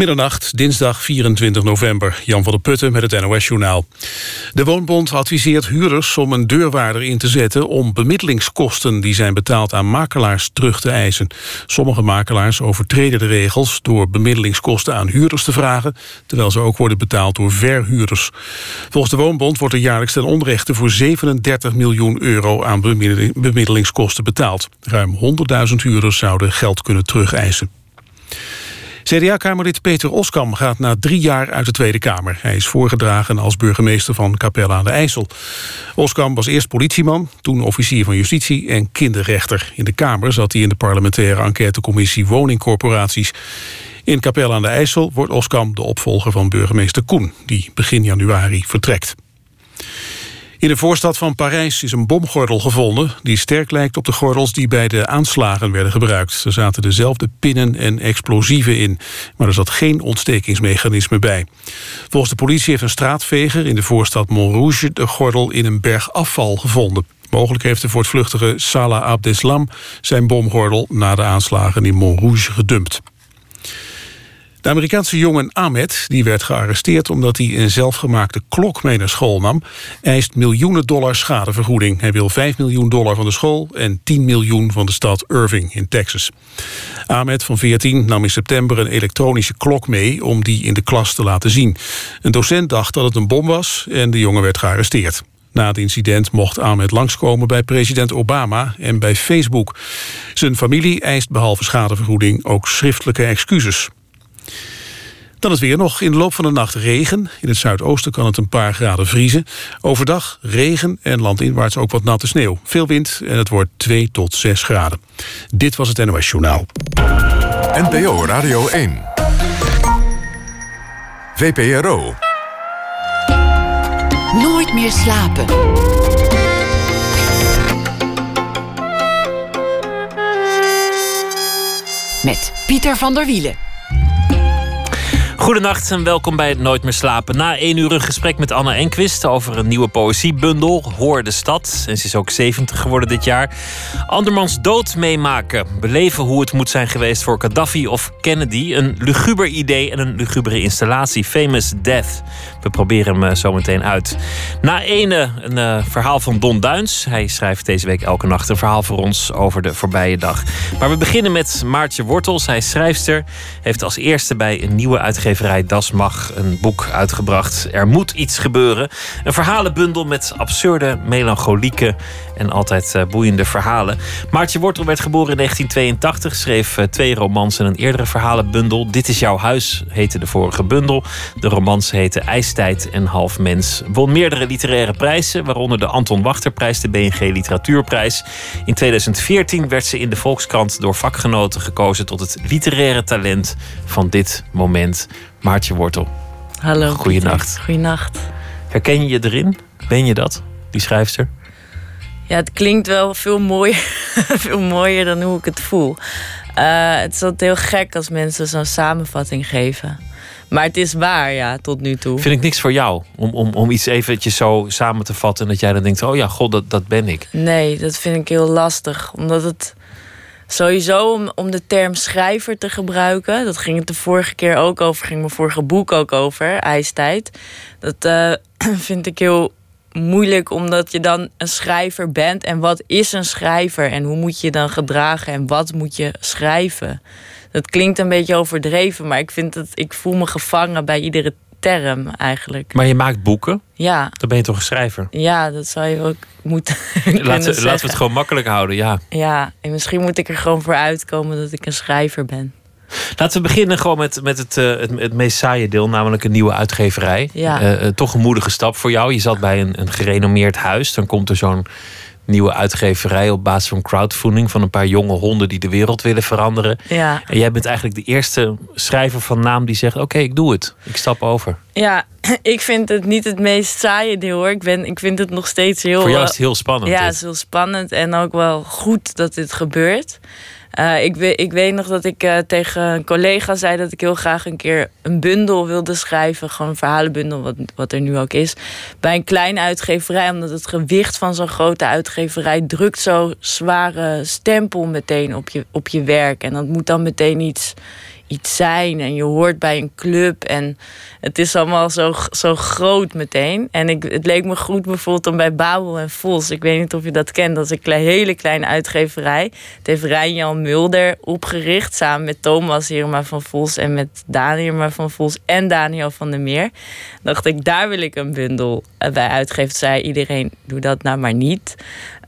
Middernacht, dinsdag 24 november. Jan van der Putten met het NOS-journaal. De Woonbond adviseert huurders om een deurwaarder in te zetten... om bemiddelingskosten die zijn betaald aan makelaars terug te eisen. Sommige makelaars overtreden de regels... door bemiddelingskosten aan huurders te vragen... terwijl ze ook worden betaald door verhuurders. Volgens de Woonbond wordt er jaarlijks ten onrechte... voor 37 miljoen euro aan bemiddelingskosten betaald. Ruim 100.000 huurders zouden geld kunnen terugeisen. CDA-kamerlid Peter Oskam gaat na drie jaar uit de Tweede Kamer. Hij is voorgedragen als burgemeester van Capelle aan de IJssel. Oskam was eerst politieman, toen officier van justitie en kinderrechter. In de Kamer zat hij in de parlementaire enquêtecommissie woningcorporaties. In Capelle aan de IJssel wordt Oskam de opvolger van burgemeester Koen... die begin januari vertrekt. In de voorstad van Parijs is een bomgordel gevonden... die sterk lijkt op de gordels die bij de aanslagen werden gebruikt. Er zaten dezelfde pinnen en explosieven in. Maar er zat geen ontstekingsmechanisme bij. Volgens de politie heeft een straatveger in de voorstad Montrouge... de gordel in een berg afval gevonden. Mogelijk heeft de voortvluchtige Salah Abdeslam zijn bomgordel... na de aanslagen in Montrouge gedumpt. De Amerikaanse jongen Ahmed, die werd gearresteerd omdat hij een zelfgemaakte klok mee naar school nam, eist miljoenen dollar schadevergoeding. Hij wil 5 miljoen dollar van de school en 10 miljoen van de stad Irving in Texas. Ahmed van 14 nam in september een elektronische klok mee om die in de klas te laten zien. Een docent dacht dat het een bom was en de jongen werd gearresteerd. Na het incident mocht Ahmed langskomen bij president Obama en bij Facebook. Zijn familie eist behalve schadevergoeding ook schriftelijke excuses. Dan het weer nog. In de loop van de nacht regen. In het zuidoosten kan het een paar graden vriezen. Overdag regen en landinwaarts ook wat natte sneeuw. Veel wind en het wordt 2 tot 6 graden. Dit was het NOS Journaal. NPO Radio 1. VPRO. Nooit meer slapen. Met Pieter van der Wielen. Goedenacht en welkom bij het Nooit meer slapen. Na één uur een gesprek met Anna Enquist over een nieuwe poëziebundel, Hoor de Stad. En ze is ook 70 geworden dit jaar. Andermans dood meemaken. Beleven hoe het moet zijn geweest voor Gaddafi of Kennedy. Een luguber idee en een lugubere installatie. Famous Death. We proberen hem eh, zo meteen uit. Na ene een uh, verhaal van Don Duins. Hij schrijft deze week elke nacht een verhaal voor ons over de voorbije dag. Maar we beginnen met Maartje Wortels. Hij is schrijfster. Heeft als eerste bij een nieuwe uitgever uitgeverij Das Mag een boek uitgebracht. Er moet iets gebeuren. Een verhalenbundel met absurde, melancholieke en altijd uh, boeiende verhalen. Maartje Wortel werd geboren in 1982, schreef twee romans en een eerdere verhalenbundel. Dit is jouw huis heette de vorige bundel. De romans heette IJstijd en Half Mens. Won meerdere literaire prijzen, waaronder de Anton Wachterprijs, de BNG Literatuurprijs. In 2014 werd ze in de Volkskrant door vakgenoten gekozen tot het literaire talent van dit moment. Maartje Wortel. Hallo. Goeienacht. Goeienacht. Herken je je erin? Ben je dat, die schrijfster? Ja, het klinkt wel veel mooier, veel mooier dan hoe ik het voel. Uh, het is altijd heel gek als mensen zo'n samenvatting geven. Maar het is waar, ja, tot nu toe. Vind ik niks voor jou om, om, om iets eventjes zo samen te vatten... en dat jij dan denkt, oh ja, god, dat, dat ben ik. Nee, dat vind ik heel lastig. Omdat het sowieso om, om de term schrijver te gebruiken... dat ging het de vorige keer ook over, ging mijn vorige boek ook over, IJstijd. Dat uh, vind ik heel moeilijk omdat je dan een schrijver bent. En wat is een schrijver? En hoe moet je dan gedragen? En wat moet je schrijven? Dat klinkt een beetje overdreven, maar ik vind dat ik voel me gevangen bij iedere term eigenlijk. Maar je maakt boeken? Ja. Dan ben je toch een schrijver? Ja, dat zou je ook moeten laten, laten we het gewoon makkelijk houden, ja. Ja, en misschien moet ik er gewoon voor uitkomen dat ik een schrijver ben. Laten we beginnen gewoon met, met het, uh, het, het, meest saaie deel, namelijk een nieuwe uitgeverij. Ja. Uh, toch een moedige stap voor jou. Je zat bij een, een gerenommeerd huis. Dan komt er zo'n nieuwe uitgeverij op basis van crowdfunding van een paar jonge honden die de wereld willen veranderen. Ja. En jij bent eigenlijk de eerste schrijver van naam die zegt: Oké, ik doe het. Ik stap over. Ja, ik vind het niet het meest saaie deel hoor. Ik, ben, ik vind het nog steeds heel. Voor jou is het heel spannend. Ja, het is heel spannend en ook wel goed dat dit gebeurt. Uh, ik, weet, ik weet nog dat ik uh, tegen een collega zei dat ik heel graag een keer een bundel wilde schrijven. Gewoon een verhalenbundel, wat, wat er nu ook is. Bij een kleine uitgeverij, omdat het gewicht van zo'n grote uitgeverij drukt zo'n zware stempel meteen op je, op je werk. En dat moet dan meteen iets iets zijn en je hoort bij een club en het is allemaal zo, zo groot meteen. En ik, het leek me goed bijvoorbeeld om bij Babel en Vos, ik weet niet of je dat kent, dat is een hele kleine uitgeverij. Het heeft Rijn-Jan Mulder opgericht samen met Thomas Hirma van Vos en met Daniel Hirma van Vos en Daniel van der Meer. Dacht ik, daar wil ik een bundel bij uitgeven. Zei iedereen, doe dat nou maar niet.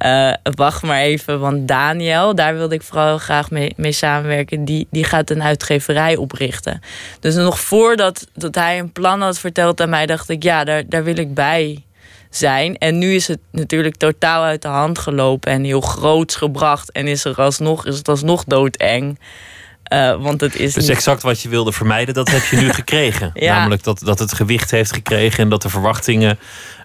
Uh, wacht maar even, want Daniel, daar wilde ik vooral graag mee, mee samenwerken. Die, die gaat een uitgeverij oprichten. Dus nog voordat dat hij een plan had verteld aan mij, dacht ik, ja, daar, daar wil ik bij zijn. En nu is het natuurlijk totaal uit de hand gelopen en heel groots gebracht. En is, er alsnog, is het alsnog doodeng. Uh, want het is dus exact wat je wilde vermijden, dat heb je nu gekregen. ja. Namelijk dat, dat het gewicht heeft gekregen en dat de verwachtingen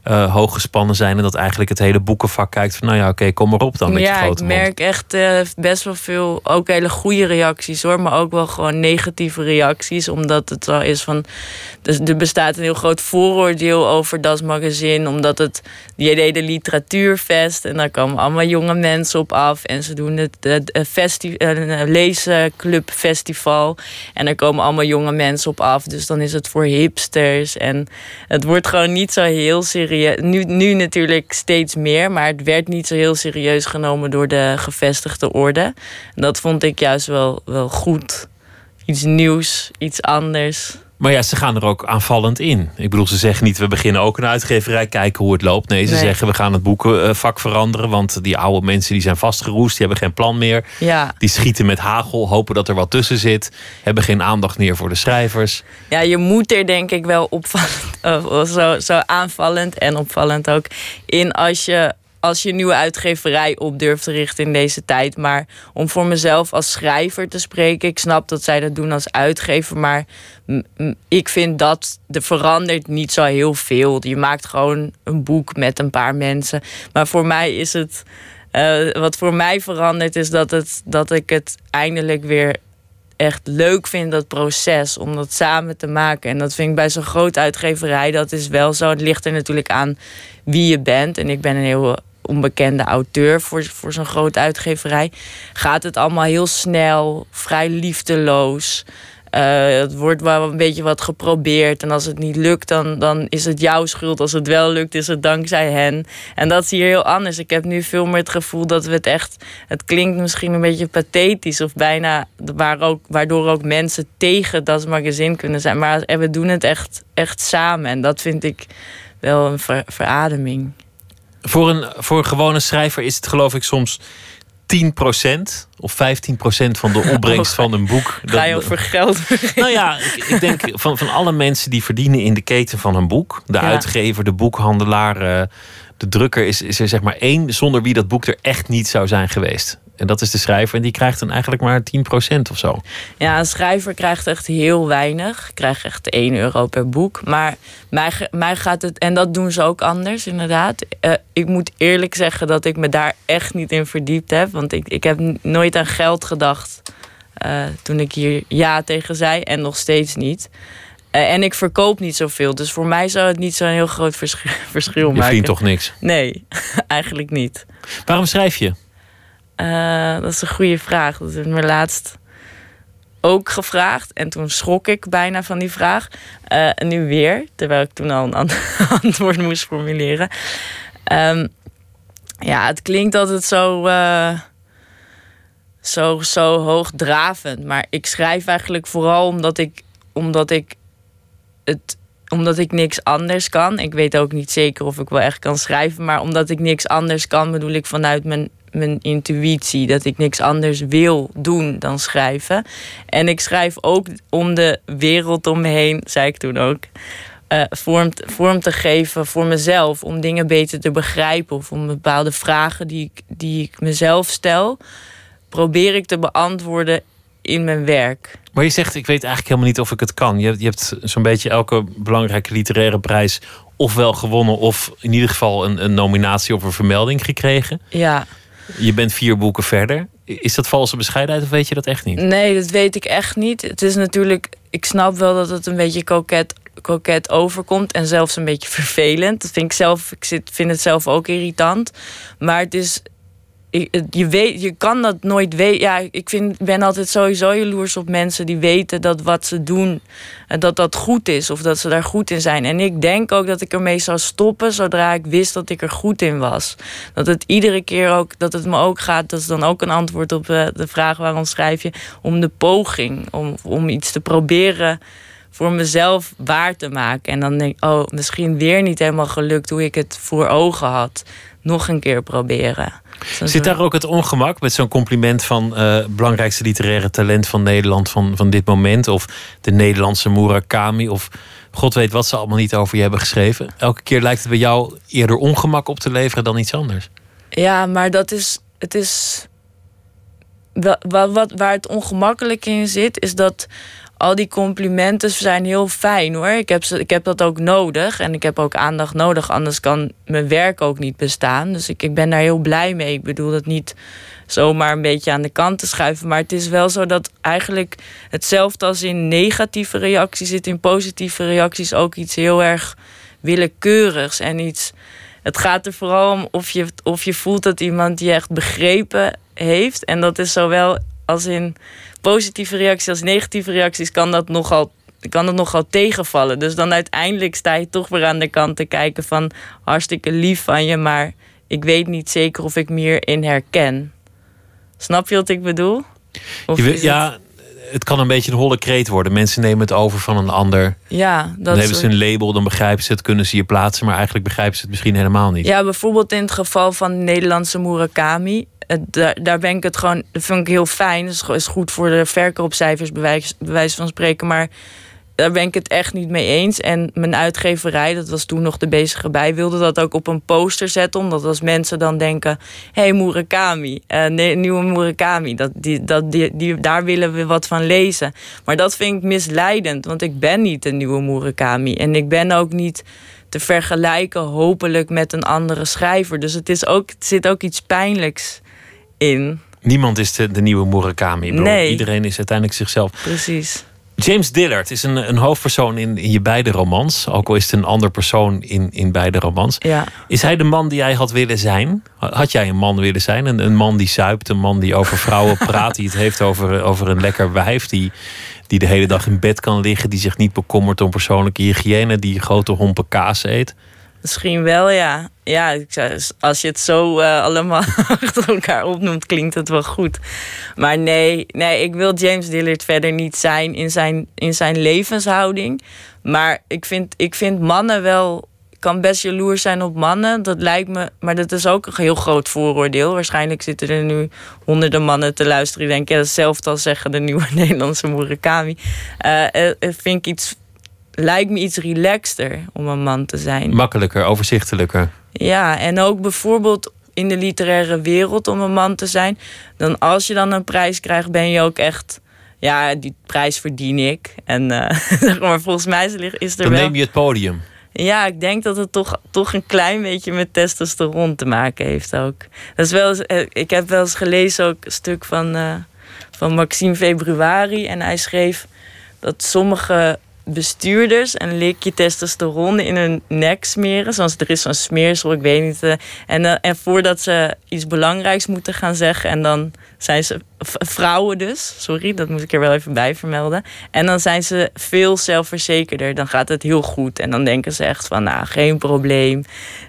uh, hoog gespannen zijn. En dat eigenlijk het hele boekenvak kijkt van nou ja, oké, kom maar op dan met ja, je grote ik merk echt uh, best wel veel, ook hele goede reacties hoor. Maar ook wel gewoon negatieve reacties. Omdat het wel is van, dus er bestaat een heel groot vooroordeel over das magazine. Omdat het, die hele literatuurfest. En daar komen allemaal jonge mensen op af. En ze doen het, het festi een leesclubfestival. En er komen allemaal jonge mensen op af. Dus dan is het voor hipsters. En het wordt gewoon niet zo heel serieus nu, nu natuurlijk steeds meer, maar het werd niet zo heel serieus genomen door de gevestigde orde. Dat vond ik juist wel, wel goed. Iets nieuws, iets anders. Maar ja, ze gaan er ook aanvallend in. Ik bedoel, ze zeggen niet, we beginnen ook een uitgeverij, kijken hoe het loopt. Nee, ze zeggen, we gaan het boekenvak veranderen. Want die oude mensen die zijn vastgeroest, die hebben geen plan meer. Ja. Die schieten met hagel, hopen dat er wat tussen zit. Hebben geen aandacht meer voor de schrijvers. Ja, je moet er denk ik wel opvallend, zo, zo aanvallend en opvallend ook in als je als je een nieuwe uitgeverij op durft te richten in deze tijd. Maar om voor mezelf als schrijver te spreken, ik snap dat zij dat doen als uitgever, maar ik vind dat er verandert niet zo heel veel. Je maakt gewoon een boek met een paar mensen. Maar voor mij is het. Uh, wat voor mij verandert is dat, het, dat ik het eindelijk weer echt leuk vind, dat proces, om dat samen te maken. En dat vind ik bij zo'n groot uitgeverij, dat is wel zo. Het ligt er natuurlijk aan wie je bent. En ik ben een heel onbekende auteur voor, voor zo'n grote uitgeverij. Gaat het allemaal heel snel, vrij liefdeloos. Uh, het wordt wel een beetje wat geprobeerd. En als het niet lukt, dan, dan is het jouw schuld. Als het wel lukt, is het dankzij hen. En dat is hier heel anders. Ik heb nu veel meer het gevoel dat we het echt. Het klinkt misschien een beetje pathetisch of bijna. Waar ook, waardoor ook mensen tegen dat magazine kunnen zijn. Maar we doen het echt, echt samen. En dat vind ik wel een ver, verademing. Voor een, voor een gewone schrijver is het geloof ik soms 10% of 15% van de opbrengst van een boek. Ga je over geld Nou ja, ik, ik, denk van, van alle mensen die verdienen in de keten van een boek. De uitgever, de boekhandelaar, eh, de drukker. Is, is er zeg maar één zonder wie dat boek er echt niet zou zijn geweest. En dat is de schrijver. En die krijgt dan eigenlijk maar 10% of zo. Ja, een schrijver krijgt echt heel weinig. Krijgt echt 1 euro per boek. Maar mij, mij gaat het. En dat doen ze ook anders, inderdaad. Uh, ik moet eerlijk zeggen dat ik me daar echt niet in verdiept heb. Want ik, ik heb nooit aan geld gedacht. Uh, toen ik hier ja tegen zei. En nog steeds niet. Uh, en ik verkoop niet zoveel. Dus voor mij zou het niet zo'n heel groot verschil, verschil maken. Je verdient toch niks? Nee, eigenlijk niet. Waarom schrijf je? Uh, dat is een goede vraag. Dat heeft me laatst ook gevraagd. En toen schrok ik bijna van die vraag. Uh, en nu weer, terwijl ik toen al een antwoord moest formuleren. Um, ja, het klinkt altijd zo, uh, zo, zo hoogdravend. Maar ik schrijf eigenlijk vooral omdat ik, omdat ik het omdat ik niks anders kan. Ik weet ook niet zeker of ik wel echt kan schrijven. Maar omdat ik niks anders kan, bedoel ik vanuit mijn mijn intuïtie. Dat ik niks anders wil doen dan schrijven. En ik schrijf ook om de wereld om me heen, zei ik toen ook. Uh, vorm, vorm te geven voor mezelf. Om dingen beter te begrijpen. Of om bepaalde vragen die ik, die ik mezelf stel. Probeer ik te beantwoorden in mijn werk. Maar je zegt, ik weet eigenlijk helemaal niet of ik het kan. Je, je hebt zo'n beetje elke belangrijke literaire prijs ofwel gewonnen... of in ieder geval een, een nominatie of een vermelding gekregen. Ja. Je bent vier boeken verder. Is dat valse bescheidenheid of weet je dat echt niet? Nee, dat weet ik echt niet. Het is natuurlijk, ik snap wel dat het een beetje koket, koket overkomt en zelfs een beetje vervelend. Dat vind ik zelf, ik zit, vind het zelf ook irritant. Maar het is, je, weet, je kan dat nooit weten. Ja, ik vind, ben altijd sowieso jaloers op mensen die weten dat wat ze doen, eh, dat dat goed is of dat ze daar goed in zijn. En ik denk ook dat ik ermee zou stoppen zodra ik wist dat ik er goed in was. Dat het iedere keer ook, dat het me ook gaat, dat is dan ook een antwoord op eh, de vraag waarom schrijf je, om de poging, om, om iets te proberen voor mezelf waar te maken. En dan denk ik, oh, misschien weer niet helemaal gelukt hoe ik het voor ogen had. Nog een keer proberen. Zit daar ook het ongemak met zo'n compliment van uh, belangrijkste literaire talent van Nederland van, van dit moment? Of de Nederlandse Murakami? Of god weet wat ze allemaal niet over je hebben geschreven? Elke keer lijkt het bij jou eerder ongemak op te leveren dan iets anders. Ja, maar dat is. Het is. Wat, wat, waar het ongemakkelijk in zit, is dat al die complimenten zijn heel fijn hoor. Ik heb, ik heb dat ook nodig. En ik heb ook aandacht nodig. Anders kan mijn werk ook niet bestaan. Dus ik, ik ben daar heel blij mee. Ik bedoel dat niet zomaar een beetje aan de kant te schuiven. Maar het is wel zo dat eigenlijk hetzelfde als in negatieve reacties zit in positieve reacties ook iets heel erg willekeurigs en iets. Het gaat er vooral om of je, of je voelt dat iemand je echt begrepen heeft. En dat is zowel als in positieve reacties als negatieve reacties kan dat nogal kan dat nogal tegenvallen. Dus dan uiteindelijk sta je toch weer aan de kant te kijken van hartstikke lief van je, maar ik weet niet zeker of ik me hierin herken. Snap je wat ik bedoel? Je ja, het... kan een beetje een holle kreet worden. Mensen nemen het over van een ander. Ja, dat dan hebben ze een label, dan begrijpen ze het, kunnen ze je plaatsen, maar eigenlijk begrijpen ze het misschien helemaal niet. Ja, bijvoorbeeld in het geval van de Nederlandse Murakami daar, daar ben ik het gewoon, dat vind ik heel fijn. Dat is goed voor de verkoopcijfers, bij wijze van spreken. Maar daar ben ik het echt niet mee eens. En mijn uitgeverij, dat was toen nog de bezige bij, wilde dat ook op een poster zetten. Omdat als mensen dan denken: hé, hey, Murakami, uh, nieuwe Murakami, dat, die, dat, die, die, daar willen we wat van lezen. Maar dat vind ik misleidend, want ik ben niet een nieuwe Murakami. En ik ben ook niet te vergelijken, hopelijk, met een andere schrijver. Dus het, is ook, het zit ook iets pijnlijks in. Niemand is de, de nieuwe Murakami. Nee. Iedereen is uiteindelijk zichzelf. Precies. James Dillard is een, een hoofdpersoon in, in je beide romans. Ook al is het een ander persoon in, in beide romans. Ja. Is hij de man die jij had willen zijn? Had jij een man willen zijn? Een, een man die zuipt, een man die over vrouwen praat, die het heeft over, over een lekker wijf, die, die de hele dag in bed kan liggen, die zich niet bekommert om persoonlijke hygiëne, die grote hompen kaas eet? Misschien wel, ja. Ja, als je het zo uh, allemaal achter elkaar opnoemt, klinkt het wel goed. Maar nee, nee, ik wil James Dillard verder niet zijn in zijn, in zijn levenshouding. Maar ik vind, ik vind mannen wel. kan best jaloers zijn op mannen. Dat lijkt me. Maar dat is ook een heel groot vooroordeel. Waarschijnlijk zitten er nu honderden mannen te luisteren. Die denken, ja, hetzelfde als zeggen de nieuwe Nederlandse Murakami. Uh, vind ik iets lijkt me iets relaxter om een man te zijn. Makkelijker, overzichtelijker. Ja, en ook bijvoorbeeld in de literaire wereld om een man te zijn. Dan als je dan een prijs krijgt, ben je ook echt. Ja, die prijs verdien ik. En uh, maar volgens mij is er dan wel... neem je het podium. Ja, ik denk dat het toch, toch een klein beetje met testosteron te maken heeft ook. Dat is wel eens, eh, ik heb wel eens gelezen ook een stuk van, uh, van Maxime Februari. En hij schreef dat sommige bestuurders een likje testosteron in hun nek smeren. Zoals er is zo'n smeersel, ik weet niet. Uh, en, uh, en voordat ze iets belangrijks moeten gaan zeggen. En dan zijn ze vrouwen dus, sorry, dat moet ik er wel even bij vermelden. En dan zijn ze veel zelfverzekerder. Dan gaat het heel goed. En dan denken ze echt van, nou, geen probleem.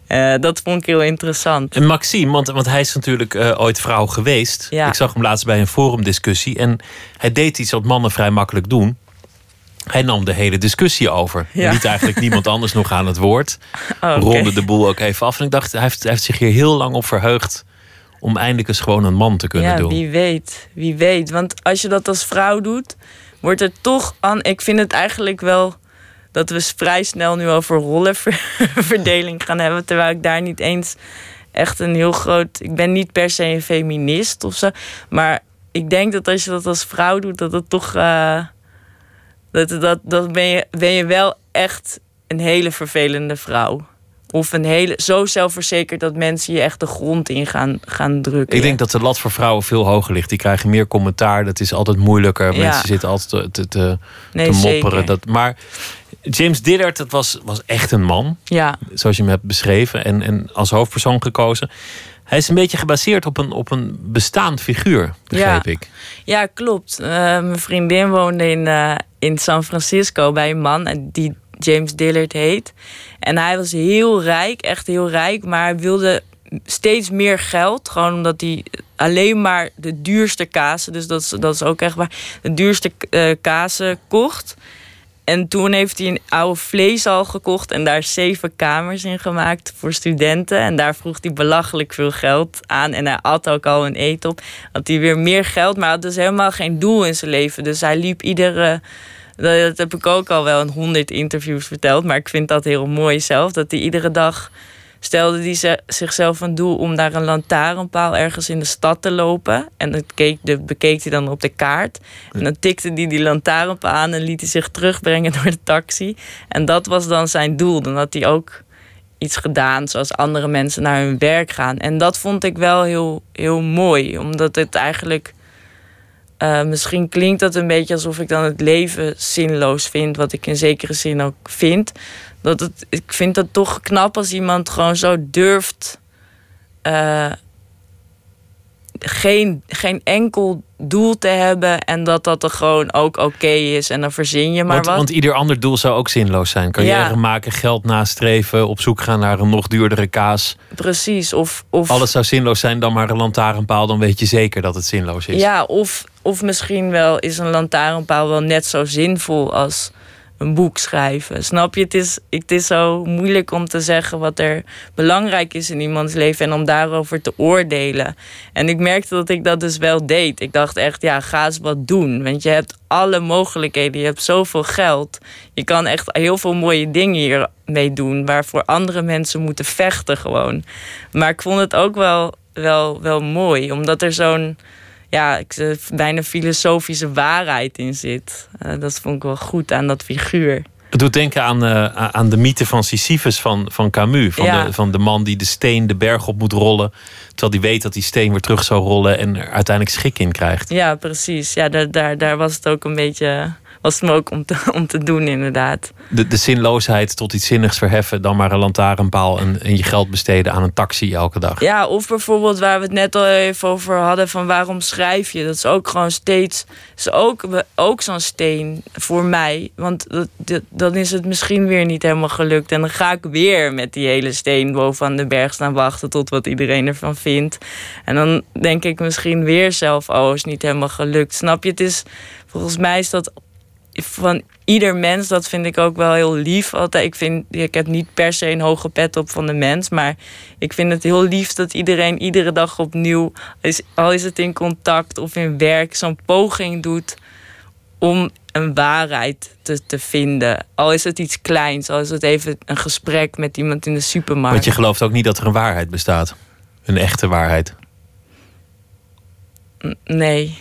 Uh, dat vond ik heel interessant. En Maxime, want, want hij is natuurlijk ooit vrouw geweest. Ja. Ik zag hem laatst bij een forumdiscussie. En hij deed iets wat mannen vrij makkelijk doen. Hij nam de hele discussie over. Ja. Liet eigenlijk niemand anders nog aan het woord. Oh, Ronde de boel ook even af. En ik dacht, hij heeft, hij heeft zich hier heel lang op verheugd. om eindelijk eens gewoon een man te kunnen ja, doen. Wie weet, wie weet. Want als je dat als vrouw doet, wordt er toch aan. Ik vind het eigenlijk wel dat we vrij snel nu over rollenverdeling gaan hebben. Terwijl ik daar niet eens echt een heel groot. Ik ben niet per se een feminist of zo. Maar ik denk dat als je dat als vrouw doet, dat het toch. Uh, dat, dat, dat ben, je, ben je wel echt een hele vervelende vrouw. Of een hele, zo zelfverzekerd dat mensen je echt de grond in gaan, gaan drukken. Ik denk dat de lat voor vrouwen veel hoger ligt. Die krijgen meer commentaar. Dat is altijd moeilijker. Ja. Mensen zitten altijd te, te, te, Nee, te mopperen. zeker. Dat, maar James Dillard, dat was, was echt een man. Ja, Zoals je hem hebt beschreven. En, en als hoofdpersoon gekozen. Hij is een beetje gebaseerd op een, op een bestaand figuur, begreep Ja. ik. ja klopt. Eh, mijn vriendin woonde in, eh, in San Francisco bij een man die James Dillard heet. En hij was heel rijk, echt heel rijk, maar hij wilde steeds meer geld. Gewoon omdat hij alleen maar de duurste kazen, dus dat is, dat is ook echt waar, de duurste eh, kazen kocht. En toen heeft hij een oude vleeshal gekocht en daar zeven kamers in gemaakt voor studenten. En daar vroeg hij belachelijk veel geld aan. En hij at ook al een eten op. Had hij weer meer geld, maar had dus helemaal geen doel in zijn leven. Dus hij liep iedere. Dat heb ik ook al wel in honderd interviews verteld. Maar ik vind dat heel mooi zelf. Dat hij iedere dag stelde hij ze- zichzelf een doel om naar een lantaarnpaal ergens in de stad te lopen. En dat keek, bekeek hij dan op de kaart. En dan tikte hij die lantaarnpaal aan en liet hij zich terugbrengen door de taxi. En dat was dan zijn doel. Dan had hij ook iets gedaan zoals andere mensen naar hun werk gaan. En dat vond ik wel heel, heel mooi. Omdat het eigenlijk... eh, misschien klinkt dat een beetje alsof ik dan het leven zinloos vind. Wat ik in zekere zin ook vind. Dat het, ik vind het toch knap als iemand gewoon zo durft... eh, geen, geen enkel doel te hebben en dat dat er gewoon ook oké is en dan verzin je maar want, wat. want ieder ander doel zou ook zinloos zijn. Carrière Ja. maken, geld nastreven, op zoek gaan naar een nog duurdere kaas. Precies. Of, of, Alles zou zinloos zijn dan maar een lantaarnpaal. Dan weet je zeker dat het zinloos is. ja, of, of misschien wel is een lantaarnpaal wel net zo zinvol als een boek schrijven. Snap je? Het is, het is zo moeilijk om te zeggen wat er belangrijk is in iemands leven en om daarover te oordelen. En ik merkte dat ik dat dus wel deed. Ik dacht echt, ja, ga eens wat doen. Want je hebt alle mogelijkheden. Je hebt zoveel geld. Je kan echt heel veel mooie dingen hiermee doen. Waarvoor andere mensen moeten vechten gewoon. Maar ik vond het ook wel, wel, wel mooi. Omdat er zo'n ja, ik, eh, bijna filosofische waarheid in zit. Eh, dat vond ik wel goed aan dat figuur. Het doet denken aan, eh, aan de mythe van Sisyphus van, van Camus. Van, Ja. de, van de man die de steen de berg op moet rollen. Terwijl hij weet dat die steen weer terug zou rollen. En er uiteindelijk schik in krijgt. Ja, precies. Ja, daar, daar, daar was het ook een beetje... Was het me ook om te, om te doen, inderdaad. De, de zinloosheid tot iets zinnigs verheffen. Dan maar een lantaarnpaal en, en je geld besteden aan een taxi elke dag. Ja, of bijvoorbeeld waar we het net al even over hadden... van waarom schrijf je? Dat is ook gewoon steeds... is ook, ook zo'n steen voor mij. Want dat, dat- dan is het misschien weer niet helemaal gelukt. En dan ga ik weer met die hele steen bovenaan de berg staan wachten... tot wat iedereen ervan vindt. En dan denk ik misschien weer zelf... oh, is niet helemaal gelukt. Snap je? Het is... Volgens mij is dat van ieder mens, dat vind ik ook wel heel lief. Altijd, ik, vind, ik heb niet per se een hoge pet op van de mens, maar ik vind het heel lief dat iedereen iedere dag opnieuw, is, al is het in contact of in werk, zo'n poging doet om een waarheid te, te vinden. Al is het iets kleins, al is het even een gesprek met iemand in de supermarkt. Want je gelooft ook niet dat er een waarheid bestaat. Een echte waarheid. Nee.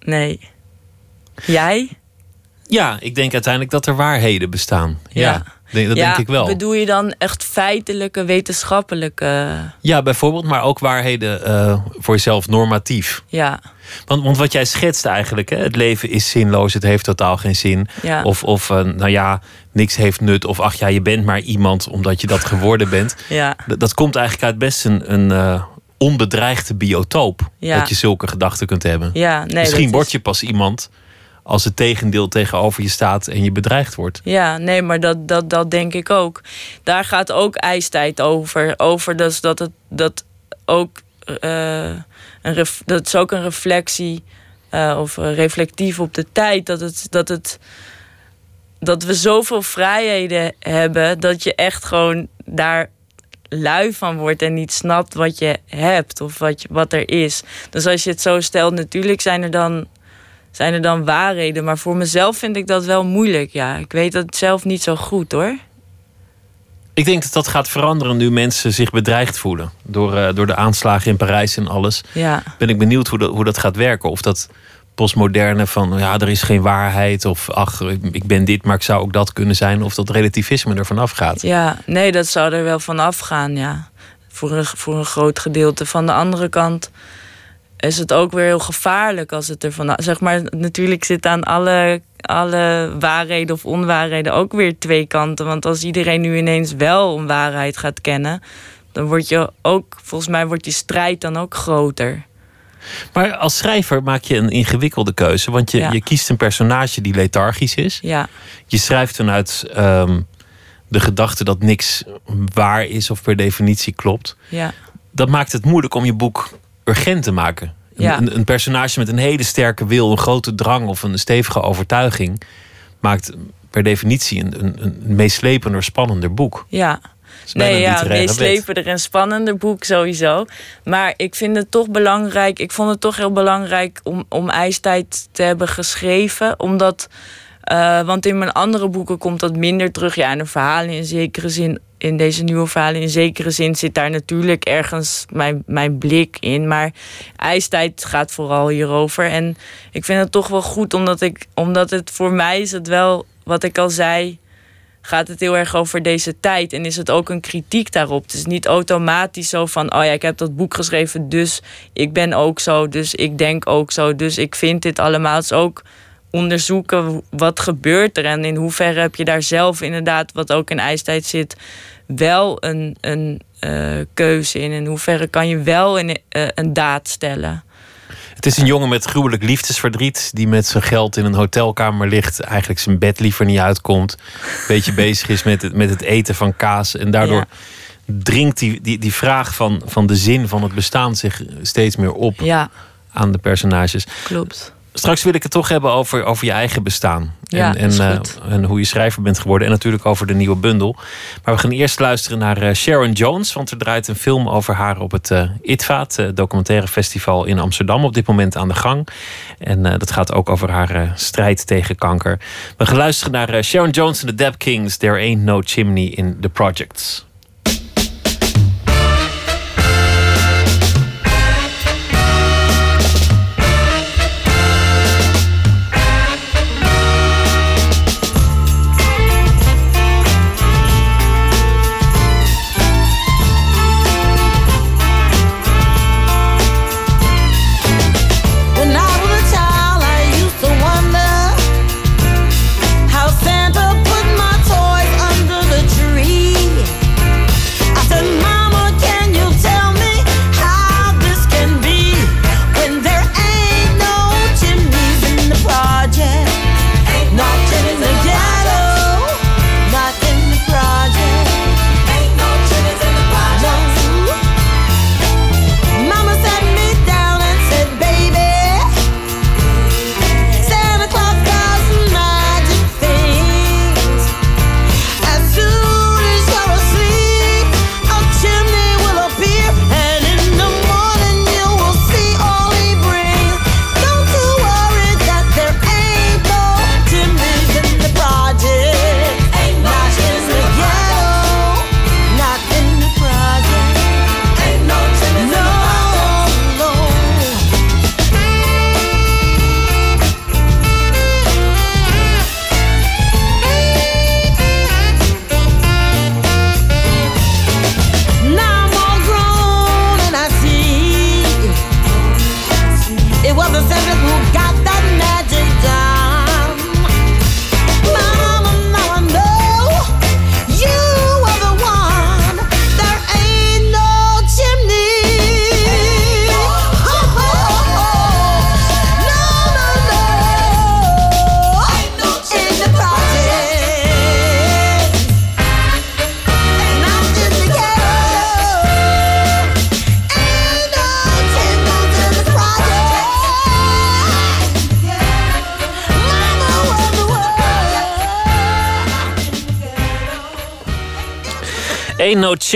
Nee. Jij? Ja, ik denk uiteindelijk dat er waarheden bestaan. Ja, dat ja, denk ik wel. Bedoel je dan echt feitelijke, wetenschappelijke... Ja, bijvoorbeeld, maar ook waarheden eh, voor jezelf normatief. Ja, Want, want wat jij schetst eigenlijk, hè, het leven is zinloos, het heeft totaal geen zin. ja. Of, of eh, nou ja, niks heeft nut. Of ach ja, je bent maar iemand omdat je dat geworden bent. ja. Dat, dat komt eigenlijk uit best een, een eh, onbedreigde biotoop. Ja. Dat je zulke gedachten kunt hebben. Ja, nee, Misschien word is- je pas iemand als het tegendeel tegenover je staat en je bedreigd wordt. Ja, nee, maar dat, dat, dat denk ik ook. Daar gaat ook ijstijd over. Over dus dat het dat ook eh, een dat is ook een reflectie eh, of reflectief op de tijd. Dat het dat het dat we zoveel vrijheden hebben dat je echt gewoon daar lui van wordt en niet snapt wat je hebt of wat, je, wat er is. Dus als je het zo stelt, natuurlijk zijn er dan zijn er dan waarheden. Maar voor mezelf vind ik dat wel moeilijk. Ja, ik weet dat zelf niet zo goed hoor. Ik denk dat dat gaat veranderen nu mensen zich bedreigd voelen. Door, eh, door de aanslagen in Parijs en alles. Ja, Ben ik benieuwd hoe dat, hoe dat gaat werken. Of dat postmoderne van ja, er is geen waarheid. Of ach, ik ben dit, maar ik zou ook dat kunnen zijn. Of dat relativisme er vanaf gaat. Ja, nee, dat zou er wel vanaf gaan, ja. Voor een, voor een groot gedeelte. Van de andere kant is het ook weer heel gevaarlijk als het er van. Zeg maar, natuurlijk zit aan alle, alle waarheden of onwaarheden ook weer twee kanten. Want als iedereen nu ineens wel een waarheid gaat kennen, dan wordt je ook, volgens mij wordt die strijd dan ook groter. Maar als schrijver maak je een ingewikkelde keuze. Want je, je kiest een personage die lethargisch is. Ja. Je schrijft vanuit um, de gedachte dat niks waar is of per definitie klopt. Ja. Dat maakt het moeilijk om je boek urgent te maken. Ja. Een, een, personage met een hele sterke wil, een grote drang of een stevige overtuiging maakt per definitie een, een, een meeslepender, spannender boek. Ja. Nee, ja, meeslepender en spannender boek sowieso. Maar ik vind het toch belangrijk. Ik vond het toch heel belangrijk om, om ijstijd te hebben geschreven. Omdat. Uh, want in mijn andere boeken komt dat minder terug. Ja, en een verhaal in zekere zin in deze nieuwe verhalen in zekere zin zit daar natuurlijk ergens mijn, mijn blik in. Maar ijstijd gaat vooral hierover. En ik vind het toch wel goed, omdat, ik, omdat het voor mij is het wel, wat ik al zei, gaat het heel erg over deze tijd. En is het ook een kritiek daarop. Het is niet automatisch zo van, oh ja, ik heb dat boek geschreven, dus ik ben ook zo, dus ik denk ook zo, dus ik vind dit allemaal. Het is ook onderzoeken wat gebeurt er en in hoeverre heb je daar zelf inderdaad, wat ook in ijstijd zit, wel een, een uh, keuze in. In hoeverre kan je wel een, uh, een daad stellen. Het is een jongen met gruwelijk liefdesverdriet. die met zijn geld in een hotelkamer ligt. eigenlijk zijn bed liever niet uitkomt. Een beetje bezig is met het, met het eten van kaas. En daardoor ja. dringt die, die, die vraag van, van de zin van het bestaan zich steeds meer op ja. aan de personages. Klopt. Straks wil ik het toch hebben over, over je eigen bestaan. Ja, en, en, uh, en, hoe je schrijver bent geworden. En natuurlijk over de nieuwe bundel. Maar we gaan eerst luisteren naar uh, Sharon Jones. Want er draait een film over haar op het uh, ITVA, het documentaire festival in Amsterdam. Op dit moment aan de gang. En dat gaat ook over haar strijd tegen kanker. We gaan luisteren naar Sharon Jones en de Dap Kings. There ain't no chimney in the projects.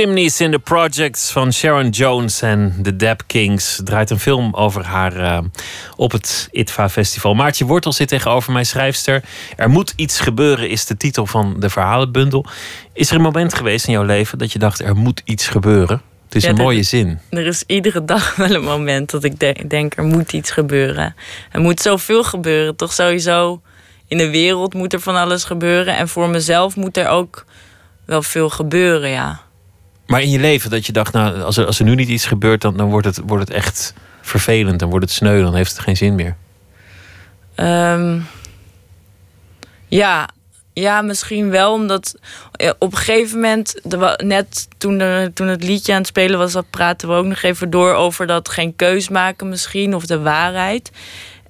Chimneys in the Projects van Sharon Jones en de Dap Kings. Draait een film over haar uh, op het ITVA Festival. Maartje Wortel zit tegenover mij, schrijfster. Er moet iets gebeuren is de titel van de verhalenbundel. Is er een moment geweest in jouw leven dat je dacht er moet iets gebeuren? Het is Ja, een mooie zin. Er is iedere dag wel een moment dat ik de- denk, er moet iets gebeuren. Er moet zoveel gebeuren. Toch sowieso in de wereld moet er van alles gebeuren. En voor mezelf moet er ook wel veel gebeuren, ja. Maar in je leven dat je dacht, nou, als er, als er nu niet iets gebeurt, dan, dan wordt, het, wordt het echt vervelend. Dan wordt het sneu, dan heeft het geen zin meer. Ehm, ja, ja, misschien wel, omdat op een gegeven moment, net toen, er, toen het liedje aan het spelen was, dat praten we ook nog even door over dat geen keus maken misschien, of de waarheid.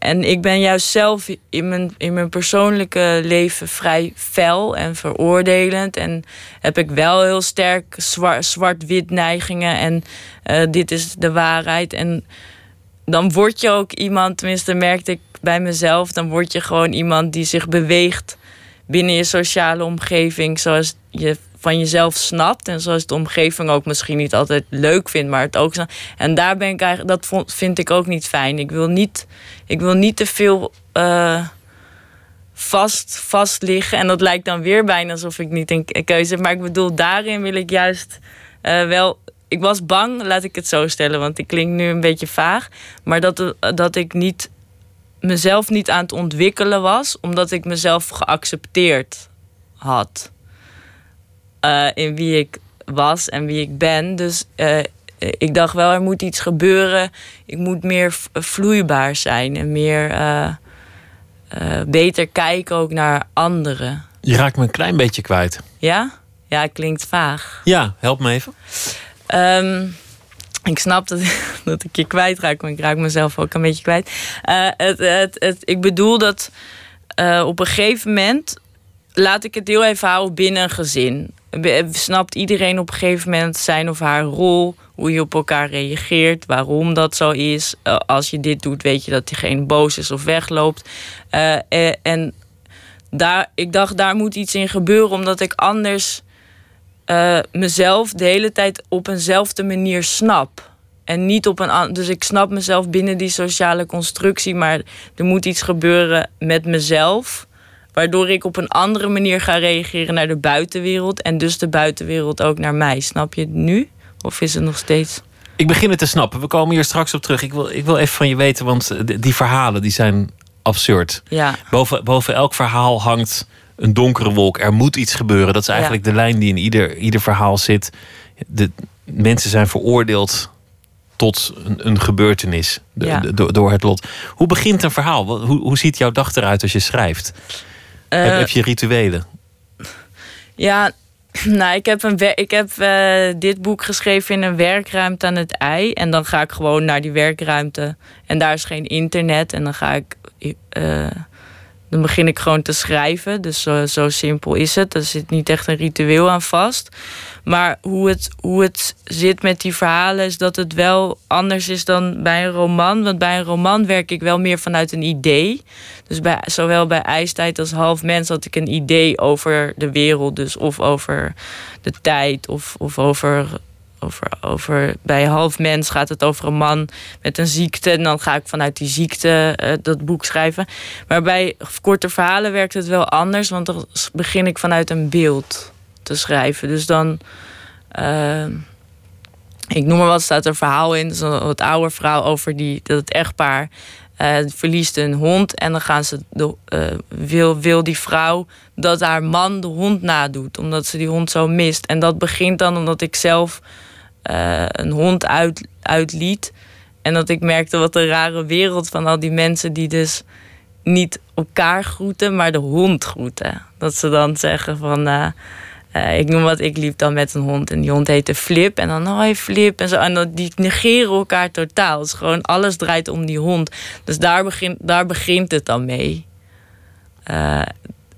En ik ben juist zelf in mijn, in mijn persoonlijke leven vrij fel en veroordelend. En heb ik wel heel sterk zwar- zwart-wit neigingen. En eh, dit is de waarheid. En dan word je ook iemand, tenminste merkte ik bij mezelf, dan word je gewoon iemand die zich beweegt binnen je sociale omgeving zoals je van jezelf snapt en zoals de omgeving ook misschien niet altijd leuk vindt, maar het ook. En daar ben ik eigenlijk, dat vond, vind ik ook niet fijn. Ik wil niet, ik wil niet te veel eh, vast, vast liggen en dat lijkt dan weer bijna alsof ik niet een keuze heb. Maar ik bedoel, daarin wil ik juist eh, wel. Ik was bang, laat ik het zo stellen, want ik klink nu een beetje vaag. Maar dat, eh, dat ik niet mezelf niet aan het ontwikkelen was, omdat ik mezelf geaccepteerd had. Eh, in wie ik was en wie ik ben. Dus eh, ik dacht wel, er moet iets gebeuren. Ik moet meer vloeibaar zijn en meer eh, beter kijken ook naar anderen. Je raakt me een klein beetje kwijt. Ja? Ja, het klinkt vaag. Ja, help me even. Ehm, ik snap dat, dat ik je kwijtraak, maar ik raak mezelf ook een beetje kwijt. Het, het, het, ik bedoel dat op een gegeven moment laat ik het heel even houden binnen een gezin. Snapt iedereen op een gegeven moment zijn of haar rol, hoe je op elkaar reageert, waarom dat zo is. Eh, als je dit doet, weet je dat diegene boos is of wegloopt. Eh, eh, en daar, ik dacht, daar moet iets in gebeuren, omdat ik anders mezelf de hele tijd op eenzelfde manier snap. En niet op een Dus ik snap mezelf binnen die sociale constructie, maar er moet iets gebeuren met mezelf. Waardoor ik op een andere manier ga reageren naar de buitenwereld. En dus de buitenwereld ook naar mij. Snap je het nu? Of is het nog steeds. Ik begin het te snappen. We komen hier straks op terug. Ik wil, ik wil even van je weten, want eh, die, verhalen die zijn absurd. Ja, Boven, boven elk verhaal hangt een donkere wolk. Er moet iets gebeuren. Dat is eigenlijk de lijn die in ieder, ieder verhaal zit. De mensen zijn veroordeeld tot een, een gebeurtenis Ja. door, door het lot. Hoe begint een verhaal? Hoe, hoe ziet jouw dag eruit als je schrijft? Heb, Eh, heb je rituelen? Ja, nou, ik heb, een ik heb eh, dit boek geschreven in een werkruimte aan het ei. En dan ga ik gewoon naar die werkruimte. En daar is geen internet. En dan ga ik. eh, dan begin ik gewoon te schrijven. Dus zo, simpel is het. Er zit niet echt een ritueel aan vast. Maar hoe het, hoe het zit met die verhalen is dat het wel anders is dan bij een roman. Want bij een roman werk ik wel meer vanuit een idee. Dus bij, zowel bij IJstijd als Half Mens had ik een idee over de wereld. Dus of over de tijd of, of over, over, over... Bij Half Mens gaat het over een man met een ziekte. En dan ga ik vanuit die ziekte eh, dat boek schrijven. Maar bij korte verhalen werkt het wel anders. Want dan begin ik vanuit een beeld te schrijven. Dus dan... eh, ik noem maar wat, staat er een verhaal in. Zo'n wat ouder verhaal over die, dat het echtpaar eh, verliest een hond. En dan gaan ze wil, wil die vrouw dat haar man de hond nadoet. Omdat ze die hond zo mist. En dat begint dan omdat ik zelf eh, een hond uit, uitliet. En dat ik merkte wat een rare wereld van al die mensen die dus niet elkaar groeten, maar de hond groeten. Dat ze dan zeggen van. eh, eh, ik noem wat, ik liep dan met een hond en die hond heette Flip. En dan, hoi Flip. En, zo. en dan, die negeren elkaar totaal. Is gewoon, alles draait om die hond. Dus daar, begint daar begint het dan mee.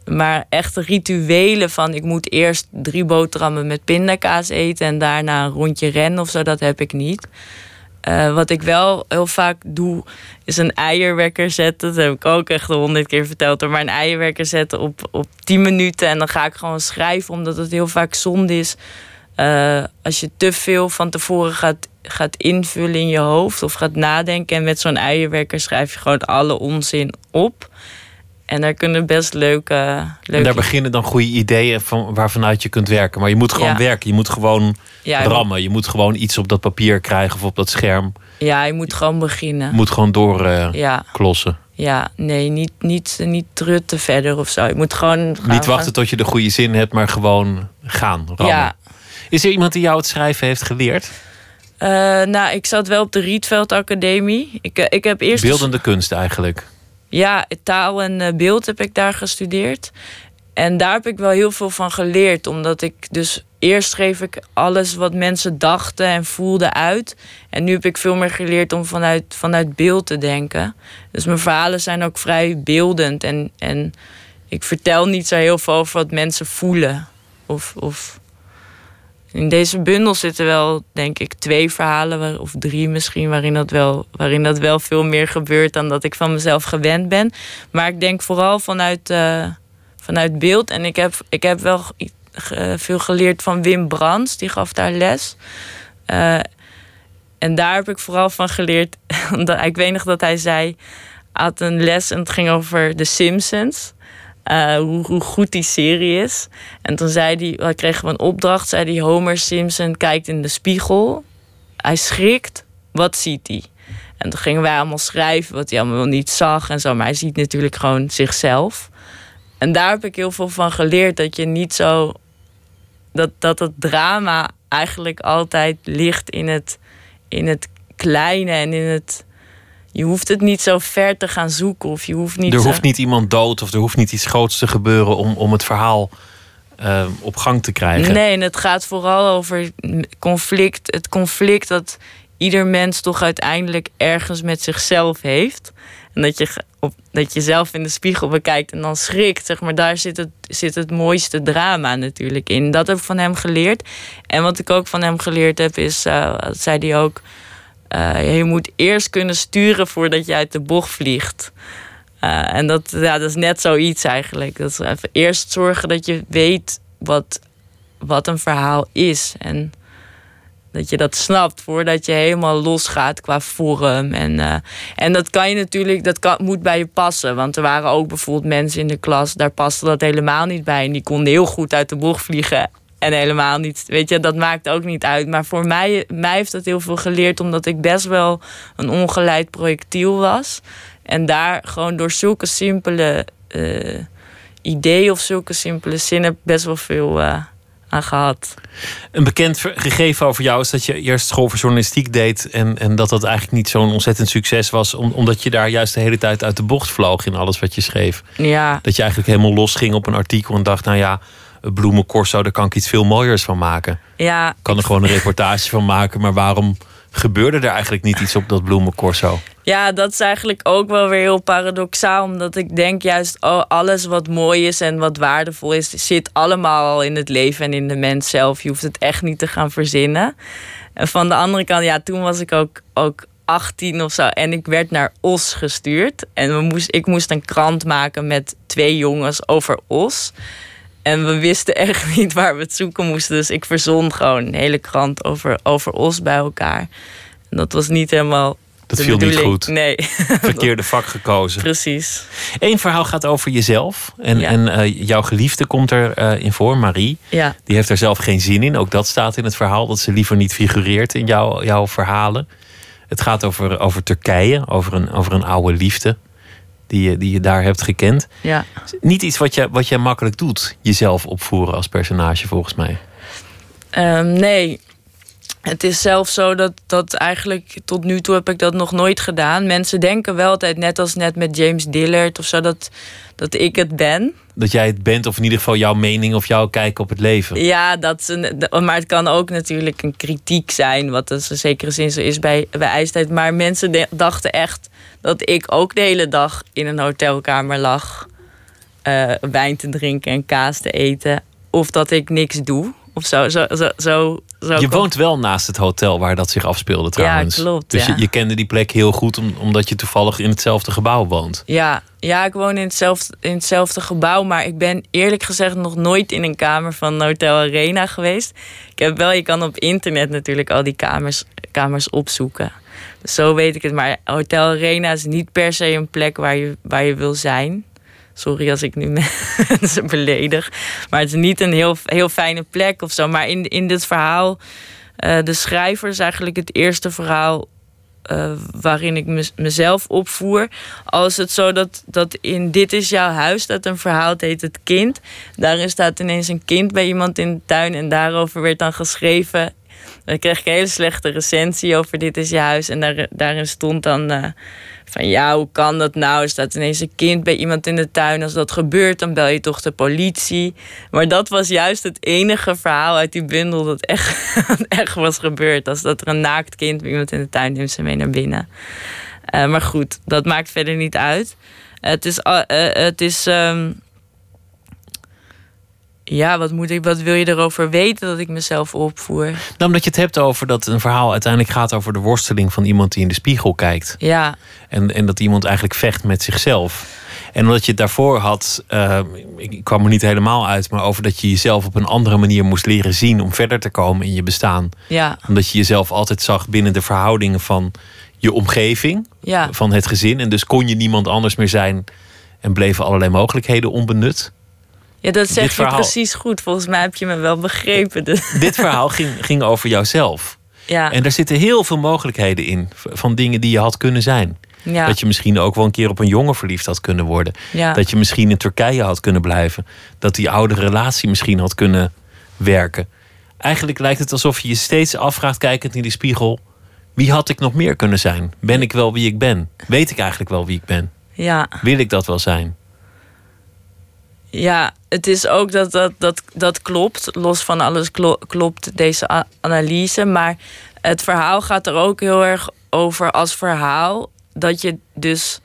Maar echte rituelen van ik moet eerst drie boterhammen met pindakaas eten en daarna een rondje rennen of zo, dat heb ik niet. Eh, wat ik wel heel vaak doe, is een eierwekker zetten. Dat heb ik ook echt honderd keer verteld. Maar een eierwekker zetten op, op 10 minuten. En dan ga ik gewoon schrijven, omdat het heel vaak zonde is. eh, als je te veel van tevoren gaat, gaat invullen in je hoofd of gaat nadenken. En met zo'n eierwekker schrijf je gewoon alle onzin op. En daar kunnen best leuke. En leuke daar beginnen dan goede ideeën van, waarvanuit je kunt werken. Maar je moet gewoon Ja. werken. Je moet gewoon Ja, rammen. Je moet gewoon iets op dat papier krijgen of op dat scherm. Ja, je moet gewoon beginnen. Je moet gewoon door eh, Ja, klossen. ja, nee, niet, niet, niet trutten verder of zo. Je moet gewoon. gaan- Niet wachten tot je de goede zin hebt, maar gewoon gaan. Rammen. Ja. Is er iemand die jou het schrijven heeft geleerd? Eh, nou, ik zat wel op de Rietveld Academie. Ik, eh, ik heb eerst. Beeldende kunst eigenlijk. Ja, taal en eh, beeld heb ik daar gestudeerd. En daar heb ik wel heel veel van geleerd. Omdat ik dus eerst schreef ik alles wat mensen dachten en voelden uit. En nu heb ik veel meer geleerd om vanuit, vanuit beeld te denken. Dus mijn verhalen zijn ook vrij beeldend. En, en ik vertel niet zo heel veel over wat mensen voelen. Of, of in deze bundel zitten wel, denk ik, twee verhalen, of drie misschien, waarin dat, wel, waarin dat wel veel meer gebeurt dan dat ik van mezelf gewend ben. Maar ik denk vooral vanuit, eh, vanuit beeld. En ik heb, ik heb wel veel geleerd van Wim Brands, die gaf daar les. Eh, en daar heb ik vooral van geleerd, ik weet nog dat hij zei, had een les en het ging over The Simpsons. Eh, hoe, goed die serie is. En toen zei hij, wij kregen we een opdracht, zei hij, Homer Simpson kijkt in de spiegel. Hij schrikt, wat ziet hij? En toen gingen wij allemaal schrijven wat hij allemaal niet zag en zo. Maar hij ziet natuurlijk gewoon zichzelf. En daar heb ik heel veel van geleerd. Dat je niet zo. Dat, dat het drama eigenlijk altijd ligt in het, in het kleine en in het. Je hoeft het niet zo ver te gaan zoeken. Of je hoeft niet. er hoeft niet iemand dood of er hoeft niet iets groots te gebeuren om, om het verhaal eh, op gang te krijgen. Nee, en het gaat vooral over conflict. Het conflict dat ieder mens toch uiteindelijk ergens met zichzelf heeft. En dat je, op, dat je zelf in de spiegel bekijkt en dan schrikt. Zeg maar, daar zit het, zit het mooiste drama natuurlijk in. Dat heb ik van hem geleerd. En wat ik ook van hem geleerd heb is, eh, zei hij ook... eh, je moet eerst kunnen sturen voordat je uit de bocht vliegt. Eh, en dat, ja, dat is net zoiets eigenlijk. Dat is even eerst zorgen dat je weet wat, wat een verhaal is. En dat je dat snapt voordat je helemaal losgaat qua vorm. En, eh, en dat kan je natuurlijk, dat kan, moet bij je passen. Want er waren ook bijvoorbeeld mensen in de klas, daar paste dat helemaal niet bij. En die konden heel goed uit de bocht vliegen. En helemaal niet, weet je, dat maakt ook niet uit. Maar voor mij, mij heeft dat heel veel geleerd, omdat ik best wel een ongeleid projectiel was. En daar gewoon door zulke simpele eh, ideeën of zulke simpele zinnen best wel veel eh, aan gehad. Een bekend gegeven over jou is dat je eerst school voor journalistiek deed. En, en dat dat eigenlijk niet zo'n ontzettend succes was. om- omdat je daar juist de hele tijd uit de bocht vloog in alles wat je schreef. Ja, Dat je eigenlijk helemaal losging op een artikel en dacht: nou ja, bloemencorso, daar kan ik iets veel mooiers van maken. ja, Ik kan er gewoon een reportage van maken, maar waarom gebeurde er eigenlijk niet iets op dat bloemencorso? ja, dat is eigenlijk ook wel weer heel paradoxaal. Omdat ik denk juist, oh, alles wat mooi is en wat waardevol is, zit allemaal al in het leven en in de mens zelf. Je hoeft het echt niet te gaan verzinnen. En van de andere kant, ja, toen was ik ook, ook 18 of zo. En ik werd naar Os gestuurd. En we moest, ik moest een krant maken met twee jongens over Os. En we wisten echt niet waar we het zoeken moesten. Dus ik verzon gewoon een hele krant over, over Os bij elkaar. En dat was niet helemaal. Dat viel niet goed. Nee, Verkeerde vak gekozen. precies. Eén verhaal gaat over jezelf. En, Ja. en eh, jouw geliefde komt er eh, in voor, Marie. Ja, Die heeft er zelf geen zin in. Ook dat staat in het verhaal, dat ze liever niet figureert in jouw, jouw verhalen. Het gaat over, over Turkije, over een, over een oude liefde die je, die je daar hebt gekend. ja. Niet iets wat je, wat jij makkelijk doet, jezelf opvoeren als personage volgens mij. Ehm, nee. Het is zelfs zo dat, dat eigenlijk tot nu toe heb ik dat nog nooit gedaan. Mensen denken wel altijd, net als net met James Dillard of zo, dat, dat ik het ben. Dat jij het bent, of in ieder geval jouw mening of jouw kijk op het leven. Ja, dat is een, maar het kan ook natuurlijk een kritiek zijn, wat dus in zekere zin zo is bij, bij ijstijd. Maar mensen de- dachten echt dat ik ook de hele dag in een hotelkamer lag, eh, wijn te drinken en kaas te eten. Of dat ik niks doe. Of zo. zo, zo, zo, zo Je woont wel naast het hotel waar dat zich afspeelde trouwens. klopt, Dus ja. je, je kende die plek heel goed om- omdat je toevallig in hetzelfde gebouw woont. Ja, ja, ik woon in hetzelfde, in hetzelfde gebouw, maar ik ben eerlijk gezegd nog nooit in een kamer van Hotel Arena geweest. Ik heb wel, je kan op internet natuurlijk al die kamers, kamers opzoeken. Dus zo weet ik het. Maar Hotel Arena is niet per se een plek waar je, waar je wil zijn. Sorry als ik nu mensen beledig. Maar het is niet een heel, heel fijne plek of zo. Maar in, in dit verhaal, uh, de schrijver is eigenlijk het eerste verhaal uh, waarin ik mezelf opvoer. Al is het zo dat, dat in Dit is jouw huis, dat een verhaal het heet Het Kind. Daarin staat ineens een kind bij iemand in de tuin en daarover werd dan geschreven. Dan kreeg ik een hele slechte recensie over Dit is je huis. En daar, daarin stond dan. Uh, van ja, hoe kan dat nou? Er staat ineens een kind bij iemand in de tuin. Als dat gebeurt, dan bel je toch de politie. Maar dat was juist het enige verhaal uit die bundel dat echt, echt was gebeurd. Als dat er een naakt kind bij iemand in de tuin neemt ze mee naar binnen. Uh, maar goed, dat maakt verder niet uit. het is, uh, het is um, ja, wat, moet ik, wat wil je erover weten dat ik mezelf opvoer? Nou, omdat je het hebt over dat een verhaal uiteindelijk gaat over de worsteling van iemand die in de spiegel kijkt. Ja. En, en dat iemand eigenlijk vecht met zichzelf. En omdat je het daarvoor had, uh, ik kwam er niet helemaal uit, maar over dat je jezelf op een andere manier moest leren zien om verder te komen in je bestaan. Ja. Omdat je jezelf altijd zag binnen de verhoudingen van je omgeving, ja. van het gezin. En dus kon je niemand anders meer zijn en bleven allerlei mogelijkheden onbenut. Ja, dat zeg je precies goed. Volgens mij heb je me wel begrepen. Dus. Dit verhaal ging, ging over jouzelf. Ja. En daar zitten heel veel mogelijkheden in. Van dingen die je had kunnen zijn. Ja. Dat je misschien ook wel een keer op een jongen verliefd had kunnen worden. Ja. Dat je misschien in Turkije had kunnen blijven. Dat die oude relatie misschien had kunnen werken. Eigenlijk lijkt het alsof je je steeds afvraagt, kijkend in die spiegel. Wie had ik nog meer kunnen zijn? Ben ik wel wie ik ben? Weet ik eigenlijk wel wie ik ben? Ja. Wil ik dat wel zijn? Ja, het is ook dat dat, dat, dat klopt. Los van alles klopt deze analyse. Maar het verhaal gaat er ook heel erg over als verhaal. Dat je dus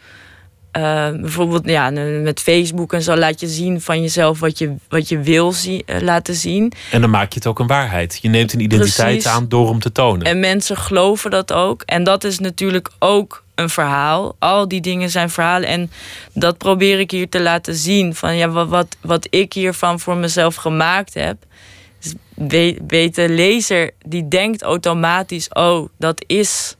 uh, bijvoorbeeld ja, met Facebook en zo laat je zien van jezelf wat je, wat je wil zien, uh, laten zien. En dan maak je het ook een waarheid. Je neemt een identiteit Precies. aan door hem te tonen. En mensen geloven dat ook. En dat is natuurlijk ook een verhaal. Al die dingen zijn verhalen. En dat probeer ik hier te laten zien. Van ja, wat, wat, wat ik hiervan voor mezelf gemaakt heb. weet de lezer, die denkt automatisch: oh, dat is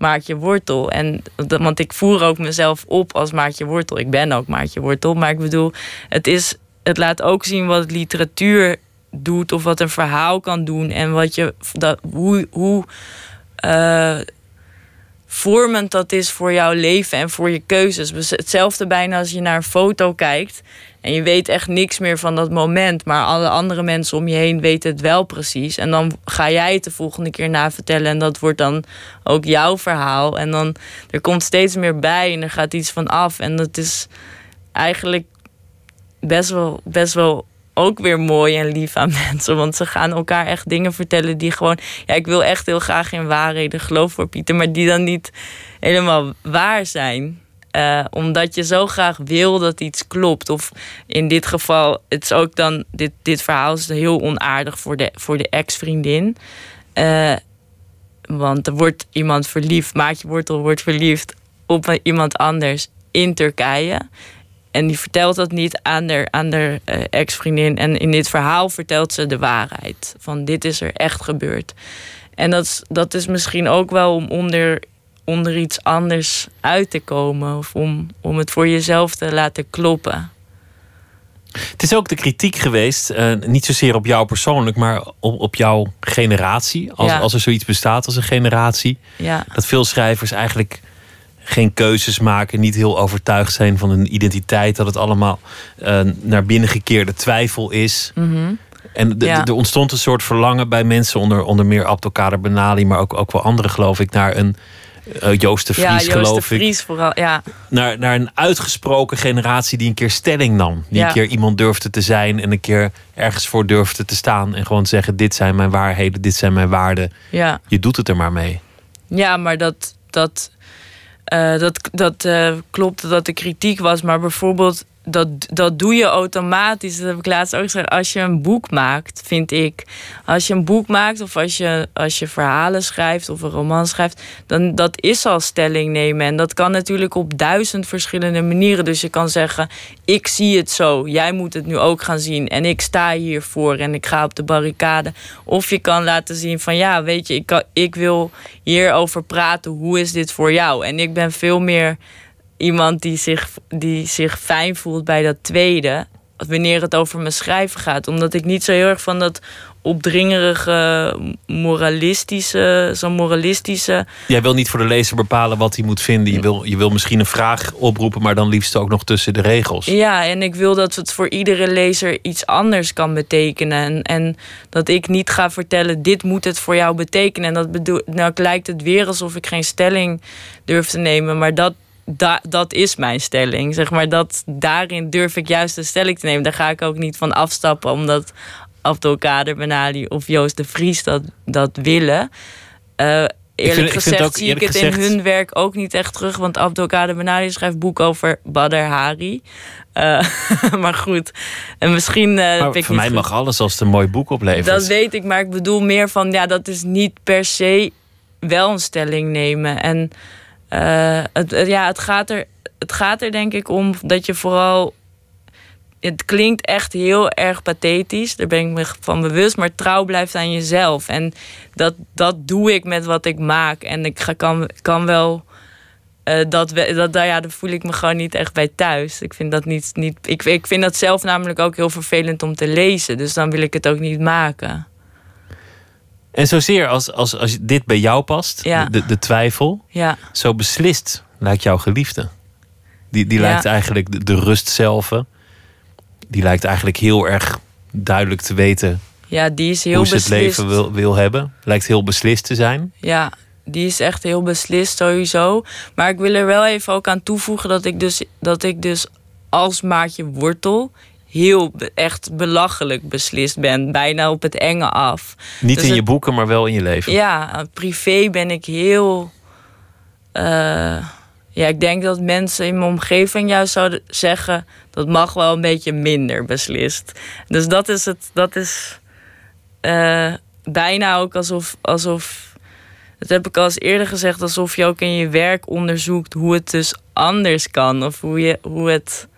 Maartje Wortel. En, want ik voer ook mezelf op als Maartje Wortel. Ik ben ook Maartje Wortel. Maar ik bedoel, het, is, het laat ook zien wat literatuur doet. Of wat een verhaal kan doen. En wat je, dat, hoe, hoe uh, vormend dat is voor jouw leven en voor je keuzes. Dus hetzelfde bijna als je naar een foto kijkt. En je weet echt niks meer van dat moment. Maar alle andere mensen om je heen weten het wel precies. En dan ga jij het de volgende keer na vertellen. En dat wordt dan ook jouw verhaal. En dan er komt steeds meer bij en er gaat iets van af. En dat is eigenlijk best wel, best wel ook weer mooi en lief aan mensen. Want ze gaan elkaar echt dingen vertellen die gewoon. Ja, ik wil echt heel graag in waarheden geloof voor Pieter, maar die dan niet helemaal waar zijn. Uh, omdat je zo graag wil dat iets klopt. Of in dit geval, het is ook dan. Dit, dit verhaal is heel onaardig voor de, voor de ex-vriendin. Uh, want er wordt iemand verliefd, Maatje Wortel wordt verliefd op iemand anders in Turkije. En die vertelt dat niet aan de, aan de uh, ex-vriendin. En in dit verhaal vertelt ze de waarheid. Van dit is er echt gebeurd. En dat is, dat is misschien ook wel om onder onder iets anders uit te komen. Of om, om het voor jezelf te laten kloppen. Het is ook de kritiek geweest, uh, niet zozeer op jou persoonlijk, maar op, op jouw generatie. Als, als er zoiets bestaat als een generatie. Ja. Dat veel schrijvers eigenlijk geen keuzes maken, niet heel overtuigd zijn van hun identiteit. Dat het allemaal uh, naar binnengekeerde twijfel is. Mm -hmm. En er ontstond een soort verlangen bij mensen, onder, onder meer Abdelkader Benali, maar ook, ook wel anderen, geloof ik, naar een uh, Joost de Vries, ja, Joost geloof de Vries ik. Vooral, ja. Naar, naar een uitgesproken generatie die een keer stelling nam. Die een keer iemand durfde te zijn en een keer ergens voor durfde te staan. En gewoon zeggen: Dit zijn mijn waarheden, dit zijn mijn waarden. Ja. Je doet het er maar mee. Ja, maar dat. dat uh, dat, dat uh, klopt dat de kritiek was, maar bijvoorbeeld dat, dat doe je automatisch. Dat heb ik laatst ook gezegd. Als je een boek maakt, vind ik. Als je een boek maakt of als je, als je verhalen schrijft of een roman schrijft, dan dat is al stelling nemen. En dat kan natuurlijk op duizend verschillende manieren. Dus je kan zeggen: Ik zie het zo, jij moet het nu ook gaan zien. En ik sta hiervoor en ik ga op de barricade. Of je kan laten zien van ja, weet je, ik, ik wil hierover praten. Hoe is dit voor jou? En ik ben veel meer iemand die zich, die zich fijn voelt bij dat tweede. Wanneer het over mijn schrijven gaat. Omdat ik niet zo heel erg van dat opdringerige, moralistische, zo'n moralistische. Jij wil niet voor de lezer bepalen wat hij moet vinden. Je wil, je wil misschien een vraag oproepen, maar dan liefst ook nog tussen de regels. Ja, en ik wil dat het voor iedere lezer iets anders kan betekenen. En, en dat ik niet ga vertellen, dit moet het voor jou betekenen. En dat bedoel, nou lijkt het weer alsof ik geen stelling durf te nemen, maar dat. Da, dat is mijn stelling. Zeg maar dat, daarin durf ik juist een stelling te nemen. Daar ga ik ook niet van afstappen, omdat Abdelkader Benali of Joost de Vries dat, dat willen. Uh, eerlijk gezegd zie ik het in hun werk ook niet echt terug. Want Abdelkader Benali schrijft boek over Badr Hari. Uh, maar goed, en misschien... Uh, maar voor mij mag alles als het een mooi boek oplevert. Dat weet ik, maar ik bedoel meer van... ja, dat is niet per se wel een stelling nemen. En uh, het, ja, het, gaat er, het gaat er denk ik om dat je vooral het klinkt echt heel erg pathetisch. Daar ben ik me van bewust. Maar trouw blijft aan jezelf. En dat, dat doe ik met wat ik maak. En ik ga, kan, kan wel. Uh, dat, dat, ja, daar voel ik me gewoon niet echt bij thuis. Ik vind dat niet. niet ik, ik vind dat zelf namelijk ook heel vervelend om te lezen. Dus dan wil ik het ook niet maken. En zozeer als, als, als dit bij jou past, ja. de, de twijfel, ja. zo beslist lijkt jouw geliefde. Die, die lijkt eigenlijk de, de rust zelf die lijkt eigenlijk heel erg duidelijk te weten ja, die is heel hoe ze beslist. het leven wil, wil hebben. Lijkt heel beslist te zijn. Ja, die is echt heel beslist sowieso. Maar ik wil er wel even ook aan toevoegen dat ik dus, dat ik dus als maatje wortel heel echt belachelijk beslist ben. Bijna op het enge af. Niet dus in je boeken, maar wel in je leven. Ja, privé ben ik heel. Uh, ja, ik denk dat mensen in mijn omgeving juist zouden zeggen... dat mag wel een beetje minder beslist. Dus dat is het. Dat is uh, bijna ook alsof, alsof... Dat heb ik al eens eerder gezegd... alsof je ook in je werk onderzoekt hoe het dus anders kan. Of hoe, je, hoe het...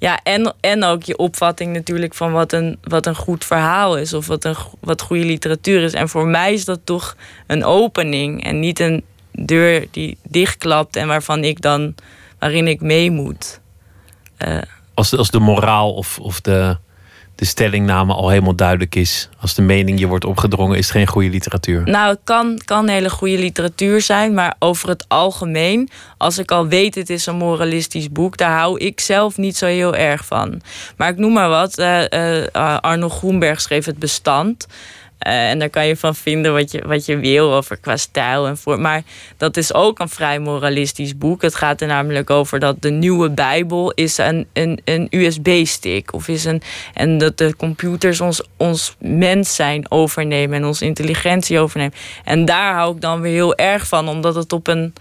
Ja, en, en ook je opvatting natuurlijk van wat een, wat een goed verhaal is. Of wat, een, wat goede literatuur is. En voor mij is dat toch een opening. En niet een deur die dichtklapt en waarvan ik dan, waarin ik mee moet. Uh, als, als de moraal of, of de, de stellingname al helemaal duidelijk is, als de mening je wordt opgedrongen, is het geen goede literatuur. Nou, het kan, kan hele goede literatuur zijn, maar over het algemeen, als ik al weet het is een moralistisch boek, daar hou ik zelf niet zo heel erg van. Maar ik noem maar wat, uh, Arno Groenberg schreef het bestand. Uh, en daar kan je van vinden wat je, wat je wil over qua stijl en voor. Maar dat is ook een vrij moralistisch boek. Het gaat er namelijk over dat de nieuwe Bijbel is een, een, een USB-stick. Of is een. En dat de computers ons, ons mens zijn overnemen en onze intelligentie overnemen. En daar hou ik dan weer heel erg van, omdat het op een.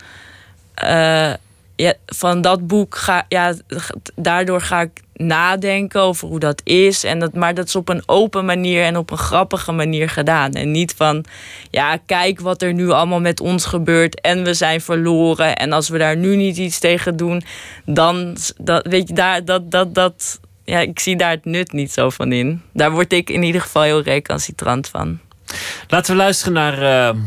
Uh, ja, van dat boek ga ja, daardoor ga ik nadenken over hoe dat is. En dat, maar dat is op een open manier en op een grappige manier gedaan. En niet van, ja, kijk wat er nu allemaal met ons gebeurt en we zijn verloren. En als we daar nu niet iets tegen doen, dan, dat, weet je, daar, dat, dat, dat, ja, ik zie daar het nut niet zo van in. Daar word ik in ieder geval heel recalcitrant van. Laten we luisteren naar uh,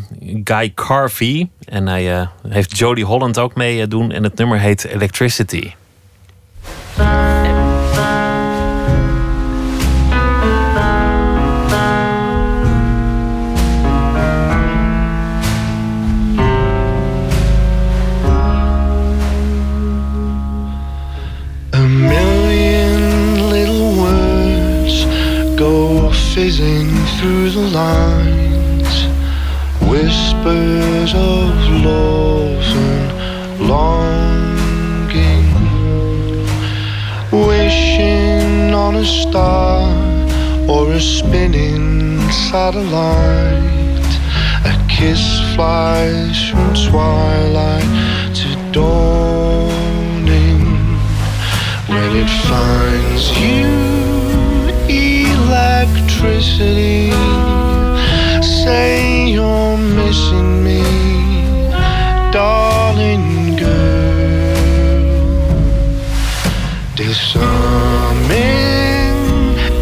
Guy Carvey. En hij uh, heeft Jodie Holland ook mee uh, doen. En het nummer heet Electricity. Fizzing through the lines, whispers of love and longing, wishing on a star or a spinning satellite. A kiss flies from twilight to dawning when it finds you electricity. Say you're missing me, darling girl. Disarming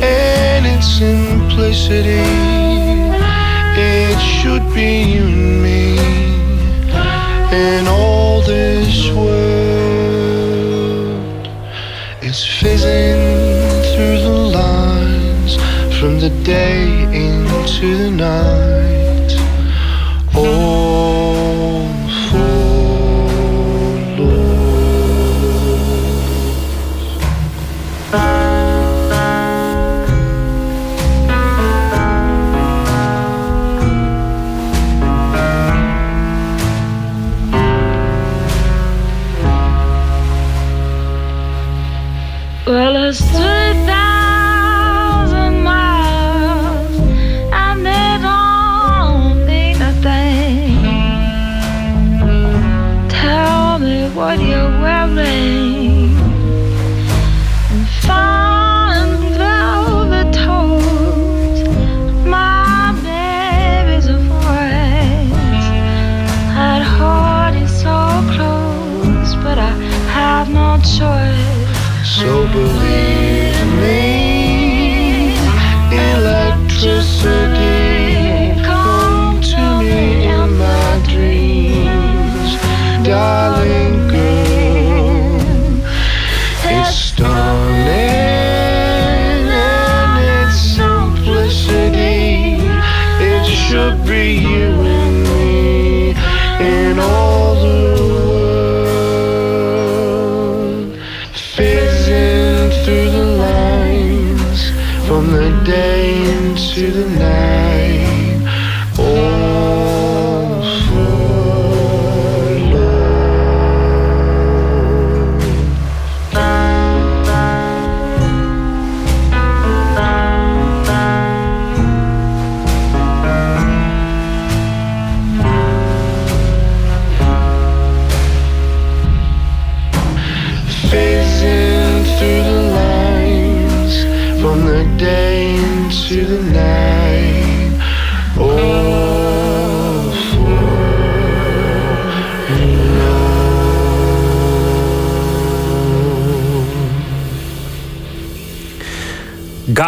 in its simplicity. It should be you and me in all this world. fizzing the day into the night.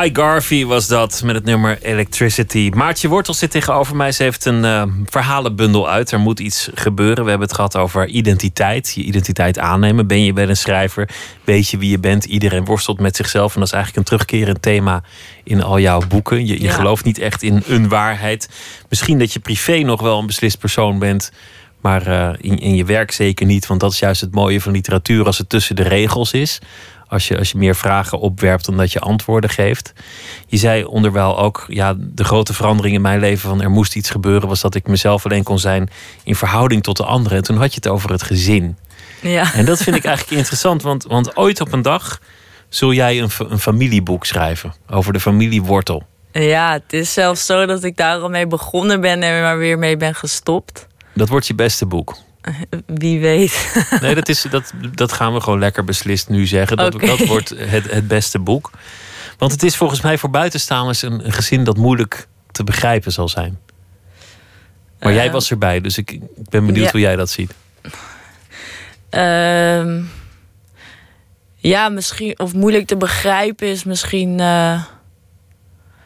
Guy Garvey was dat met het nummer Electricity. Maartje Wortel zit tegenover mij. Ze heeft een eh, verhalenbundel uit. Er moet iets gebeuren. We hebben het gehad over identiteit. Je identiteit aannemen. Ben je wel een schrijver? Weet je wie je bent? Iedereen worstelt met zichzelf. En dat is eigenlijk een terugkerend thema in al jouw boeken. Je, je Ja. gelooft niet echt in een waarheid. Misschien dat je privé nog wel een beslist persoon bent. Maar eh, in, in je werk zeker niet. Want dat is juist het mooie van literatuur als het tussen de regels is. Als je, als je meer vragen opwerpt dan dat je antwoorden geeft. Je zei onderwijl ook, ja, de grote verandering in mijn leven van er moest iets gebeuren, was dat ik mezelf alleen kon zijn in verhouding tot de anderen. En toen had je het over het gezin. Ja. En dat vind ik eigenlijk interessant, want, want ooit op een dag zul jij een, een familieboek schrijven over de familiewortel. ja, het is zelfs zo dat ik daar al mee begonnen ben en maar weer mee ben gestopt. Dat wordt je beste boek. Wie weet. Nee, dat, is, dat, dat gaan we gewoon lekker beslist nu zeggen. Dat, dat wordt het, het beste boek. Want het is volgens mij voor buitenstaanders een, een gezin dat moeilijk te begrijpen zal zijn. Maar jij Eh, was erbij, dus ik, ik ben benieuwd ja. hoe jij dat ziet. Ehm, ja, misschien, of moeilijk te begrijpen is misschien. eh,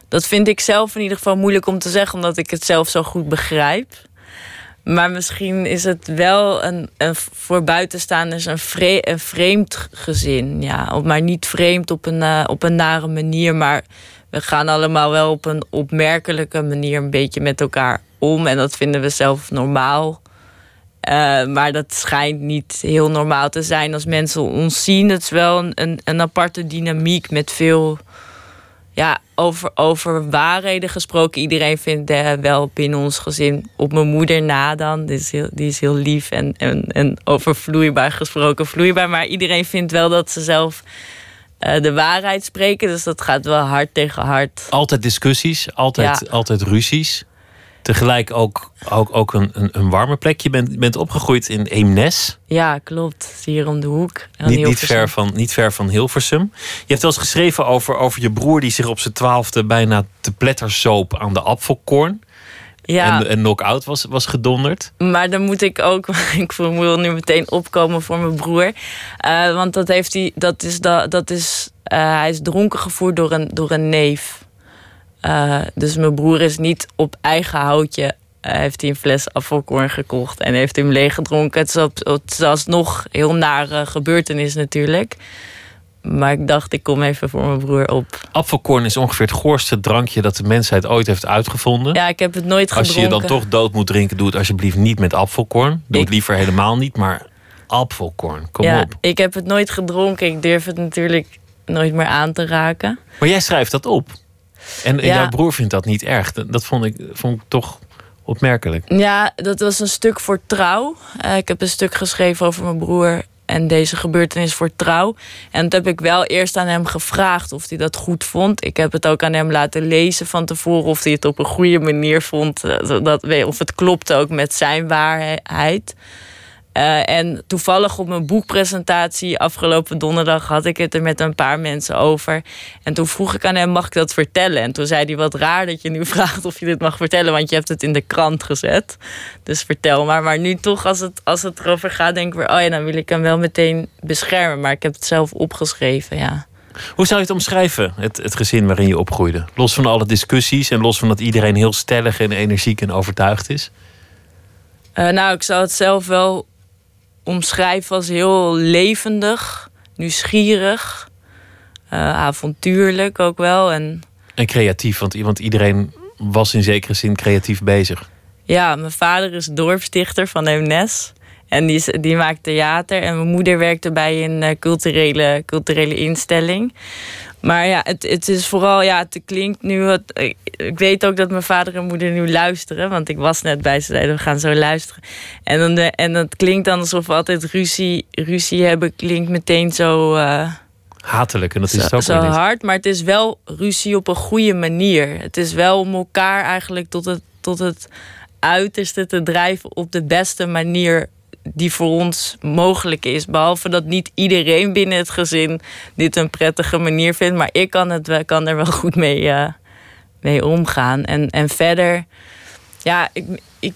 dat vind ik zelf in ieder geval moeilijk om te zeggen, omdat ik het zelf zo goed begrijp. Maar misschien is het wel een, een voor buitenstaanders een, vre een vreemd gezin. Ja, maar niet vreemd op een, eh, op een nare manier, maar we gaan allemaal wel op een opmerkelijke manier een beetje met elkaar om. En dat vinden we zelf normaal. Eh, maar dat schijnt niet heel normaal te zijn als mensen ons zien. Het is wel een, een, een aparte dynamiek met veel. Ja, over, over waarheden gesproken. Iedereen vindt eh, wel binnen ons gezin. Op mijn moeder na dan. Die is heel, die is heel lief en, en, en over vloeibaar gesproken. Vloeibaar. Maar iedereen vindt wel dat ze zelf eh, de waarheid spreken. Dus dat gaat wel hard tegen hard. Altijd discussies, altijd, Ja. altijd ruzies. Tegelijk ook, ook, ook een, een, een warme plek. Je bent, bent opgegroeid in Eemnes. Ja, klopt. Hier om de hoek. Niet, niet, ver van, niet ver van Hilversum. Je hebt wel eens geschreven over, over je broer die zich op zijn twaalfde bijna te pletter zoop aan de apfelkorn. Ja. En, en knock-out was, was gedonderd. Maar dan moet ik ook, ik voel- wil nu meteen opkomen voor mijn broer. Eh, want dat heeft hij, dat is, dat, dat is, eh, hij is dronken gevoerd door een, door een neef. Eh, dus mijn broer is niet op eigen houtje, eh, heeft hij een fles afvalkorn gekocht en heeft hem leeggedronken. Het is, op, het is alsnog heel nare gebeurtenis natuurlijk. Maar ik dacht, ik kom even voor mijn broer op. Apfelkorn is ongeveer het goorste drankje dat de mensheid ooit heeft uitgevonden. Ja, ik heb het nooit Als gedronken. je je dan toch dood moet drinken, doe het alsjeblieft niet met apfelkorn. Doe Ik- het liever helemaal niet, maar apfelkorn. Kom ja, op. ik heb het nooit gedronken. Ik durf het natuurlijk nooit meer aan te raken. Maar jij schrijft dat op. En, en Ja. jouw broer vindt dat niet erg. Dat dat vond ik, vond ik toch opmerkelijk. Ja, dat was een stuk voor trouw. Eh, ik heb een stuk geschreven over mijn broer en deze gebeurtenis voor trouw. En dat heb ik wel eerst aan hem gevraagd of hij dat goed vond. Ik heb het ook aan hem laten lezen van tevoren of hij het op een goede manier vond. eh, zodat, of het klopte ook met zijn waarheid. Eh, en toevallig op mijn boekpresentatie afgelopen donderdag had ik het er met een paar mensen over. En toen vroeg ik aan hem: mag ik dat vertellen? En toen zei hij: wat raar dat je nu vraagt of je dit mag vertellen, want je hebt het in de krant gezet. Dus vertel maar. Maar nu toch, als het, als het erover gaat, denk ik weer: oh ja, dan wil ik hem wel meteen beschermen. Maar ik heb het zelf opgeschreven, ja. Hoe zou je het omschrijven, het, het gezin waarin je opgroeide? Los van alle discussies en los van dat iedereen heel stellig en energiek en overtuigd is. Eh, nou, ik zou het zelf wel omschrijven als heel levendig, nieuwsgierig, eh, avontuurlijk ook wel. En En creatief, want, want iedereen was in zekere zin creatief bezig. Ja, mijn vader is dorpsdichter van Eemnes. En die, die maakt theater. En mijn moeder werkte bij een eh, culturele, culturele instelling. Maar ja, het, het is vooral, ja, het klinkt nu wat. Ik, ik weet ook dat mijn vader en moeder nu luisteren. Want ik was net bij ze, zeiden we gaan zo luisteren. En, dan de, en dat klinkt dan alsof we altijd ruzie, ruzie hebben. Klinkt meteen zo. eh, Hatelijk, en dat is zo, het ook zo hard, maar het is wel ruzie op een goede manier. Het is wel om elkaar eigenlijk tot het, tot het uiterste te drijven op de beste manier die voor ons mogelijk is. Behalve dat niet iedereen binnen het gezin dit een prettige manier vindt. Maar ik kan, het, kan er wel goed mee, eh, mee omgaan. En, en verder, ja, ik, ik,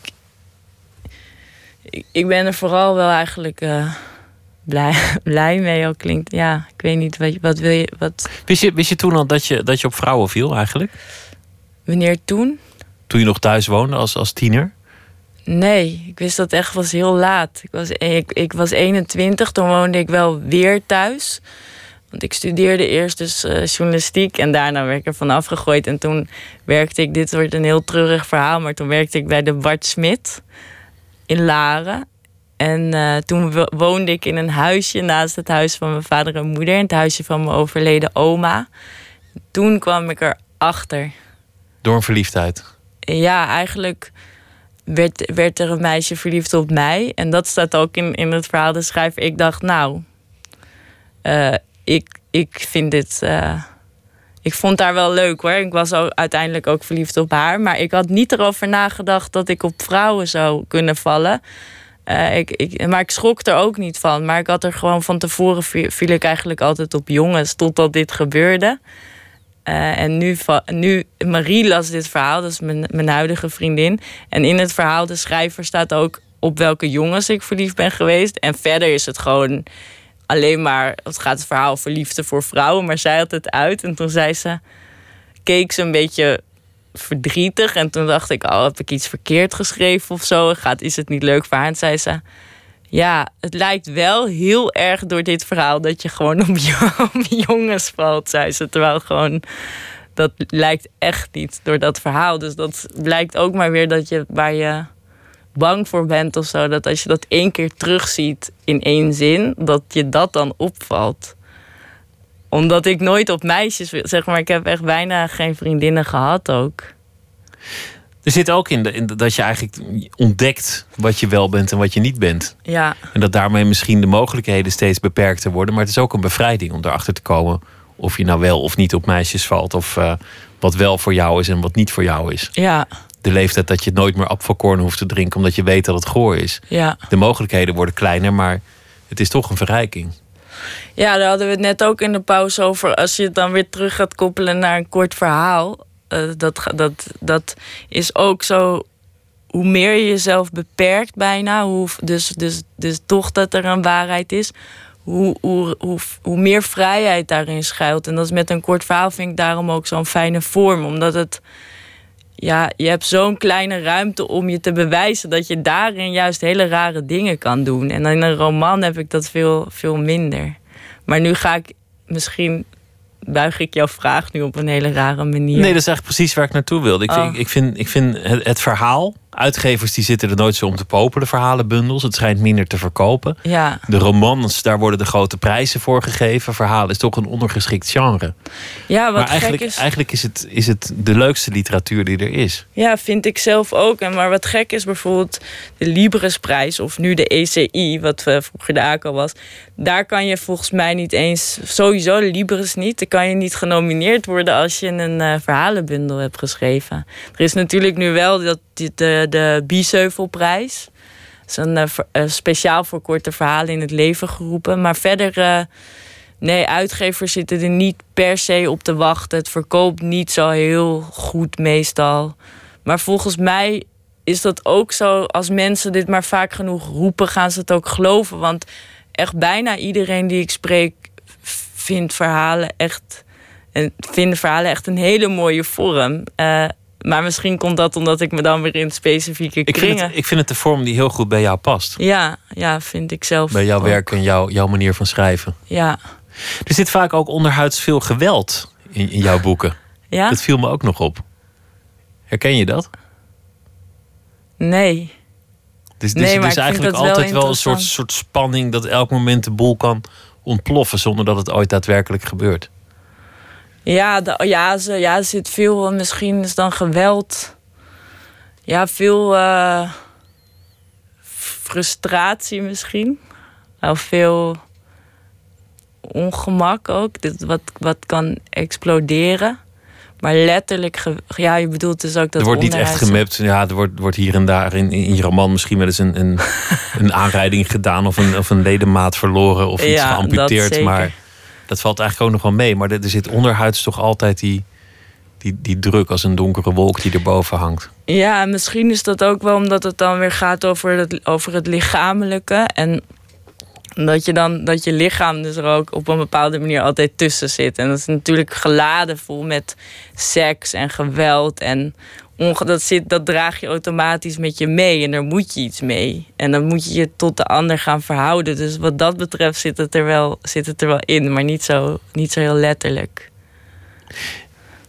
ik, ik ben er vooral wel eigenlijk eh, blij, blij mee. Al klinkt, ja, ik weet niet, wat, wat wil je, wat, Wist je, wist je toen al dat je, dat je op vrouwen viel eigenlijk? wanneer toen? Toen je nog thuis woonde als, als tiener? Nee, ik wist dat echt was heel laat. Ik was, ik, ik was 21, toen woonde ik wel weer thuis. Want ik studeerde eerst dus eh, journalistiek en daarna werd ik er van afgegooid. En toen werkte ik, dit wordt een heel treurig verhaal, maar toen werkte ik bij de Bart Smit in Laren. En eh, toen wo- woonde ik in een huisje naast het huis van mijn vader en moeder, in het huisje van mijn overleden oma. Toen kwam ik erachter Door een verliefdheid. ja, eigenlijk werd, werd er een meisje verliefd op mij. En dat staat ook in, in het verhaal de schrijver. Ik dacht, nou, eh, ik, ik vind dit. eh, ik vond haar wel leuk hoor. Ik was uiteindelijk ook verliefd op haar. Maar ik had niet erover nagedacht dat ik op vrouwen zou kunnen vallen. Eh, ik, ik, maar ik schrok er ook niet van. Maar ik had er gewoon van tevoren viel ik eigenlijk altijd op jongens totdat dit gebeurde. Eh, en nu, nu, Marie las dit verhaal, dat is mijn, mijn huidige vriendin. En in het verhaal, de schrijver staat ook op welke jongens ik verliefd ben geweest. En verder is het gewoon alleen maar, het gaat het verhaal over liefde voor vrouwen. Maar zij had het uit en toen zei ze, keek ze een beetje verdrietig. En toen dacht ik, oh, heb ik iets verkeerd geschreven of zo? Gaat, is het niet leuk voor haar? En zei ze, ja, het lijkt wel heel erg door dit verhaal dat je gewoon op, jo- op jongens valt, zei ze. Terwijl gewoon, dat lijkt echt niet door dat verhaal. Dus dat blijkt ook maar weer dat je waar je bang voor bent of zo, dat als je dat één keer terugziet in één zin, dat je dat dan opvalt. Omdat ik nooit op meisjes, zeg maar, ik heb echt bijna geen vriendinnen gehad ook. Er zit ook in, de, in de- dat je eigenlijk ontdekt wat je wel bent en wat je niet bent. Ja, En dat daarmee misschien de mogelijkheden steeds beperkter worden. Maar het is ook een bevrijding om erachter te komen of je nou wel of niet op meisjes valt. Of eh, wat wel voor jou is en wat niet voor jou is. ja, De leeftijd dat je nooit meer apfelkorn hoeft te drinken omdat je weet dat het goor is. ja. De mogelijkheden worden kleiner, maar het is toch een verrijking. Ja, daar hadden we het net ook in de pauze over. Als je het dan weer terug gaat koppelen naar een kort verhaal. Eh, dat, dat, dat is ook zo. Hoe meer je jezelf beperkt bijna. Hoe, dus, dus, dus toch dat er een waarheid is. Hoe, hoe, hoe, hoe meer vrijheid daarin schuilt. En dat is met een kort verhaal vind ik daarom ook zo'n fijne vorm. Omdat het. Ja, je hebt zo'n kleine ruimte om je te bewijzen dat je daarin juist hele rare dingen kan doen. En in een roman heb ik dat veel, veel minder. Maar nu ga ik misschien buig ik jouw vraag nu op een hele rare manier. Nee, dat is eigenlijk precies waar ik naartoe wilde. Ik, Oh. vind, ik vind, ik vind het, het verhaal. Uitgevers die zitten er nooit zo om te popelen, verhalenbundels. Het schijnt minder te verkopen. Ja, De romans, daar worden de grote prijzen voor gegeven. Verhalen is toch een ondergeschikt genre. ja wat maar gek eigenlijk, is. eigenlijk is, het, is het de leukste literatuur die er is. Ja, vind ik zelf ook. En maar wat gek is bijvoorbeeld de Libresprijs of nu de ECI, wat eh, vroeger de ACO was. Daar kan je volgens mij niet eens, sowieso de Libris niet, dan kan je niet genomineerd worden als je een eh, verhalenbundel hebt geschreven. Er is natuurlijk nu wel dat, de, de Biesheuvelprijs. Dat is een, eh, eh, speciaal voor korte verhalen in het leven geroepen. Maar verder, eh, nee, uitgevers zitten er niet per se op te wachten. Het verkoopt niet zo heel goed meestal. Maar volgens mij is dat ook zo. Als mensen dit maar vaak genoeg roepen, gaan ze het ook geloven. Want echt bijna iedereen die ik spreek vindt verhalen echt. En vinden verhalen echt een hele mooie vorm. Eh, maar misschien komt dat omdat ik me dan weer in specifieke Ik kringen. vind, het, ik vind het de vorm die heel goed bij jou past. Ja, ja, vind ik zelf. Bij jouw ook. werk en jouw, jouw manier van schrijven. Ja. Er zit vaak ook onderhuids veel geweld in, in jouw boeken. Ja? Dat viel me ook nog op. Herken je dat? Nee. Dus, dus Nee, maar is ik vind eigenlijk wel altijd wel een soort, soort spanning dat elk moment de boel kan ontploffen zonder dat het ooit daadwerkelijk gebeurt. Ja, de, ja, ze, ja, er zit veel, misschien is dan geweld. Ja, veel eh, frustratie misschien. Of veel ongemak ook, dit, wat, wat kan exploderen. Maar letterlijk, ja, je bedoelt dus ook dat er wordt niet echt gemapt. Ja, er wordt, wordt hier en daar in, in je roman misschien wel eens een, een, een aanrijding gedaan of een, of een ledemaat verloren of iets Ja, geamputeerd. Maar dat valt eigenlijk ook nog wel mee. Maar er, zit onderhuids toch altijd die, die, die druk als een donkere wolk die erboven hangt. Ja, en misschien is dat ook wel omdat het dan weer gaat over het, over het lichamelijke. En dat je dan dat je lichaam dus er ook op een bepaalde manier altijd tussen zit. En dat is natuurlijk geladen vol met seks en geweld. En dat, zit, dat draag je automatisch met je mee. En daar moet je iets mee. En dan moet je je tot de ander gaan verhouden. Dus wat dat betreft zit het er wel, zit het er wel in, maar niet zo, niet zo heel letterlijk.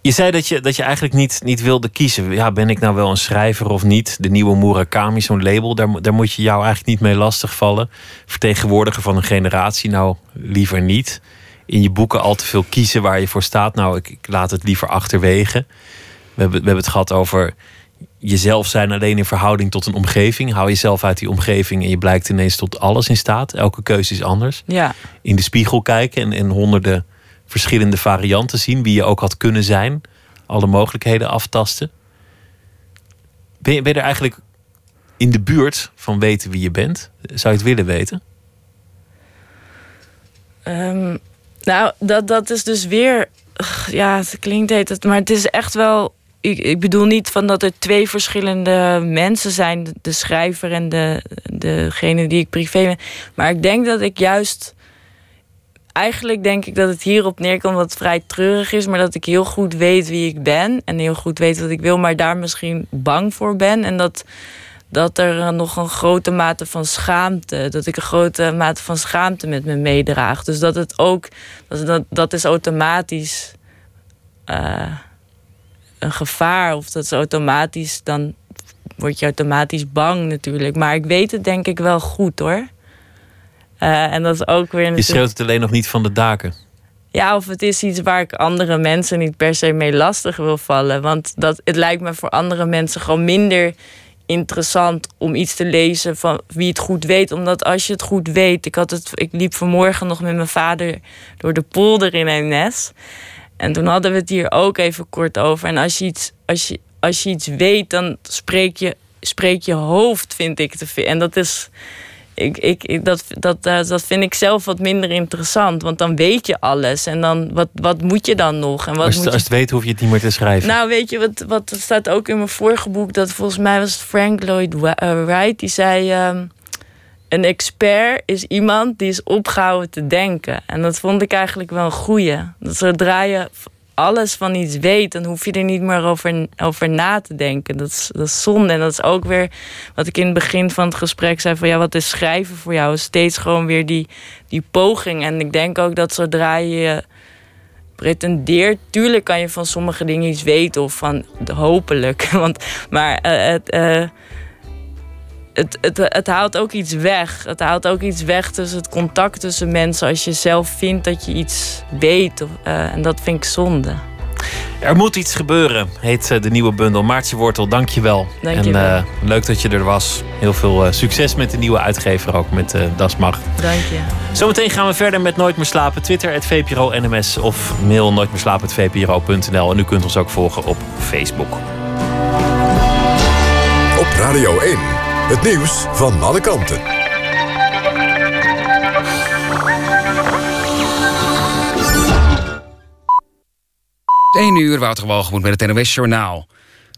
Je zei dat je, dat je eigenlijk niet, niet wilde kiezen. Ja, ben ik nou wel een schrijver of niet? De nieuwe Murakami, zo'n label, daar, daar moet je jou eigenlijk niet mee lastigvallen. Vertegenwoordiger van een generatie, nou liever niet. In je boeken al te veel kiezen waar je voor staat. Nou, ik, ik laat het liever achterwege. We hebben, we hebben het gehad over jezelf zijn alleen in verhouding tot een omgeving. Hou jezelf uit die omgeving en je blijkt ineens tot alles in staat. Elke keuze is anders Ja. in de spiegel kijken en, en honderden verschillende varianten zien, wie je ook had kunnen zijn, alle mogelijkheden aftasten. Ben je, er eigenlijk in de buurt van weten wie je bent? Zou je het willen weten? Ehm, nou, dat, dat is dus weer. Ja, het klinkt heet het, maar het is echt wel. Ik, ik bedoel niet van dat er twee verschillende mensen zijn, de, de schrijver en de, degene die ik privé ben. Maar ik denk dat ik juist. Eigenlijk denk ik dat het hierop neerkomt het vrij treurig is, maar dat ik heel goed weet wie ik ben en heel goed weet wat ik wil, maar daar misschien bang voor ben. En dat, dat er nog een grote mate van schaamte, dat ik een grote mate van schaamte met me meedraag. Dus dat het ook, dat, dat, dat is automatisch eh, een gevaar, of dat is automatisch, dan word je automatisch bang natuurlijk. Maar ik weet het denk ik wel goed hoor. Eh, en dat is ook weer Je schreeuwt het alleen nog niet van de daken. Ja, of het is iets waar ik andere mensen niet per se mee lastig wil vallen. Want dat, het lijkt me voor andere mensen gewoon minder interessant om iets te lezen van wie het goed weet. Omdat als je het goed weet. Ik, had het, ik liep vanmorgen nog met mijn vader door de polder in Eemnes. En toen hadden we het hier ook even kort over. En als je iets, als je, als je iets weet, dan spreek je, spreek je hoofd, vind ik te veel. En dat is. Ik, ik, dat, dat, eh, dat vind ik zelf wat minder interessant. Want dan weet je alles. En dan, wat, wat moet je dan nog? En wat Als je, moet het- je... als je het weet, hoef je het niet meer te schrijven. Nou, weet je, wat, wat staat ook in mijn vorige boek... dat volgens mij was het Frank Lloyd eh, Wright... die zei... ehm, een expert is iemand die is opgehouden te denken. En dat vond ik eigenlijk wel een goeie. Dat zodra je alles van iets weet, dan hoef je er niet meer over, over na te denken. Dat is, dat is zonde. En dat is ook weer wat ik in het begin van het gesprek zei: van ja, wat is schrijven voor jou? Steeds gewoon weer die, die poging. En ik denk ook dat zodra je pretendeert, tuurlijk kan je van sommige dingen iets weten of van hopelijk. Want, maar uh, het. Uh, het, het, het haalt ook iets weg. Het haalt ook iets weg tussen het contact tussen mensen als je zelf vindt dat je iets weet. Uh, en dat vind ik zonde. Er moet iets gebeuren, heet eh, de nieuwe bundel. Maartje Wortel, dank je wel. Dank je wel. En uh, leuk dat je er was. Heel veel uh, succes met de nieuwe uitgever ook, met uh, Das Mag. Dank je. Zometeen gaan we verder met Nooit meer slapen. Twitter, het VPRO NMS of mail nooit meer slapen, VPRO.nl. En u kunt ons ook volgen op Facebook. Op Radio 1. Het nieuws van alle kanten. 1 uur, Wouter Walgemoed met het NOS Journaal.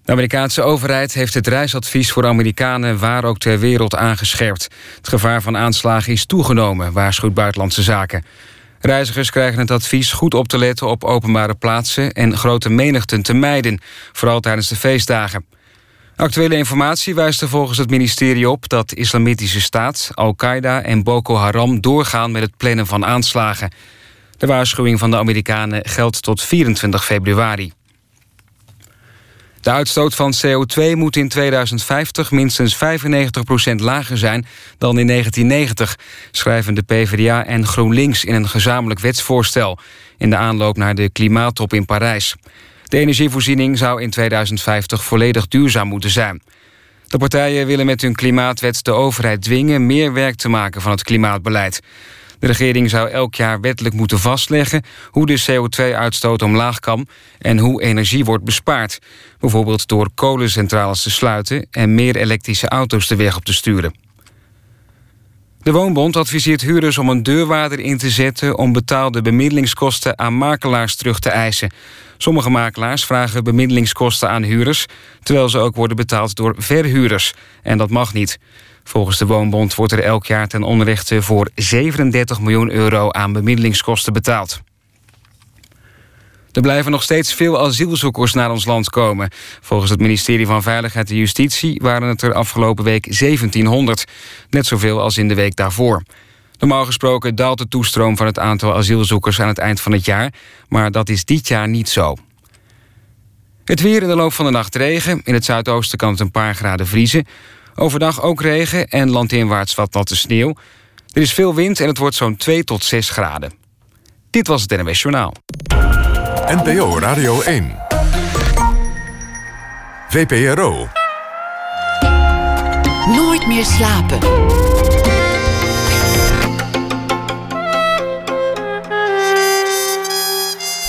De Amerikaanse overheid heeft het reisadvies voor Amerikanen waar ook ter wereld aangescherpt. Het gevaar van aanslagen is toegenomen, waarschuwt Buitenlandse Zaken. Reizigers krijgen het advies goed op te letten op openbare plaatsen en grote menigten te mijden, vooral tijdens de feestdagen. Actuele informatie wijst er volgens het ministerie op dat Islamitische Staat, Al-Qaeda en Boko Haram doorgaan met het plannen van aanslagen. De waarschuwing van de Amerikanen geldt tot 24 februari. De uitstoot van CO2 moet in 2050 minstens 95% lager zijn dan in 1990... schrijven de PvdA en GroenLinks in een gezamenlijk wetsvoorstel... in de aanloop naar de klimaattop in Parijs. De energievoorziening zou in 2050 volledig duurzaam moeten zijn. De partijen willen met hun klimaatwet de overheid dwingen... meer werk te maken van het klimaatbeleid. De regering zou elk jaar wettelijk moeten vastleggen... hoe de CO2-uitstoot omlaag kan en hoe energie wordt bespaard. Bijvoorbeeld door kolencentrales te sluiten... en meer elektrische auto's de weg op te sturen. De Woonbond adviseert huurders om een deurwaarder in te zetten... om betaalde bemiddelingskosten aan makelaars terug te eisen. Sommige makelaars vragen bemiddelingskosten aan huurders... terwijl ze ook worden betaald door verhuurders. En dat mag niet. Volgens de Woonbond wordt er elk jaar ten onrechte voor 37 miljoen euro aan bemiddelingskosten betaald. Er blijven nog steeds veel asielzoekers naar ons land komen. Volgens het ministerie van Veiligheid en Justitie waren het er afgelopen week 1700. Net zoveel als in de week daarvoor. Normaal gesproken daalt de toestroom van het aantal asielzoekers aan het eind van het jaar, maar dat is dit jaar niet zo. Het weer in de loop van de nacht regen. In het zuidoosten kan het een paar graden vriezen. Overdag ook regen en landinwaarts wat natte sneeuw. Er is veel wind en het wordt zo'n 2 tot 6 graden. Dit was het NWS Journaal. NPO Radio 1. VPRO. Nooit meer slapen.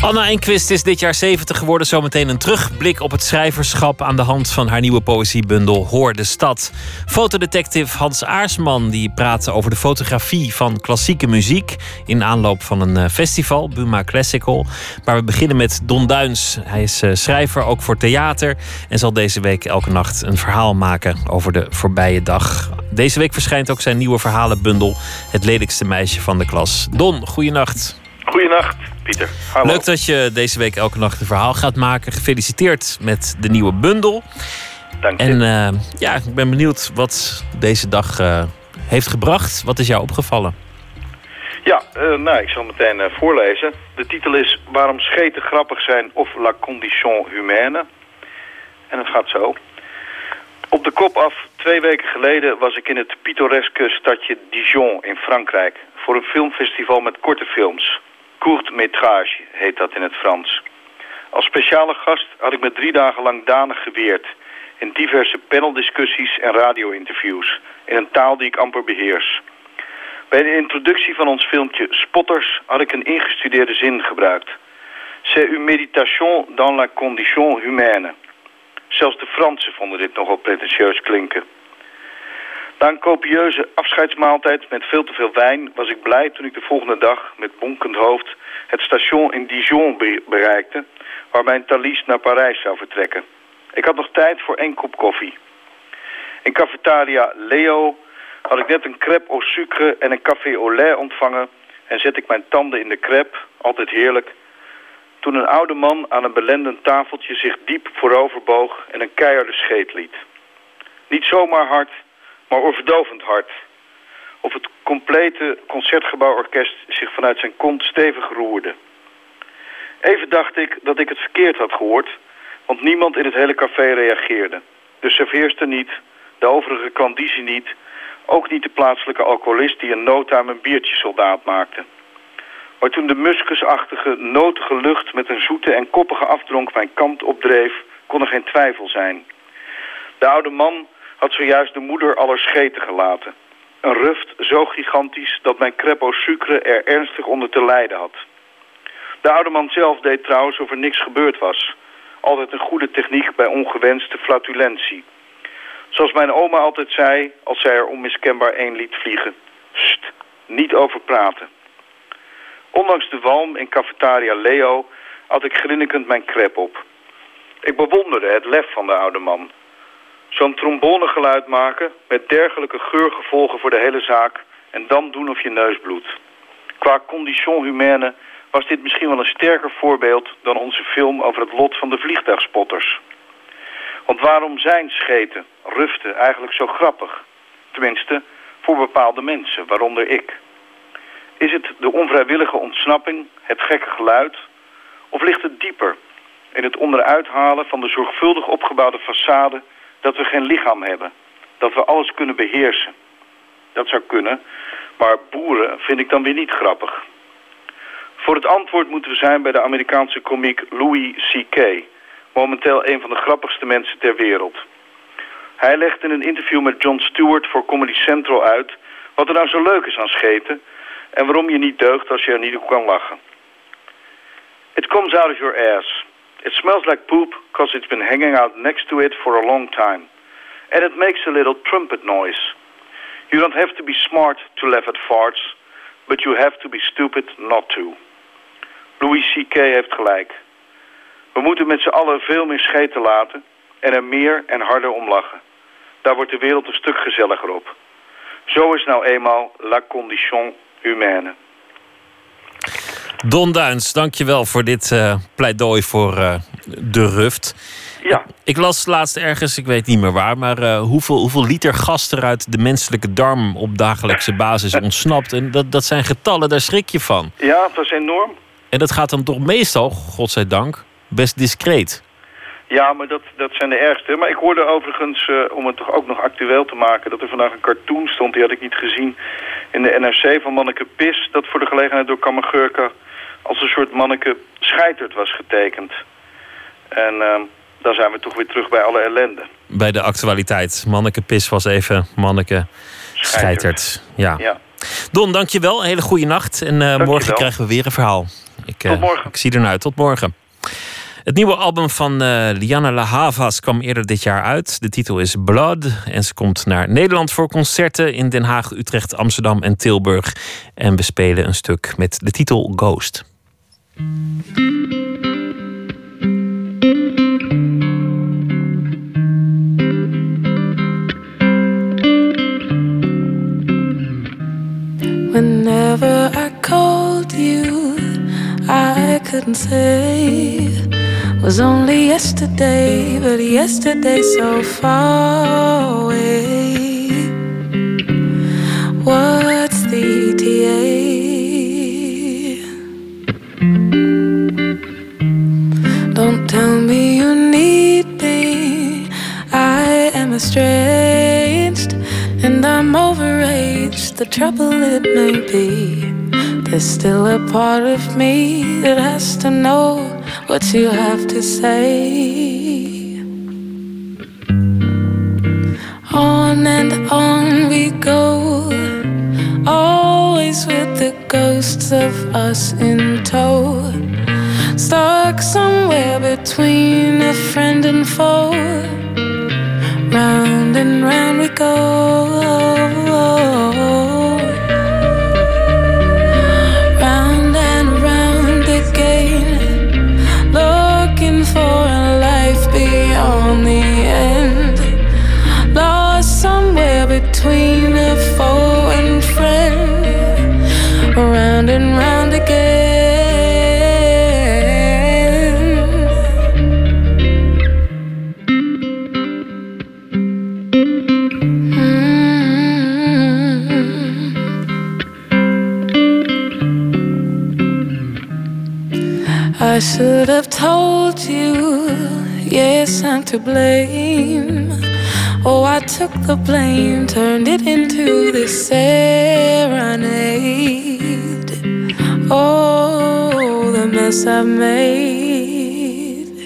Anna Enquist is dit jaar 70 geworden. Zometeen een terugblik op het schrijverschap aan de hand van haar nieuwe poëziebundel Hoor de Stad. Fotodetective Hans Aarsman die praat over de fotografie van klassieke muziek in aanloop van een eh, festival, Buma Classical. Maar we beginnen met Don Duins. Hij is eh, schrijver ook voor theater en zal deze week elke nacht een verhaal maken over de voorbije dag. Deze week verschijnt ook zijn nieuwe verhalenbundel Het lelijkste meisje van de klas. Don, goeienacht. Goeienacht, Pieter. Hallo. Leuk dat je deze week elke nacht een verhaal gaat maken. Gefeliciteerd met de nieuwe bundel. Dank je. En uh, ja, ik ben benieuwd wat deze dag uh, heeft gebracht. Wat is jou opgevallen? Ja, uh, nou, ik zal meteen voorlezen. De titel is Waarom scheten grappig zijn of La condition humaine. En het gaat zo. Op de kop af, twee weken geleden was ik in het pittoreske stadje Dijon in Frankrijk... voor een filmfestival met korte films. Court métrage heet dat in het Frans. Als speciale gast had ik me drie dagen lang danig geweerd... in diverse paneldiscussies en radio-interviews... in een taal die ik amper beheers. Bij de introductie van ons filmpje Spotters had ik een ingestudeerde zin gebruikt. C'est une méditation dans la condition humaine. Zelfs de Fransen vonden dit nogal pretentieus klinken. Na een copieuze afscheidsmaaltijd met veel te veel wijn... was ik blij toen ik de volgende dag met bonkend hoofd... het station in Dijon bereikte... waar mijn Thalys naar Parijs zou vertrekken. Ik had nog tijd voor één kop koffie. In cafetaria Leo had ik net een crêpe au sucre en een café au lait ontvangen... en zet ik mijn tanden in de krep, altijd heerlijk, toen een oude man aan een belendend tafeltje zich diep vooroverboog en een keiharde scheet liet. Niet zomaar hard, maar overdovend hard. Of het complete concertgebouworkest zich vanuit zijn kont stevig roerde. Even dacht ik dat ik het verkeerd had gehoord, want niemand in het hele café reageerde. De serveerster niet, de overige klandizie niet, ook niet de plaatselijke alcoholist die een noodtime een biertje soldaat maakte. Maar toen de muskusachtige, notige lucht met een zoete en koppige afdronk mijn kant opdreef, kon er geen twijfel zijn. De oude man had zojuist de moeder aller scheten gelaten. Een ruft zo gigantisch dat mijn crepo sucre er ernstig onder te lijden had. De oude man zelf deed trouwens of er niks gebeurd was. Altijd een goede techniek bij ongewenste flatulentie. Zoals mijn oma altijd zei, als zij er onmiskenbaar één liet vliegen. Sst, niet over praten. Ondanks de walm in cafetaria Leo had ik grinnikend mijn krep op. Ik bewonderde het lef van de oude man. Zo'n trombonegeluid maken met dergelijke geurgevolgen voor de hele zaak... en dan doen of je neus bloedt. Qua condition humaine was dit misschien wel een sterker voorbeeld... dan onze film over het lot van de vliegtuigspotters. Want waarom zijn scheten, ruften eigenlijk zo grappig? Tenminste, voor bepaalde mensen, waaronder ik. Is het de onvrijwillige ontsnapping, het gekke geluid... of ligt het dieper in het onderuithalen van de zorgvuldig opgebouwde façade... dat we geen lichaam hebben, dat we alles kunnen beheersen? Dat zou kunnen, maar boeren vind ik dan weer niet grappig. Voor het antwoord moeten we zijn bij de Amerikaanse komiek Louis C.K., momenteel een van de grappigste mensen ter wereld. Hij legt in een interview met Jon Stewart voor Comedy Central uit wat er nou zo leuk is aan scheten en waarom je niet deugt als je er niet op kan lachen. It comes out of your ass. It smells like poop because it's been hanging out next to it for a long time. And it makes a little trumpet noise. You don't have to be smart to laugh at farts, but you have to be stupid not to. Louis C.K. heeft gelijk. We moeten met z'n allen veel meer scheten laten en er meer en harder om lachen. Daar wordt de wereld een stuk gezelliger op. Zo is nou eenmaal la condition humaine. Don Duins, dankjewel voor dit eh, pleidooi voor eh, de ruft. Ja. Ik las laatst ergens, ik weet niet meer waar, maar eh, hoeveel, hoeveel liter gas er uit de menselijke darm op dagelijkse basis ontsnapt. En dat, dat zijn getallen, daar schrik je van. Ja, het was enorm. En dat gaat dan toch meestal, godzijdank, best discreet. Ja, maar dat, dat zijn de ergste. Maar ik hoorde overigens, om het toch ook nog actueel te maken... dat er vandaag een cartoon stond, die had ik niet gezien... in de NRC van Manneke Pis... dat voor de gelegenheid door Kammergurka... als een soort Manneke Scheitert was getekend. En eh, dan zijn we toch weer terug bij alle ellende. Bij de actualiteit. Manneke Pis was even Manneke Scheitert. Ja. Ja. Don, dankjewel. Een hele goede nacht. En eh, morgen krijgen we weer een verhaal. Ik, Tot morgen. Ik zie ernaar uit. Tot morgen. Het nieuwe album van eh, Liana La Havas kwam eerder dit jaar uit. De titel is Blood. En ze komt naar Nederland voor concerten in Den Haag, Utrecht, Amsterdam en Tilburg. En we spelen een stuk met de titel Ghost. Whenever I called you, I couldn't say was only yesterday, but yesterday so far away. What's the ETA? Don't tell me you need me. I am estranged and I'm overaged. The trouble it may be, there's still a part of me that has to know what you have to say. On and on we go, always with the ghosts of us in tow. Stuck somewhere between a friend and foe. Round and round we go. Told you, yes, I'm to blame. Oh, I took the blame, turned it into this serenade. Oh, the mess I've made.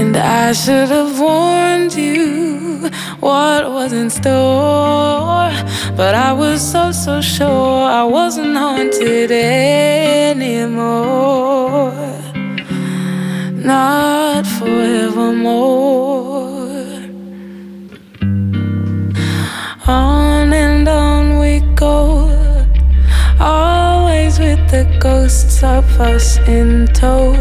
And I should have warned you what was in store. But I was so, so sure I wasn't haunted anymore. Not forevermore. On and on we go. Always with the ghosts of us in tow.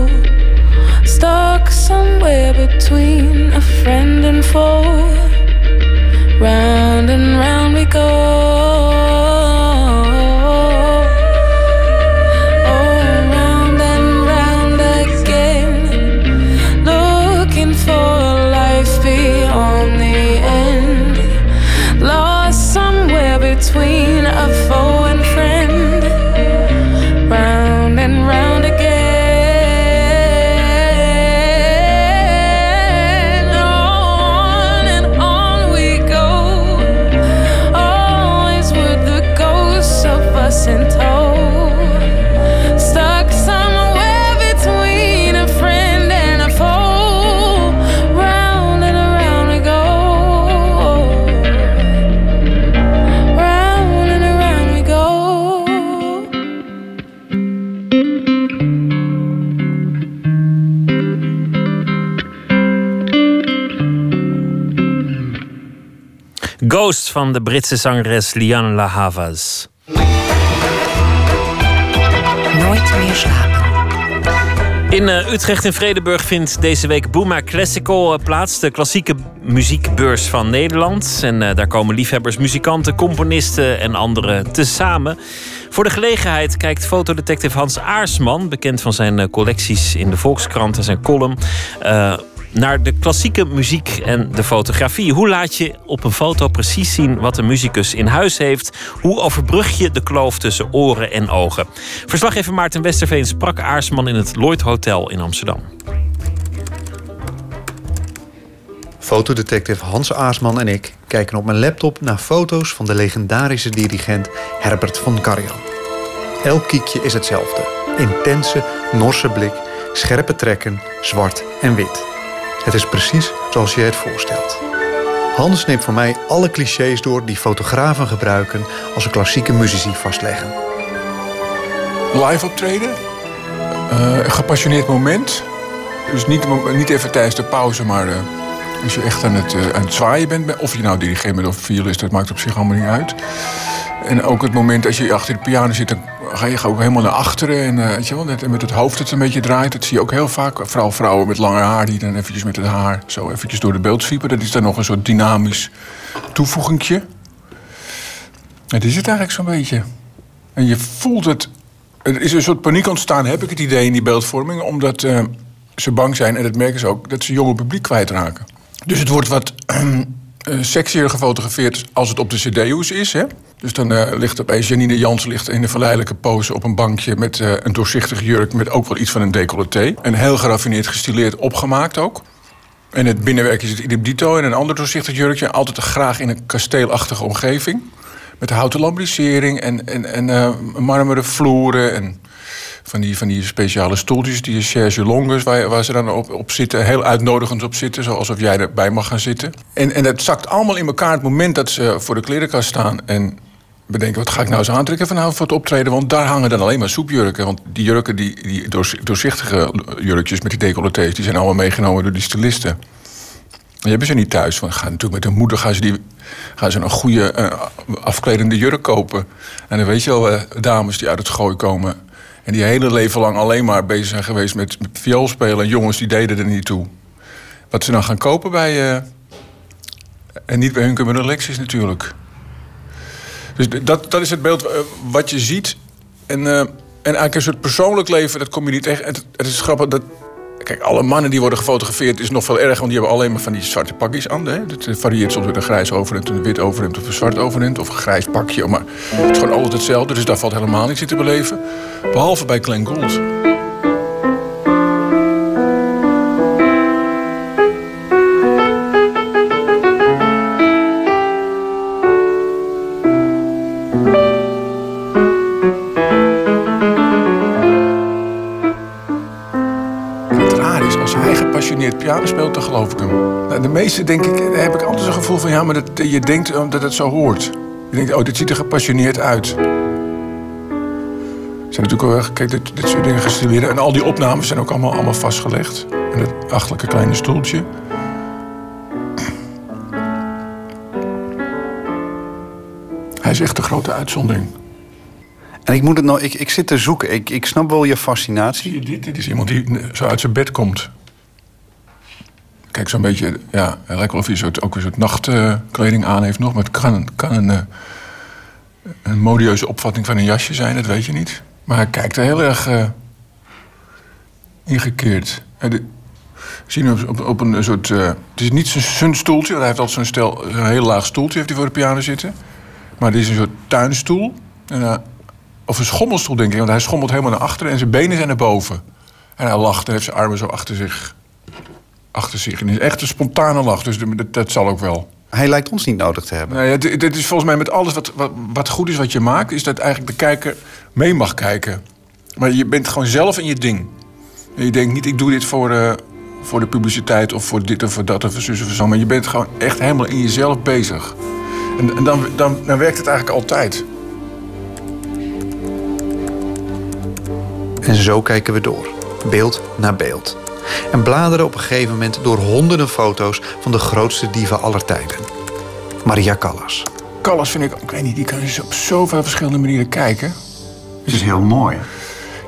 Stuck somewhere between a friend and foe. Round and round go. Ghost van de Britse zangeres Liane La Havas. Nooit meer slapen. In eh, Utrecht en Vredenburg vindt deze week Booma Classical eh, plaats. De klassieke muziekbeurs van Nederland. En eh, daar komen liefhebbers, muzikanten, componisten en anderen tezamen. Voor de gelegenheid kijkt fotodetective Hans Aarsman... bekend van zijn collecties in de Volkskrant en zijn column... naar de klassieke muziek en de fotografie. Hoe laat je op een foto precies zien wat een muzikus in huis heeft? Hoe overbrug je de kloof tussen oren en ogen? Verslaggever Maarten Westerveen sprak Aarsman in het Lloyd Hotel in Amsterdam. Fotodetective Hans Aarsman en ik kijken op mijn laptop naar foto's van de legendarische dirigent Herbert von Karajan. Elk kiekje is hetzelfde. Intense, norse blik, scherpe trekken, zwart en wit. Het is precies zoals je het voorstelt. Hans neemt voor mij alle clichés door die fotografen gebruiken als ze klassieke muzici vastleggen. Live optreden. Eh, een gepassioneerd moment. Dus niet, niet even tijdens de pauze, maar eh, als je echt aan het, eh, aan het zwaaien bent. Of je nou dirigent bent of violist, dat maakt op zich allemaal niet uit. En ook het moment als je achter de piano zit, dan ga je ook helemaal naar achteren. En eh, weet je wel, net met het hoofd het een beetje draait. Dat zie je ook heel vaak. Vooral vrouwen met lange haar die dan eventjes met het haar zo eventjes door de beeld zwiepen. Dat is dan nog een soort dynamisch toevoegingje. Het is het eigenlijk zo'n beetje. En je voelt het. Er is een soort paniek ontstaan, heb ik het idee, in die beeldvorming. Omdat eh, ze bang zijn, en dat merken ze ook, dat ze jonge publiek kwijtraken. Dus het wordt wat eh, sexier gefotografeerd als het op de cd-hoes is. Hè? Dus dan eh, ligt opeens Janine Jans ligt in een verleidelijke pose op een bankje... met eh, een doorzichtig jurk met ook wel iets van een decolleté. En heel geraffineerd gestileerd opgemaakt ook. En het binnenwerk is het idem dito en een ander doorzichtig jurkje. Altijd graag in een kasteelachtige omgeving. Met houten lambrisering en, en, en marmeren vloeren... en van die, van die speciale stoeltjes, die chaise longues... Waar, waar ze dan op, op zitten, heel uitnodigend op zitten... alsof jij erbij mag gaan zitten. En, en dat zakt allemaal in elkaar het moment dat ze voor de klerenkast staan... en bedenken, wat ga ik nou eens aantrekken vanavond voor het optreden? Want daar hangen dan alleen maar soepjurken. Want die jurken, die, die doorz- doorzichtige jurkjes met die decolletés... die zijn allemaal meegenomen door die stylisten. Die hebben ze niet thuis. Want gaan natuurlijk met hun moeder gaan ze, die, gaan ze een goede eh, afkledende jurk kopen. En dan weet je wel, eh, dames die uit het gooi komen... en die hele leven lang alleen maar bezig zijn geweest met, met viool spelen... en jongens die deden er niet toe. Wat ze dan gaan kopen bij... eh, en niet bij maar de Lexus natuurlijk. Dus dat, dat is het beeld eh, wat je ziet. En, eh, en eigenlijk een soort persoonlijk leven, dat kom je niet echt. Het, het is grappig dat Kijk, alle mannen die worden gefotografeerd is nog veel erger... want die hebben alleen maar van die zwarte pakjes aan. Hè? Het varieert soms met een grijs overhemd, een wit overhemd... of een zwart overhemd of een grijs pakje. Maar het is gewoon altijd hetzelfde, dus daar valt helemaal niks in te beleven. Behalve bij Glenn Gould. Piano speelt, dan geloof ik hem. Nou, de meeste denk ik, daar heb ik altijd een gevoel van... ja, maar dat, je denkt eh, dat het zo hoort. Je denkt, oh, dit ziet er gepassioneerd uit. Er zijn natuurlijk wel, kijk, dit, dit soort dingen gestudeerd. En al die opnames zijn ook allemaal, allemaal vastgelegd. En dat achtelijke kleine stoeltje. Hij is echt een grote uitzondering. En ik, moet het nou, ik, ik zit te zoeken. Ik, ik snap wel je fascinatie. Dit, dit is iemand die zo uit zijn bed komt. Kijk, zo'n beetje, ja, lijkt wel of hij ook een soort nachtkleding aan heeft nog. Maar het kan, een- eh, een modieuze opvatting van een jasje zijn, dat weet je niet. Maar hij kijkt er heel erg eh, ingekeerd. De- we zien hem op, op een soort... eh, het is niet zijn, stoeltje, hij heeft altijd zo'n stel, een heel laag stoeltje heeft hij voor de piano zitten. Maar dit is een soort tuinstoel. Eh, of een schommelstoel, denk ik. Want hij schommelt helemaal naar achteren en zijn benen zijn naar boven. En hij lacht en heeft zijn armen zo achter zich. Achter zich. En is echt een spontane lach, dus dat, dat zal ook wel. Hij lijkt ons niet nodig te hebben. Nee, het, het is volgens mij met alles wat, wat, wat goed is wat je maakt... is dat eigenlijk de kijker mee mag kijken. Maar je bent gewoon zelf in je ding. En je denkt niet, ik doe dit voor, eh, voor de publiciteit... of voor dit of voor dat of voor zus of zo. Maar je bent gewoon echt helemaal in jezelf bezig. En, en dan, dan, dan werkt het eigenlijk altijd. En zo kijken we door, beeld na beeld. En bladeren op een gegeven moment door honderden foto's van de grootste diva aller tijden. Maria Callas. Callas vind ik, ik weet niet, die kan dus op zoveel verschillende manieren kijken. Het is heel mooi.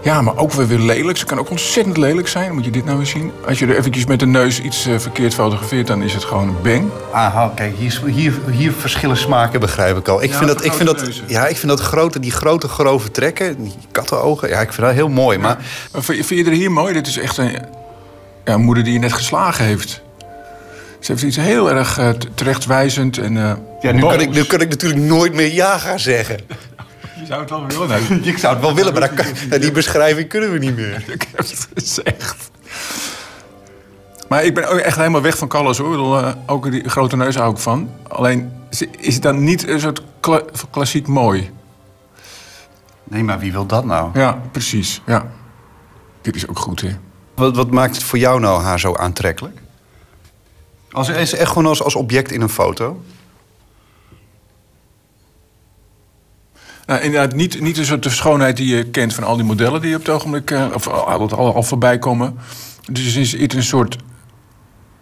Ja, maar ook weer weer lelijk. Ze kan ook ontzettend lelijk zijn. Moet je dit nou eens zien? Als je er eventjes met de neus iets eh, verkeerd fotografeert, dan is het gewoon een bang. Aha, kijk, hier, hier, hier verschillen smaken, begrijp ik al. Ik Ja, vind dat, ik vind dat, neuzen. ja, ik vind dat grote, die grote grove trekken, die kattenogen, ja, ik vind dat heel mooi. Maar Maar vind, je- vind je er hier mooi? Dit is echt een, ja, een moeder die je net geslagen heeft. Ze heeft iets heel erg eh, t- terechtwijzend en eh ja, nu, kan ik, nu kan ik natuurlijk nooit meer ja gaan zeggen. Je zou het wel willen. Nee. Ik zou het wel willen, maar kan- die beschrijving kunnen we niet meer. Ik heb het gezegd. Maar ik ben ook echt helemaal weg van Callas hoor. Ik bedoel, eh, ook die grote neus hou ik van. Alleen is- is het dan niet een soort kla- klassiek mooi? Nee, maar wie wil dat nou? Ja, precies. Ja. Dit is ook goed, hè? Wat, wat maakt het voor jou nou haar zo aantrekkelijk? Als, is echt gewoon als, als object in een foto? Nou, inderdaad, niet, niet een soort de schoonheid die je kent van al die modellen die op het ogenblik eh, of al, al, al, voorbij komen. Dus het is, een soort.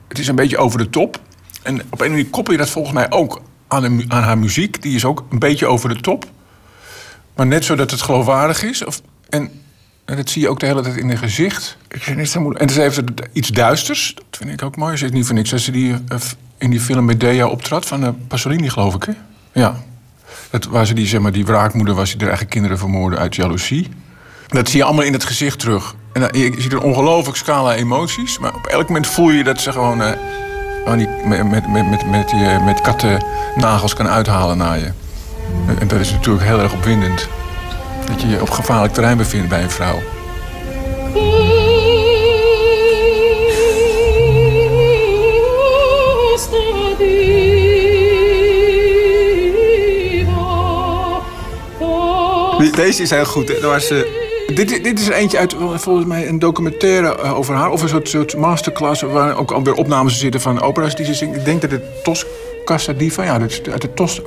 Het is een beetje over de top. En op een manier koppel je dat volgens mij ook aan, de, aan haar muziek. Die is ook een beetje over de top. Maar net zodat het geloofwaardig is. Of, en, en dat zie je ook de hele tijd in haar gezicht. Ik vind het zo moeilijk. En ze heeft iets duisters. Dat vind ik ook mooi. Ze is niet voor niks. Dat ze die, eh, in die film Medea optrad van eh, Pasolini, geloof ik. Hè? Ja. Dat, waar ze die, zeg maar, die wraakmoeder was die haar eigen kinderen vermoorden uit jaloezie. Dat zie je allemaal in het gezicht terug. En dan, je ziet een ongelooflijk scala emoties. Maar op elk moment voel je dat ze gewoon, eh, die, met, met, met, met, met, die, eh, met kattennagels kan uithalen naar je. En dat is natuurlijk heel erg opwindend. Dat je je op gevaarlijk terrein bevindt bij een vrouw. Deze is heel goed. Waar ze... dit, dit is eentje uit volgens mij een documentaire eh, over haar. Of een soort, soort masterclass waar ook alweer opnames zitten van opera's die ze zingt. Ik denk dat het Tosca Diva, ja, dat is uit de Tos,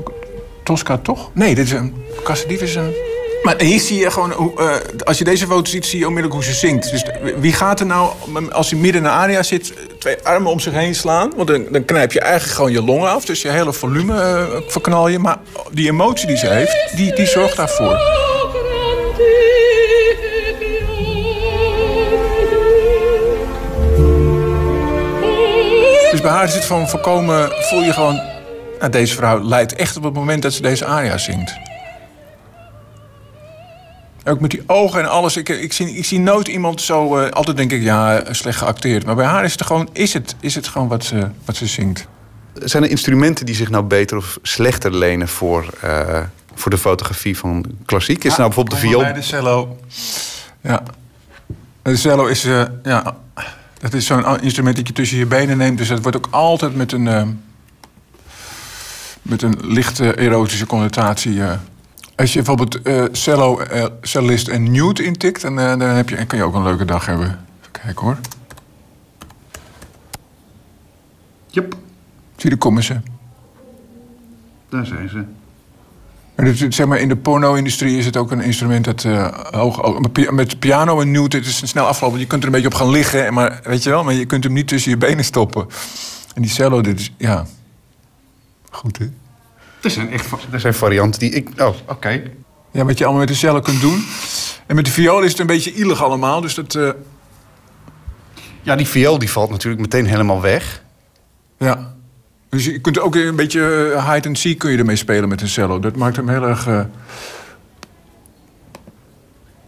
Tosca toch? Nee, dit is een Casa Diva is een... Maar hier zie je gewoon, eh, als je deze foto ziet, zie je onmiddellijk hoe ze zingt. Dus wie gaat er nou, als hij midden in een aria zit, twee armen om zich heen slaan? Want dan, dan knijp je eigenlijk gewoon je longen af. Dus je hele volume eh, verknal je. Maar die emotie die ze heeft, die, die zorgt daarvoor. Dus bij haar het van voorkomen, voel je gewoon... Nou, deze vrouw lijdt echt op het moment dat ze deze aria zingt. Ook met die ogen en alles. Ik, ik, zie, ik zie nooit iemand zo... eh, altijd denk ik, ja, slecht geacteerd. Maar bij haar is het gewoon, is het, is het gewoon wat ze, wat ze zingt. Zijn er instrumenten die zich nou beter of slechter lenen voor, eh, voor de fotografie van klassiek? Is nou bijvoorbeeld de Kom viool? Bij de cello. Ja. De cello is, eh, ja, dat is zo'n instrument dat je tussen je benen neemt. Dus dat wordt ook altijd met een, eh, met een lichte erotische connotatie. Als je bijvoorbeeld eh, cello, eh, cellist en nude intikt, dan, eh, dan heb je, kan je ook een leuke dag hebben. Even kijken hoor. Yep. Zie, daar komen ze. Daar zijn ze. Maar zeg maar, in de porno-industrie is het ook een instrument dat hoog... met pi- Met piano en nude, het is snel afgelopen. Je kunt er een beetje op gaan liggen, maar, weet je wel, maar je kunt hem niet tussen je benen stoppen. En die cello, dit is, ja... Goed, hè? Er zijn echt er zijn varianten die ik... Oh, oké. Ja, wat je allemaal met de cello kunt doen. En met de viool is het een beetje ielig allemaal, dus dat... eh, Ja, die viool die valt natuurlijk meteen helemaal weg. ja. Dus je kunt ook een beetje eh, hide and seek kun je ermee spelen met een cello. Dat maakt hem heel erg eh,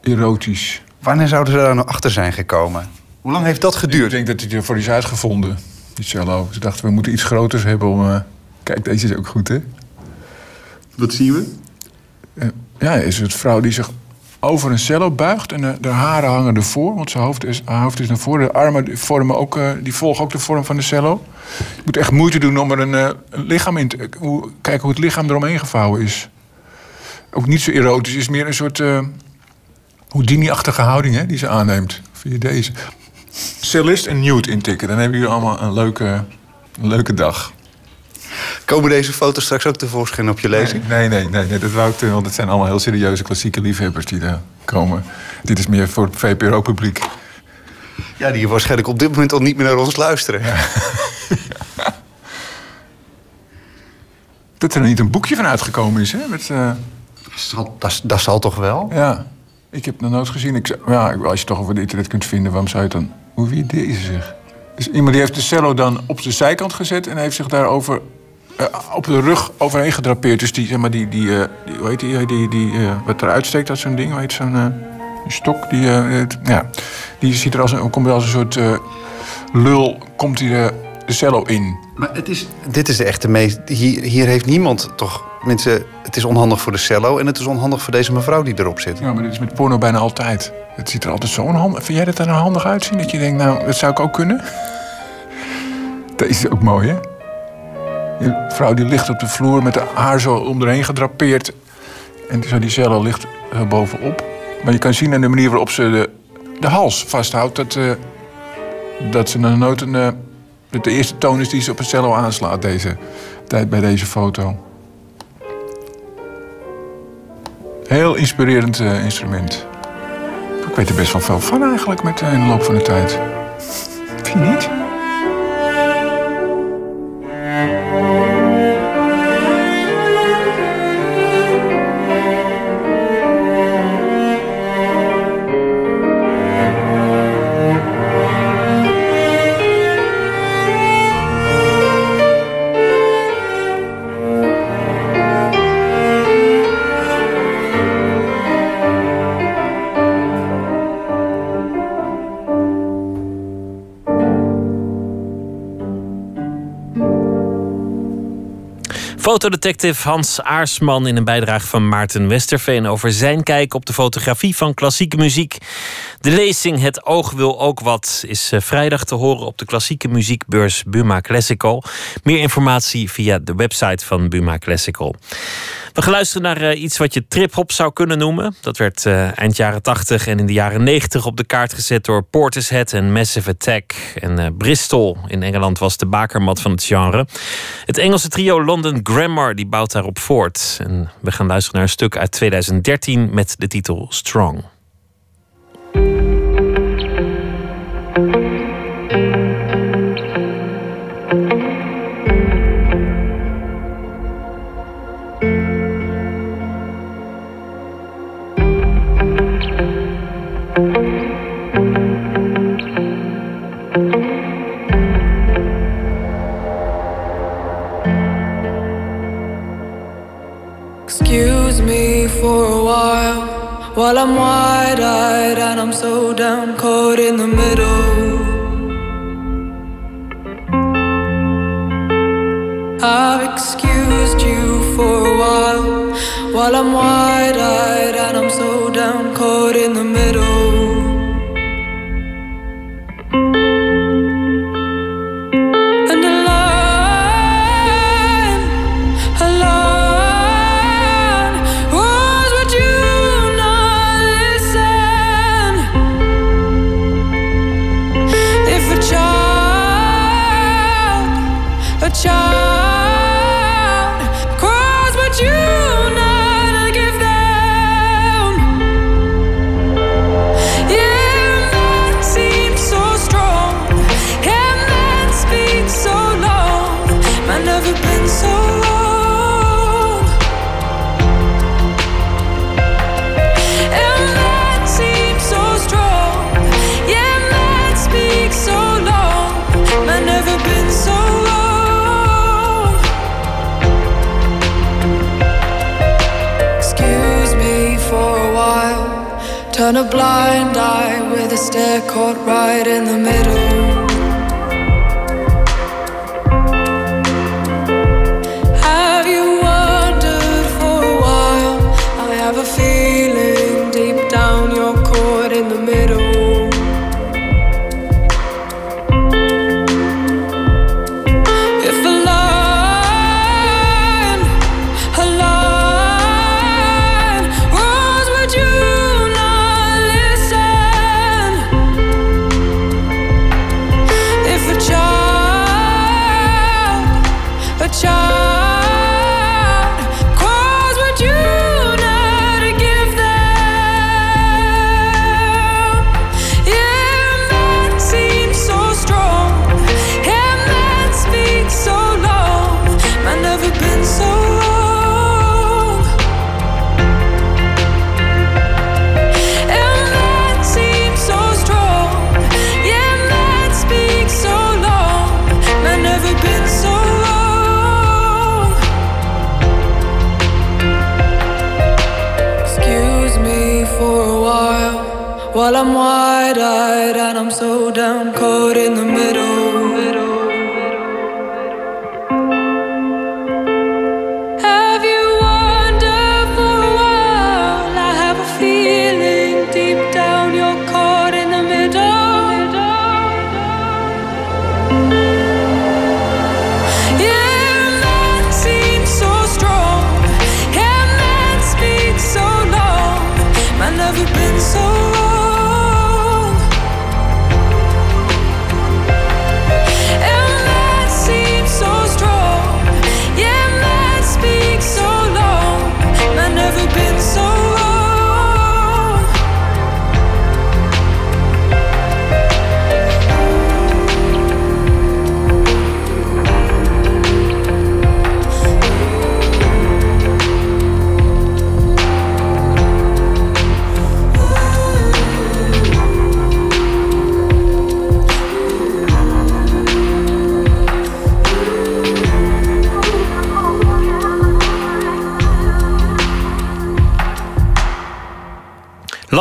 erotisch. Wanneer zouden ze daar nou achter zijn gekomen? Hoe lang heeft dat Ik geduurd? denk dat hij ervoor is uitgevonden, die cello. Ze dachten, we moeten iets groters hebben om... eh, Kijk, deze is ook goed, hè? Wat zien we? Eh, ja, is het vrouw die zich over een cello buigt en de haren hangen ervoor, want zijn hoofd is, haar hoofd is naar voren. De armen vormen ook, eh, die volgen ook de vorm van de cello. Je moet echt moeite doen om er een, eh, een lichaam in te... Hoe, kijken hoe het lichaam eromheen gevouwen is. Ook niet zo erotisch, is meer een soort eh Houdini-achtige houding hè, die ze aanneemt. Via deze. Cellist en nude intikken, dan hebben jullie allemaal een leuke, een leuke dag. Komen deze foto's straks ook tevoorschijn op je lezing? Nee, nee, nee, nee, dat wou ik doen, want het zijn allemaal heel serieuze klassieke liefhebbers die daar komen. Dit is meer voor het VPRO-publiek. Ja, die waarschijnlijk op dit moment al niet meer naar ons luisteren. Dat er niet een boekje van uitgekomen is, hè? Met, eh, Zal- Dat, dat zal toch wel? ja, ik heb het nog nooit gezien. Ik, ja, als je het toch over het internet kunt vinden, waarom zou je het dan... Hoe wie deze zeg? Dus iemand die heeft de cello dan op de zijkant gezet... en heeft zich daarover eh, op de rug overheen gedrapeerd. Dus die, zeg maar, die, die, die hoe heet die, die, die eh, wat eruit steekt uit zo'n ding, hoe heet zo'n stok? Die, het- ja, die ziet er als een, komt er als een soort lul, komt hij de, de cello in. Maar het is, dit is de echte meest... Hier, hier heeft niemand toch... Mensen, het is onhandig voor de cello en het is onhandig voor deze mevrouw die erop zit. Ja, maar dit is met porno bijna altijd. Het ziet er altijd zo onhandig... Vind jij dat er nou handig uitzien? Dat je denkt, nou, dat zou ik ook kunnen? Deze is ook mooi, hè? Die vrouw die ligt op de vloer met haar zo om erheen gedrapeerd. En zo die cello ligt er bovenop. Maar je kan zien aan de manier waarop ze de, de hals vasthoudt... dat, eh, dat ze nooit een... eh, de eerste toon is die ze op een cello aanslaat deze tijd bij deze foto. Heel inspirerend eh, instrument. Ik weet er best wel veel van eigenlijk met, eh, in de loop van de tijd. Vind je niet? Fotodetective Hans Aarsman in een bijdrage van Maarten Westerveen over zijn kijk op de fotografie van klassieke muziek. De lezing Het Oog wil ook wat is eh, vrijdag te horen op de klassieke muziekbeurs Buma Classical. Meer informatie via de website van Buma Classical. We gaan luisteren naar eh, iets wat je trip-hop zou kunnen noemen. Dat werd eh, eind jaren 80 en in de jaren 90 op de kaart gezet door Portishead en Massive Attack. En Bristol in Engeland was de bakermat van het genre. Het Engelse trio London Grammar die bouwt daarop voort. En we gaan luisteren naar een stuk uit 2013 met de titel Strong. While I'm wide eyed and I'm so down caught in the middle. I've excused you for a while while I'm wide eyed and I'm so down caught in the middle. Blind eye with a stare caught right in the middle. While I'm wide eyed and I'm so down caught in the middle.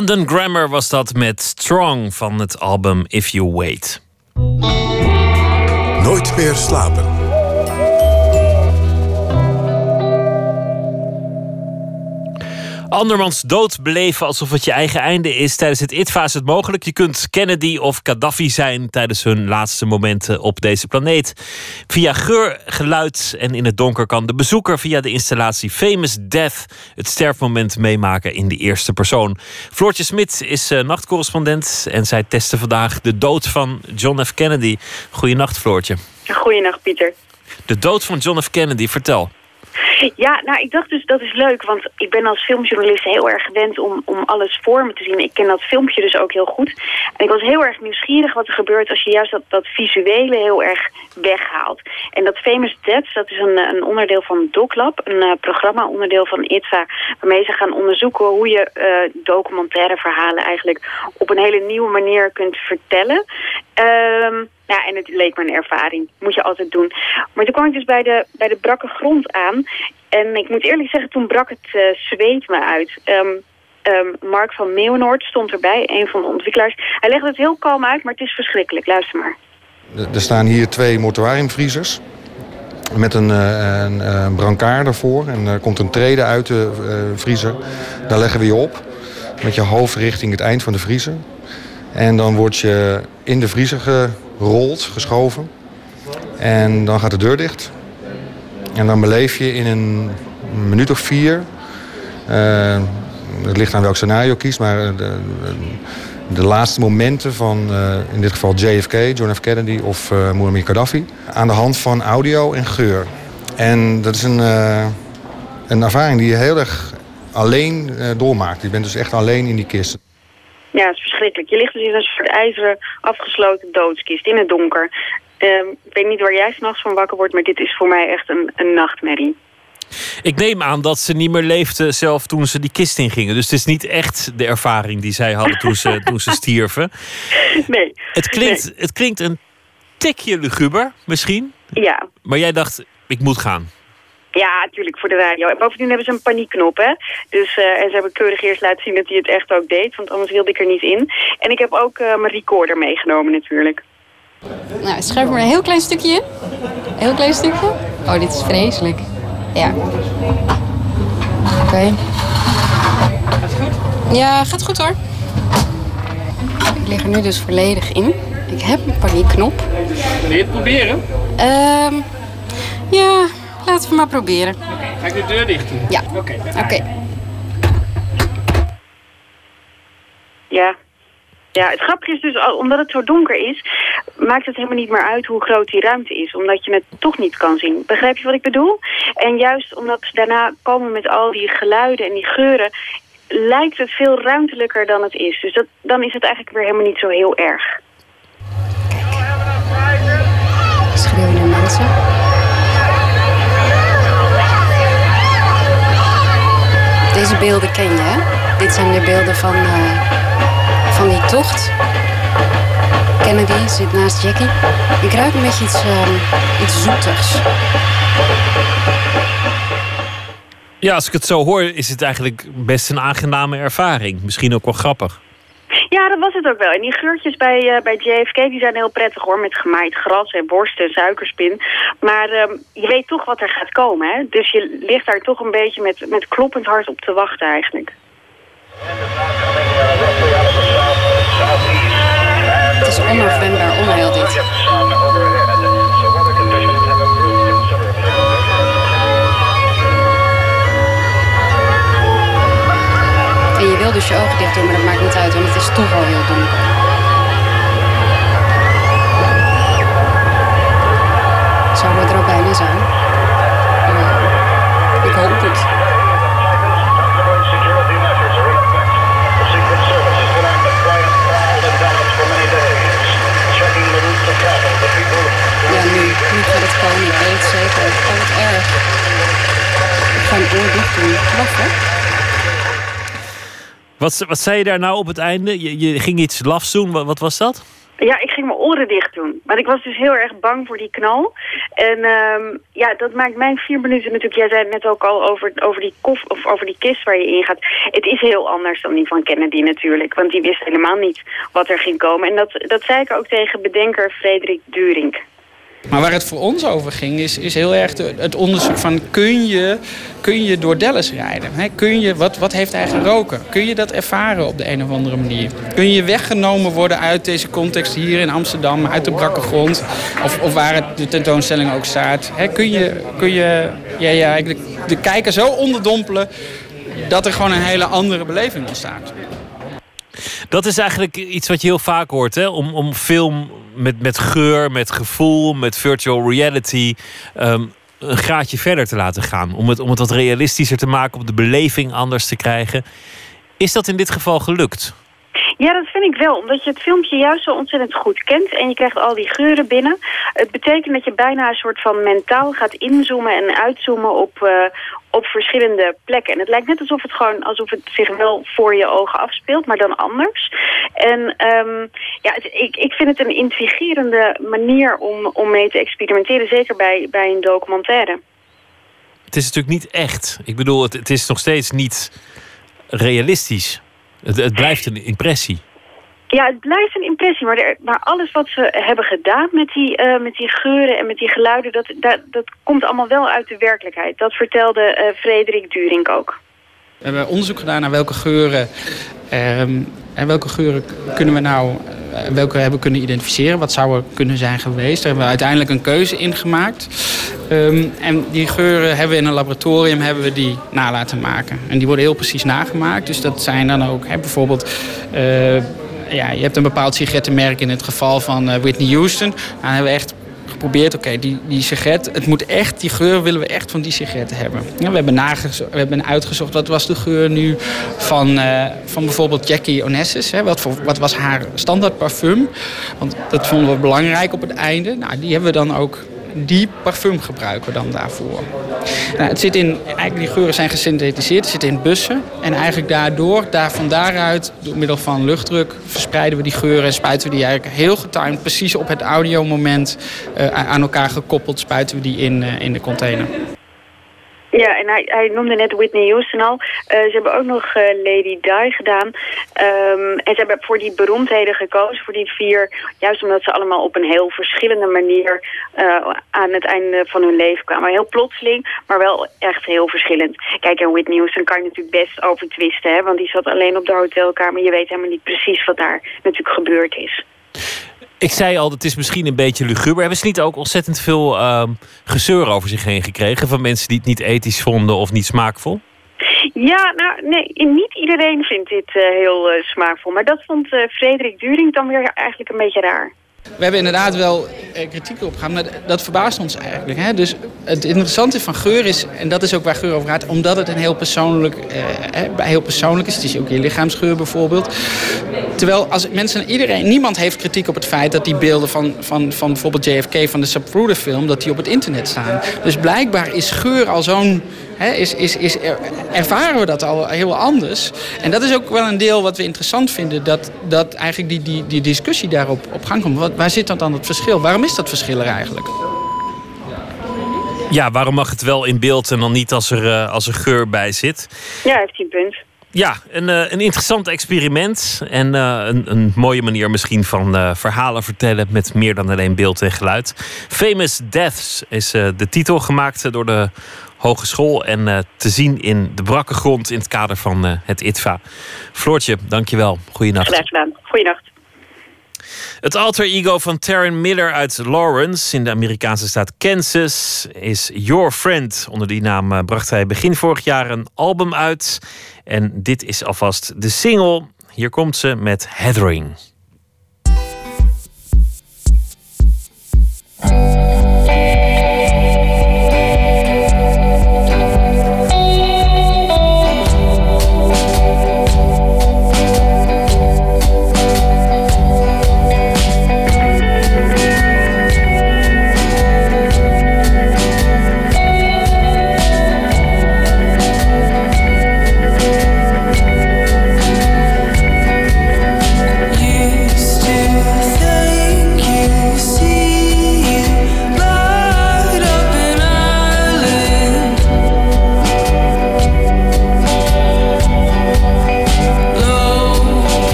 London Grammar was dat met Strong van het album If You Wait. Nooit meer slapen. Andermans dood beleven alsof het je eigen einde is. Tijdens het ITVA is het mogelijk. Je kunt Kennedy of Gaddafi zijn tijdens hun laatste momenten op deze planeet. Via geur, geluid en in het donker kan de bezoeker via de installatie Famous Death het sterfmoment meemaken in de eerste persoon. Floortje Smit is uh, nachtcorrespondent en zij testen vandaag de dood van John F. Kennedy. Goedenacht, Floortje. Goedenacht, Pieter. De dood van John F. Kennedy, vertel. Ja, nou, ik dacht dus dat is leuk, want ik ben als filmjournalist heel erg gewend om, om alles voor me te zien. Ik ken dat filmpje dus ook heel goed. En ik was heel erg nieuwsgierig wat er gebeurt als je juist dat, dat visuele heel erg weghaalt. En dat Famous Deaths, dat is een, een onderdeel van DocLab, een uh, programma onderdeel van ITVA, waarmee ze gaan onderzoeken hoe je uh, documentaire verhalen eigenlijk op een hele nieuwe manier kunt vertellen. Um, ja, en het leek me een ervaring. Moet je altijd doen. Maar toen kwam ik dus bij de, bij de brakke grond aan. En ik moet eerlijk zeggen, toen brak het uh, zweet me uit. Um, Ehm, Mark van Meeuwenoord stond erbij, een van de ontwikkelaars. Hij legde het heel kalm uit, maar het is verschrikkelijk. Luister maar. Er staan hier twee mortuariumvriezers. Met een, eh, een, een brancard ervoor. En er komt een trede uit de eh, vriezer. Daar leggen we je op. Met je hoofd richting het eind van de vriezer. En dan word je in de vriezer gerold, geschoven. En dan gaat de deur dicht. En dan beleef je in een minuut of vier... eh, het ligt aan welk scenario kiest, maar de, de laatste momenten van eh, in dit geval JFK, John F. Kennedy of uh, Muammar Gaddafi. Aan de hand van audio en geur. En dat is een, eh, een ervaring die je heel erg alleen eh, doormaakt. Je bent dus echt alleen in die kist. Ja, het is verschrikkelijk. Je ligt dus in een soort ijzeren afgesloten doodskist in het donker. Ehm, ik weet niet waar jij s'nachts van wakker wordt, maar dit is voor mij echt een, een nachtmerrie. Ik neem aan dat ze niet meer leefden zelf toen ze die kist ingingen. Dus het is niet echt de ervaring die zij hadden toen ze, toen ze stierven. Nee. Het klinkt, het klinkt een tikje luguber, misschien. Ja. Maar jij dacht, ik moet gaan. Ja, natuurlijk, voor de radio. En bovendien hebben ze een paniekknop, hè. Dus, eh, en ze hebben keurig eerst laten zien dat hij het echt ook deed. Want anders wilde ik er niet in. En ik heb ook eh, mijn recorder meegenomen, natuurlijk. Nou, schuif maar een heel klein stukje in. Een heel klein stukje. Oh, dit is vreselijk. Ja. Oké. Gaat het goed? Ja, gaat goed hoor. Ik lig er nu dus volledig in. Ik heb een paniekknop. Wil je het proberen? Ehm ja, laten we maar proberen. Ga ik de deur dicht doen? Ja. Oké. Oké. Ja. Ja, het grappige is dus, al- omdat het zo donker is, maakt het helemaal niet meer uit hoe groot die ruimte is. Omdat je het toch niet kan zien. Begrijp je wat ik bedoel? En juist omdat ze daarna komen met al die geluiden en die geuren, lijkt het veel ruimtelijker dan het is. Dus dat, dan is het eigenlijk weer helemaal niet zo heel erg. Deze beelden ken je? Dit zijn de beelden van, eh, van die tocht. Kennedy zit naast Jackie. Ik ruik een beetje iets, ehm, iets zoetigs. Ja, als ik het zo hoor, is het eigenlijk best een aangename ervaring. Misschien ook wel grappig. Ja, dat was het ook wel. En die geurtjes bij, eh, bij JFK die zijn heel prettig hoor. Met gemaaid gras en worst en suikerspin. Maar ehm, je weet toch wat er gaat komen. Hè? Dus je ligt daar toch een beetje met, met kloppend hart op te wachten eigenlijk. Het is onafwendbaar onheil dit. Wil dus je ogen dicht doen, maar dat maakt niet uit, want het is toch al heel donker. Zouden we er ook bijna zijn? Ja. Ik hoop het. Ja, nu, nu gaat het komen, ik weet het zeker. Oh, wat erg. Ik ga oor dicht doen. Wacht? Wat, wat zei je daar nou op het einde? Je, ging iets lafs doen. Wat, wat was dat? Ja, ik ging mijn oren dicht doen. Want ik was dus heel erg bang voor die knal. En ehm, ja, dat maakt mijn vier minuten natuurlijk... Jij zei het net ook al over, over, die kof, of over die kist waar je in gaat. Het is heel anders dan die van Kennedy natuurlijk. Want die wist helemaal niet wat er ging komen. En dat, dat zei ik ook tegen bedenker Frederik Durink. Maar waar het voor ons over ging, is, is heel erg de- het onderzoek van kun je, kun je door Dallas rijden? Kun je, wat, wat heeft hij geroken? Kun je dat ervaren op de een of andere manier? Kun je weggenomen worden uit deze context hier in Amsterdam, uit de brakke grond, of, of waar het, de tentoonstelling ook staat? Kun je, kun je ja, ja, eigenlijk de kijker zo onderdompelen dat er gewoon een hele andere beleving ontstaat? Dat is eigenlijk iets wat je heel vaak hoort. Hè? Om, om film met, met geur, met gevoel, met virtual reality... ehm, een graadje verder te laten gaan. Om het, om het wat realistischer te maken, om de beleving anders te krijgen. Is dat in dit geval gelukt? Ja, dat vind ik wel. Omdat je het filmpje juist zo ontzettend goed kent. En je krijgt al die geuren binnen. Het betekent dat je bijna een soort van mentaal gaat inzoomen en uitzoomen op, eh, op verschillende plekken. En het lijkt net alsof het gewoon alsof het zich wel voor je ogen afspeelt, maar dan anders. En ehm, ja, ik, ik vind het een intrigerende manier om, om mee te experimenteren. Zeker bij, bij een documentaire. Het is natuurlijk niet echt. Ik bedoel, het, het is nog steeds niet realistisch. Het, blijft een impressie. Ja, het blijft een impressie, maar, maar alles wat ze hebben gedaan met die, eh, met die geuren en met die geluiden, dat, dat, komt allemaal wel uit de werkelijkheid. Dat vertelde eh, Frederik Durink ook. We hebben onderzoek gedaan naar welke geuren ehm, en welke geuren kunnen we nou, eh, welke hebben we kunnen identificeren, wat zou er kunnen zijn geweest. Daar hebben we uiteindelijk een keuze in gemaakt. Ehm, en die geuren hebben we in een laboratorium hebben we die na laten maken. En die worden heel precies nagemaakt. Dus dat zijn dan ook hè, bijvoorbeeld. eh, ja, je hebt een bepaald sigarettenmerk in het geval van eh, Whitney Houston. Dan hebben we echt geprobeerd, oké, die, die sigaret, het moet echt, die geur willen we echt van die sigaret hebben. Ja, we, hebben we hebben uitgezocht wat was de geur nu van, eh, van bijvoorbeeld Jackie Onassis. Hè, wat, voor, wat was haar standaard parfum? Want dat vonden we belangrijk op het einde. Nou, die hebben we dan ook, die parfum gebruiken dan daarvoor. Nou, het zit in, eigenlijk die geuren zijn gesynthetiseerd, het zit in bussen. En eigenlijk daardoor, daar van daaruit, door middel van luchtdruk, verspreiden we die geuren en spuiten we die eigenlijk heel getimed, precies op het audiomoment eh, aan elkaar gekoppeld, spuiten we die in, eh, in de container. Ja, en hij, noemde net Whitney Houston al. Eh, ze hebben ook nog eh, Lady Di gedaan. Ehm, en ze hebben voor die beroemdheden gekozen, voor die vier. Juist omdat ze allemaal op een heel verschillende manier eh, aan het einde van hun leven kwamen. Heel plotseling, maar wel echt heel verschillend. Kijk, en Whitney Houston kan je natuurlijk best over twisten. Hè, want die zat alleen op de hotelkamer. Je weet helemaal niet precies wat daar natuurlijk gebeurd is. Ik zei al, het is misschien een beetje luguber. Hebben ze niet ook ontzettend veel ehm, gezeur over zich heen gekregen... van mensen die het niet ethisch vonden of niet smaakvol? Ja, nou, nee, niet iedereen vindt dit eh, heel eh, smaakvol. Maar dat vond eh, Frederik During dan weer eigenlijk een beetje raar. We hebben inderdaad wel eh, kritiek op gehad, maar dat verbaast ons eigenlijk. Hè? Dus het interessante van geur is, en dat is ook waar geur over gaat, omdat het een heel persoonlijk, eh, heel persoonlijk is. Het is ook je lichaamsgeur bijvoorbeeld. Terwijl als mensen, iedereen, niemand heeft kritiek op het feit dat die beelden van, van, van bijvoorbeeld JFK van de Zapruder film, dat die op het internet staan. Dus blijkbaar is geur al zo'n Hè, is, is, is, er- ervaren we dat al heel anders. En dat is ook wel een deel wat we interessant vinden, dat, dat eigenlijk die, die, die discussie daarop op gang komt. Wat, waar zit dat dan het verschil? Waarom is dat verschil er eigenlijk? Ja, waarom mag het wel in beeld en dan niet als er, eh, als er geur bij zit? Ja, heeft hij een punt. Ja, een, eh, een interessant experiment. En eh, een, een mooie manier misschien van eh, verhalen vertellen met meer dan alleen beeld en geluid. Famous Deaths is eh, de titel gemaakt door de hogeschool. En eh, te zien in de brakke grond in het kader van eh, het ITVA. Floortje, dankjewel. Goeienacht. Graag gedaan. Goeienacht. Het alter ego van Taryn Miller uit Lawrence in de Amerikaanse staat Kansas is Your Friend. Onder die naam eh, bracht hij begin vorig jaar een album uit. En dit is alvast de single. Hier komt ze met Heathering.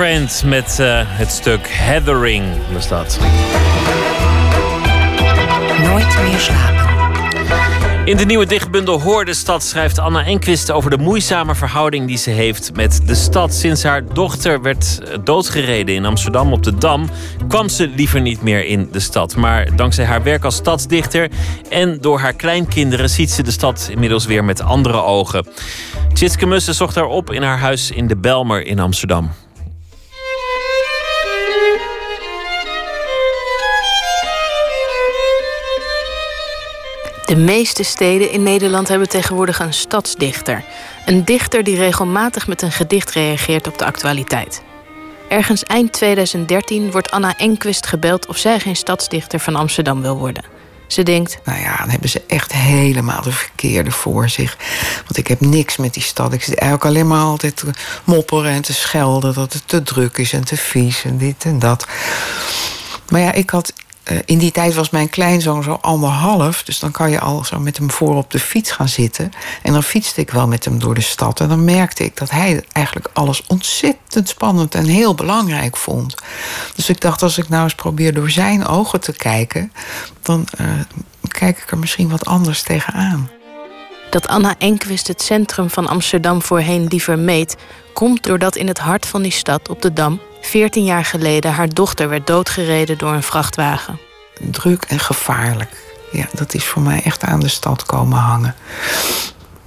Friend met eh, het stuk Heathering was dat. Nooit meer slapen. In de nieuwe dichtbundel Hoor de Stad schrijft Anna Enquist over de moeizame verhouding die ze heeft met de stad. Sinds haar dochter werd eh, doodgereden in Amsterdam op de Dam, kwam ze liever niet meer in de stad. Maar dankzij haar werk als stadsdichter en door haar kleinkinderen ziet ze de stad inmiddels weer met andere ogen. Tjitske Mussen zocht haar op in haar huis in de Belmer in Amsterdam. De meeste steden in Nederland hebben tegenwoordig een stadsdichter. Een dichter die regelmatig met een gedicht reageert op de actualiteit. Ergens eind 2013 wordt Anna Enquist gebeld of zij geen stadsdichter van Amsterdam wil worden. Ze denkt, Nou ja, dan hebben ze echt helemaal de verkeerde voor zich. Want ik heb niks met die stad. Ik zit eigenlijk alleen maar altijd te mopperen en te schelden... dat het te druk is en te vies en dit en dat. Maar ja, ik had... eh, In die tijd was mijn kleinzoon zo anderhalf. Dus dan kan je al zo met hem voor op de fiets gaan zitten. En dan fietste ik wel met hem door de stad. En dan merkte ik dat hij eigenlijk alles ontzettend spannend en heel belangrijk vond. Dus ik dacht, als ik nou eens probeer door zijn ogen te kijken... dan eh, kijk ik er misschien wat anders tegenaan. Dat Anna Enquist het centrum van Amsterdam voorheen liever meet, komt doordat in het hart van die stad op de Dam 14 jaar geleden haar dochter werd doodgereden door een vrachtwagen. Druk en gevaarlijk. Ja, dat is voor mij echt aan de stad komen hangen.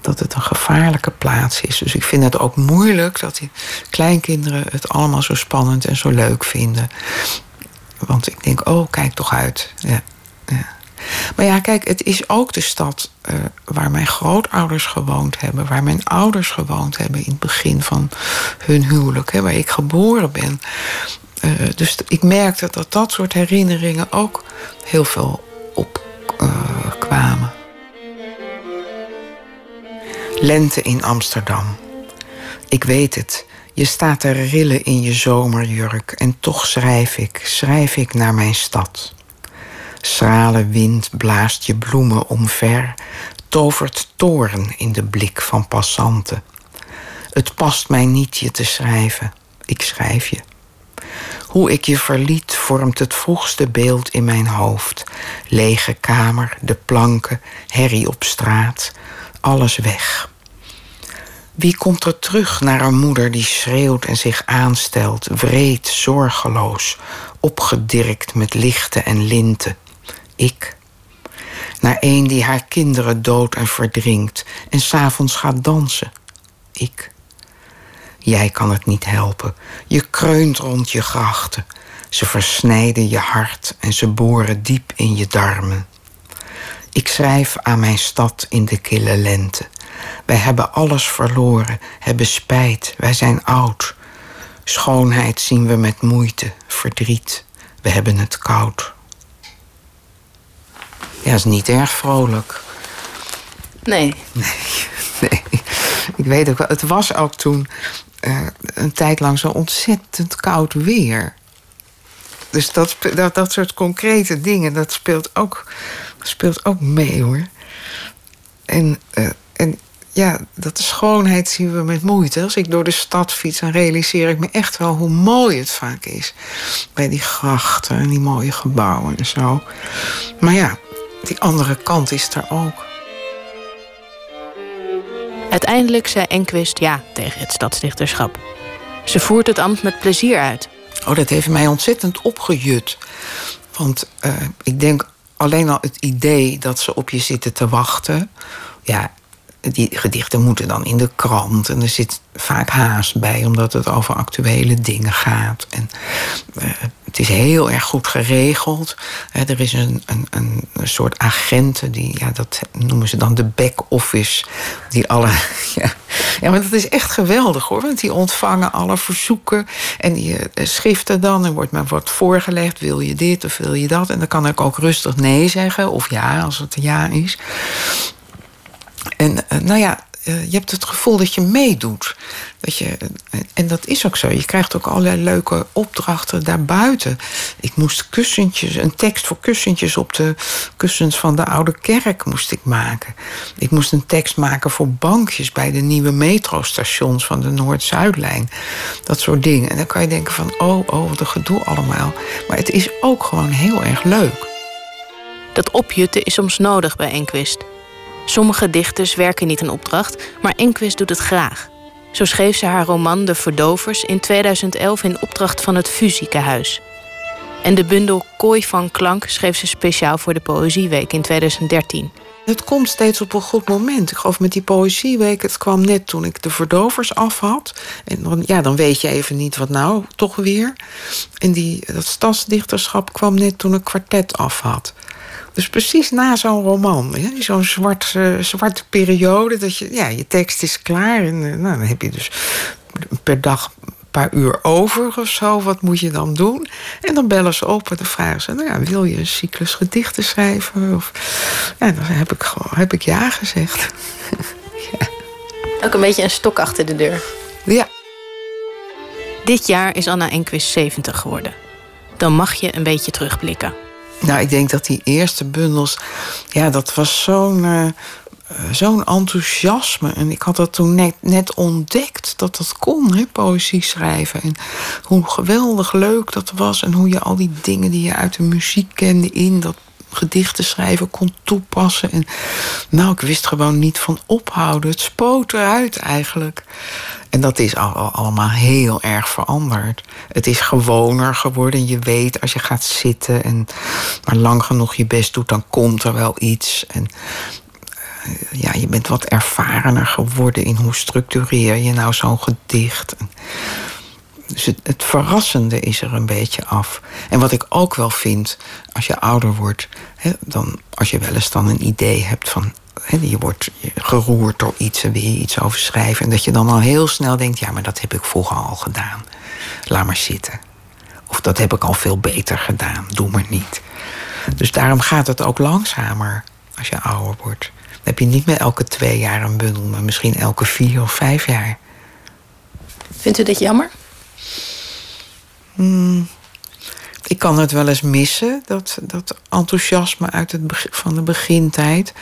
Dat het een gevaarlijke plaats is. Dus ik vind het ook moeilijk dat die kleinkinderen het allemaal zo spannend en zo leuk vinden. Want ik denk, oh, kijk toch uit. Ja, ja. Maar ja, kijk, het is ook de stad eh, waar mijn grootouders gewoond hebben, waar mijn ouders gewoond hebben in het begin van hun huwelijk, hè, waar ik geboren ben. Eh, dus ik merkte dat dat soort herinneringen ook heel veel opkwamen. Lente in Amsterdam. Ik weet het. Je staat te rillen in je zomerjurk en toch schrijf ik, schrijf ik naar mijn stad. Schrale wind blaast je bloemen omver, tovert toorn in de blik van passanten. Het past mij niet je te schrijven, ik schrijf je. Hoe ik je verliet vormt het vroegste beeld in mijn hoofd. Lege kamer, de planken, herrie op straat, alles weg. Wie komt er terug naar een moeder die schreeuwt en zich aanstelt, wreed, zorgeloos, opgedirkt met lichten en linten? Ik. Naar een die haar kinderen dood en verdrinkt en s'avonds gaat dansen? Ik. Jij kan het niet helpen. Je kreunt rond je grachten. Ze versnijden je hart en ze boren diep in je darmen. Ik schrijf aan mijn stad in de kille lente. Wij hebben alles verloren, hebben spijt, wij zijn oud. Schoonheid zien we met moeite, verdriet. We hebben het koud. Ja, is niet erg vrolijk. Nee. Nee, ik weet ook wel. Het was ook toen eh, een tijd lang zo ontzettend koud weer. Dus dat, dat, dat soort concrete dingen, dat speelt ook, speelt ook mee hoor. En, eh, en ja, dat de schoonheid zien we met moeite. Als ik door de stad fiets, dan realiseer ik me echt wel hoe mooi het vaak is. Bij die grachten en die mooie gebouwen en zo. Maar ja, die andere kant is er ook. Uiteindelijk zei Enquist ja tegen het stadsdichterschap. Ze voert het ambt met plezier uit. Oh, dat heeft mij ontzettend opgejut. Want eh, ik denk alleen al het idee dat ze op je zitten te wachten. Ja, die gedichten moeten dan in de krant. En er zit vaak haast bij, omdat het over actuele dingen gaat. En eh, het is heel erg goed geregeld. Er is een, een, een soort agenten, die, ja, dat noemen ze dan de back-office. Die alle. Ja, ja, maar dat is echt geweldig hoor. Want die ontvangen alle verzoeken. En die eh, schriften dan. En wordt me wordt voorgelegd: wil je dit of wil je dat? En dan kan ik ook rustig nee zeggen. Of ja, als het ja is. En eh, nou ja, eh, je hebt het gevoel dat je meedoet. Dat je, en dat is ook zo. Je krijgt ook allerlei leuke opdrachten daarbuiten. Ik moest kussentjes, een tekst voor kussentjes op de kussens van de oude kerk moest ik maken. Ik moest een tekst maken voor bankjes bij de nieuwe metrostations van de Noord-Zuidlijn. Dat soort dingen. En dan kan je denken van, oh, oh, wat een gedoe allemaal. Maar het is ook gewoon heel erg leuk. Dat opjutten is soms nodig bij Enquist. Sommige dichters werken niet een opdracht, maar Enquist doet het graag. Zo schreef ze haar roman De Verdovers in 2011 in opdracht van het Fusiekenhuis. En de bundel Kooi van Klank schreef ze speciaal voor de Poëzieweek in 2013. Het komt steeds op een goed moment. Ik geloof met die poëzieweek, het kwam net toen ik de verdovers af had. En dan, ja, dan weet je even niet wat nou toch weer. En die, dat stadsdichterschap kwam net toen ik kwartet af had. Dus precies na zo'n roman. Zo'n zwart, uh, zwarte periode. Dat je, ja, je tekst is klaar. En uh, nou, dan heb je dus per dag een paar uur over of zo. Wat moet je dan doen? En dan bellen ze op en dan vragen ze... Nou ja, wil je een cyclus gedichten schrijven? Of, ja, dan heb ik, gewoon, heb ik ja gezegd. ja. Ook een beetje een stok achter de deur. Ja. Dit jaar is Anna Enquist 70 geworden. Dan mag je een beetje terugblikken. Nou, ik denk dat die eerste bundels, ja, dat was zo'n uh, zo'n enthousiasme. En ik had dat toen net, net ontdekt dat dat kon, hè, poëzie schrijven. En hoe geweldig leuk dat was. En hoe je al die dingen die je uit de muziek kende in dat gedichten schrijven kon toepassen. En nou, ik wist gewoon niet van ophouden. Het spoot eruit eigenlijk. En dat is al, allemaal heel erg veranderd. Het is gewoner geworden. Je weet als je gaat zitten en maar lang genoeg je best doet, dan komt er wel iets. En eh, ja, je bent wat ervarener geworden in hoe structureer je nou zo'n gedicht. Dus het, het, verrassende is er een beetje af. En wat ik ook wel vind, als je ouder wordt, hè, dan, als je wel eens dan een idee hebt van je wordt geroerd door iets en wil je iets over schrijven. En dat je dan al heel snel denkt: ja, maar dat heb ik vroeger al gedaan. Laat maar zitten. Of dat heb ik al veel beter gedaan. Doe maar niet. Dus daarom gaat het ook langzamer als je ouder wordt. Dan heb je niet meer elke twee jaar een bundel, maar misschien elke vier of vijf jaar. Vindt u dit jammer? Hmm, ik kan het wel eens missen, dat, dat enthousiasme uit het van de begintijd.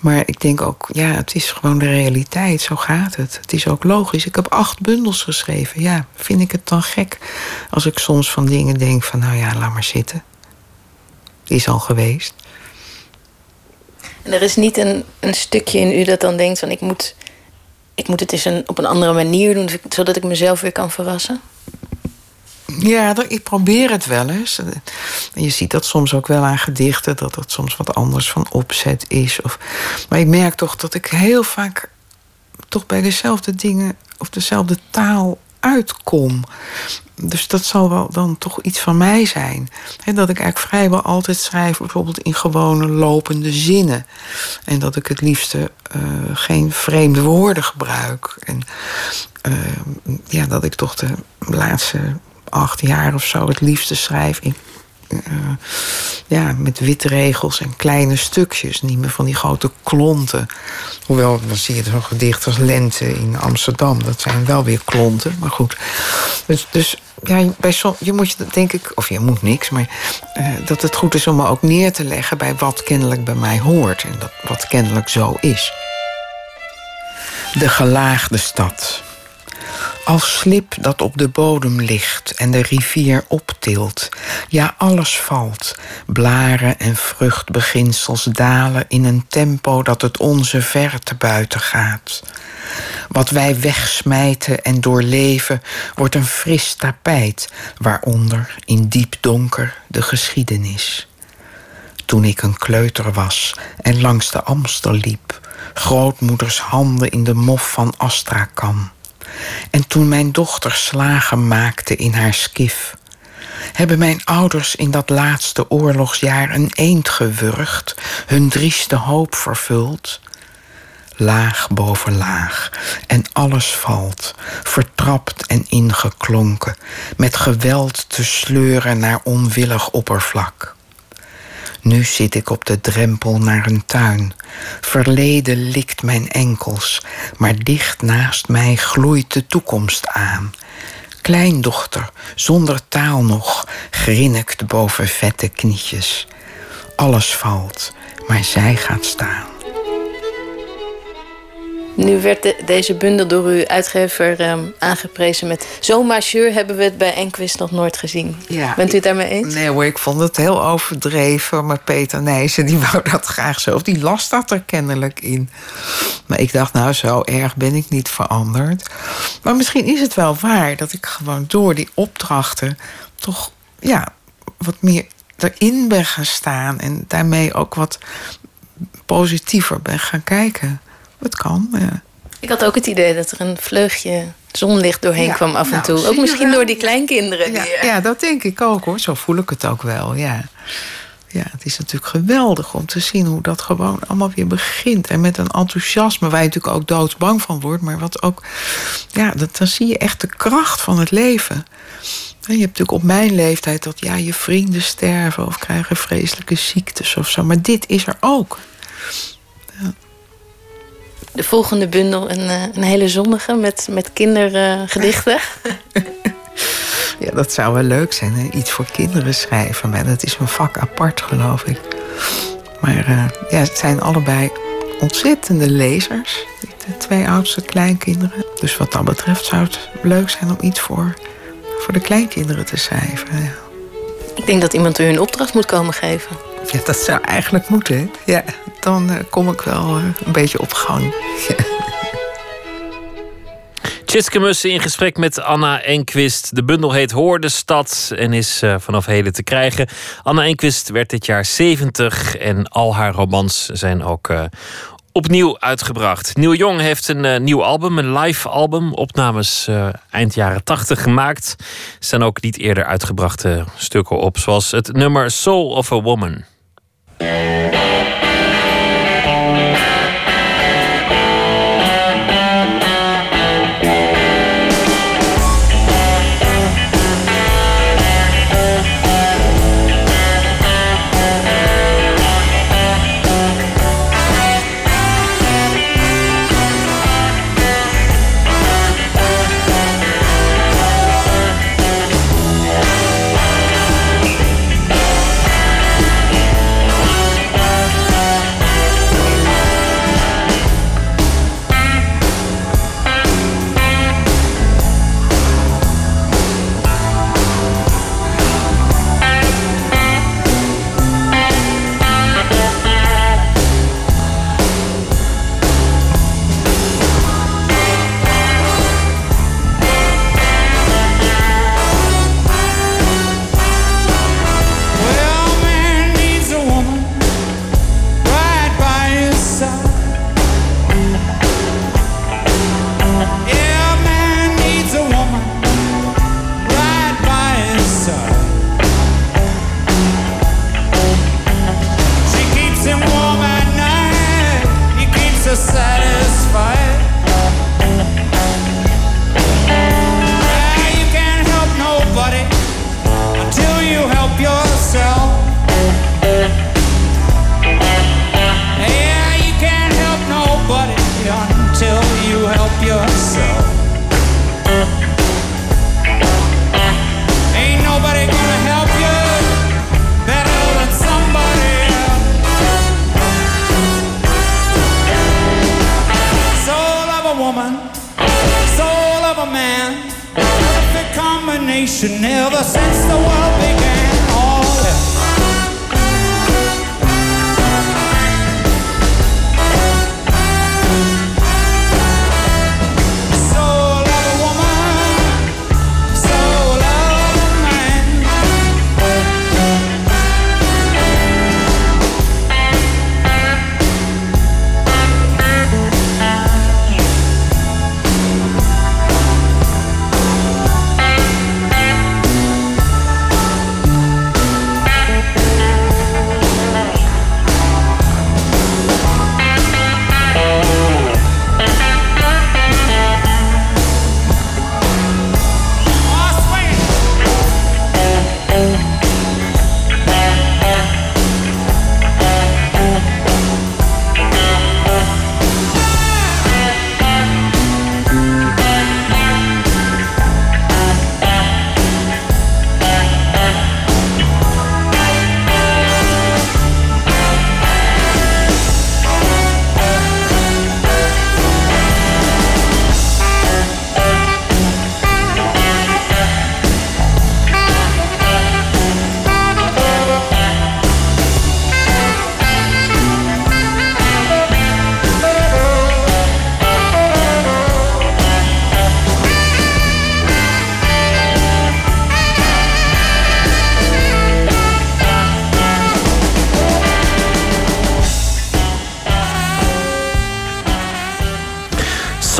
Maar ik denk ook, ja, het is gewoon de realiteit. Zo gaat het. Het is ook logisch. Ik heb acht bundels geschreven. Ja, vind ik het dan gek als ik soms van dingen denk van, nou ja, laat maar zitten. Is al geweest. En er is niet een, een stukje in u dat dan denkt van, ik moet, ik moet het eens een, op een andere manier doen, zodat ik mezelf weer kan verrassen? Ja, ik probeer het wel eens. En je ziet dat soms ook wel aan gedichten, dat dat soms wat anders van opzet is. Of, maar ik merk toch dat ik heel vaak toch bij dezelfde dingen of dezelfde taal uitkom. Dus dat zal wel dan toch iets van mij zijn. dat ik eigenlijk vrijwel altijd schrijf, bijvoorbeeld in gewone lopende zinnen. En dat ik het liefste uh, geen vreemde woorden gebruik. En uh, ja, dat ik toch de laatste acht jaar of zo het liefste schrijf ik. Uh, ja, met witte regels en kleine stukjes. Niet meer van die grote klonten. Hoewel, dan zie je zo'n gedicht als Lente in Amsterdam. Dat zijn wel weer klonten, maar goed. Dus, dus ja, bij je moet je denk ik, of je moet niks, maar uh, dat het goed is om me ook neer te leggen bij wat kennelijk bij mij hoort en dat, wat kennelijk zo is. De gelaagde stad. Als slip dat op de bodem ligt en de rivier optilt. Ja, alles valt. Blaren en vruchtbeginsels dalen in een tempo dat het onze ver te buiten gaat. Wat wij wegsmijten en doorleven wordt een fris tapijt, waaronder in diep donker de geschiedenis. Toen ik een kleuter was en langs de Amstel liep, grootmoeders handen in de mof van Astrakam en toen mijn dochter slagen maakte in haar skif, hebben mijn ouders in dat laatste oorlogsjaar een eend gewurgd, hun drieste hoop vervuld. Laag boven laag, en alles valt, vertrapt en ingeklonken, met geweld te sleuren naar onwillig oppervlak. Nu zit ik op de drempel naar een tuin. Verleden likt mijn enkels, maar dicht naast mij gloeit de toekomst aan. Kleindochter, zonder taal nog, grinnikt boven vette knietjes. Alles valt, maar zij gaat staan. Nu werd de- deze bundel door uw uitgever ehm, aangeprezen met... Zo'n majeur hebben we het bij Enquist nog nooit gezien. Ja. Bent u het daarmee eens? Nee hoor, ik vond het heel overdreven. Maar Peter Nijssen, die wou dat graag zo. Of die las dat er kennelijk in. Maar ik dacht, nou, zo erg ben ik niet veranderd. Maar misschien is het wel waar dat ik gewoon door die opdrachten... toch, ja, wat meer erin ben gaan staan. En daarmee ook wat positiever ben gaan kijken. Het kan, ja. Ik had ook het idee dat er een vleugje zonlicht doorheen Ja, kwam af en nou, toe. Ook misschien wel. door die kleinkinderen. Ja, die, ja, dat denk ik ook hoor. Zo voel ik het ook wel, ja. Ja, het is natuurlijk geweldig om te zien hoe dat gewoon allemaal weer begint. En met een enthousiasme waar je natuurlijk ook doodsbang van wordt. Maar wat ook, ja, dat, dan zie je echt de kracht van het leven. En je hebt natuurlijk op mijn leeftijd dat ja, je vrienden sterven of krijgen vreselijke ziektes of zo. Maar dit is er ook. De volgende bundel, een, eh, een hele zonnige met, met kindergedichten. Ja, dat zou wel leuk zijn. Hè? Iets voor kinderen schrijven. Maar dat is een vak apart, geloof ik. Maar eh, ja, het zijn allebei ontzettende lezers. De twee oudste kleinkinderen. Dus wat dat betreft zou het leuk zijn om iets voor, voor de kleinkinderen te schrijven. Ja. Ik denk dat iemand u een opdracht moet komen geven. Ja, dat zou eigenlijk moeten. Ja, dan eh, kom ik wel eh, een beetje op gang. Mussen in gesprek met Anna Enquist. De bundel heet Hoor de Stad en is eh, vanaf heden te krijgen. Anna Enquist werd dit jaar 70 en al haar romans zijn ook opnieuw uitgebracht. Neil Young heeft een eh, nieuw album, een live album. Opnames eh, eind jaren 80 gemaakt. Er staan ook niet eerder uitgebrachte stukken op, zoals het nummer Soul of a Woman.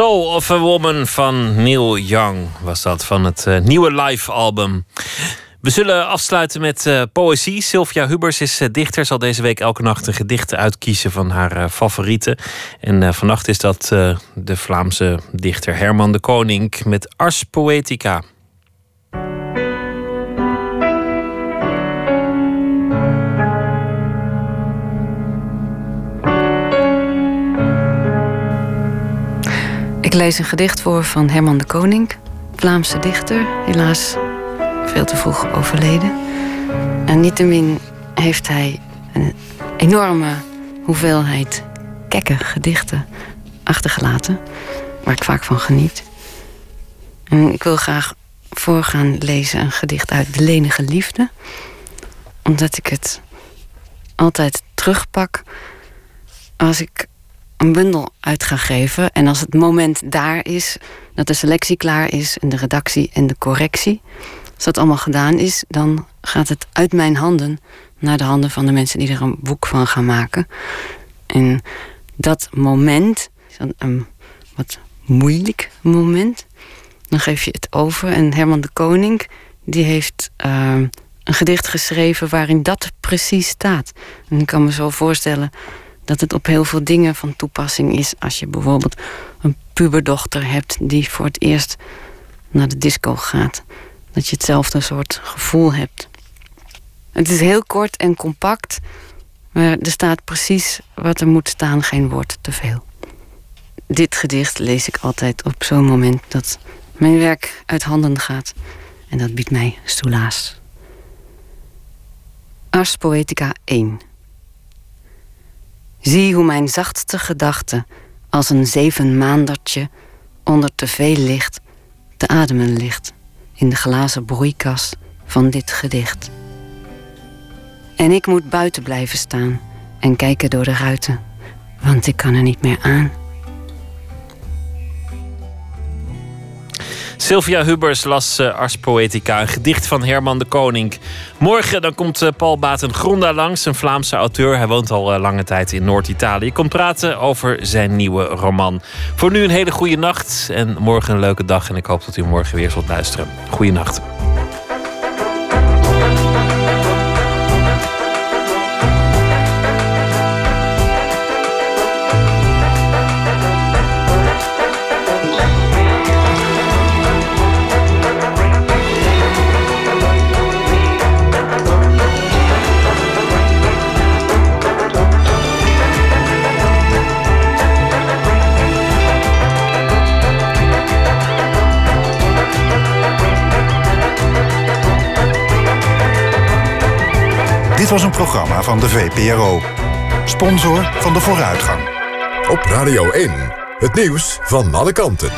Soul of a Woman van Neil Young was dat van het eh, nieuwe live album. We zullen afsluiten met eh, poëzie. Sylvia Hubers is eh, dichter, zal deze week elke nacht een gedicht uitkiezen van haar favorieten. En vannacht is dat de Vlaamse dichter Herman de Koning met Ars Poetica. Ik lees een gedicht voor van Herman de Koning, Vlaamse dichter, helaas veel te vroeg overleden. En niettemin heeft hij een enorme hoeveelheid kekke gedichten achtergelaten, waar ik vaak van geniet. En ik wil graag voor gaan lezen een gedicht uit De Lenige Liefde, omdat ik het altijd terugpak als ik een bundel uit ga geven. En als het moment daar is, dat de selectie klaar is en de redactie en de correctie. Als dat allemaal gedaan is, dan gaat het uit mijn handen naar de handen van de mensen die er een boek van gaan maken. En dat moment is een wat moeilijk moment. Dan geef je het over. En Herman de Koning, die heeft uh, een gedicht geschreven waarin dat precies staat. En ik kan me zo voorstellen dat het op heel veel dingen van toepassing is. Als je bijvoorbeeld een puberdochter hebt die voor het eerst naar de disco gaat. Dat je hetzelfde soort gevoel hebt. Het is heel kort en compact, maar er staat precies wat er moet staan, geen woord te veel. Dit gedicht lees ik altijd op zo'n moment dat mijn werk uit handen gaat. En dat biedt mij soelaas. Ars Poetica 1 Zie hoe mijn zachtste gedachte als een zevenmaandertje onder te veel licht te ademen ligt in de glazen broeikas van dit gedicht. En ik moet buiten blijven staan en kijken door de ruiten, want ik kan er niet meer aan. Sylvia Hubers las uh, Ars Poetica, een gedicht van Herman de Koning. Morgen dan komt uh, Paul Baten Gronda langs, een Vlaamse auteur. Hij woont al uh, lange tijd in Noord-Italië. Komt praten over zijn nieuwe roman. Voor nu een hele goede nacht en morgen een leuke dag. En ik hoop dat u morgen weer zult luisteren. Goeienacht. Dit was een programma van de VPRO. Sponsor van de vooruitgang. Op Radio 1, het nieuws van alle kanten.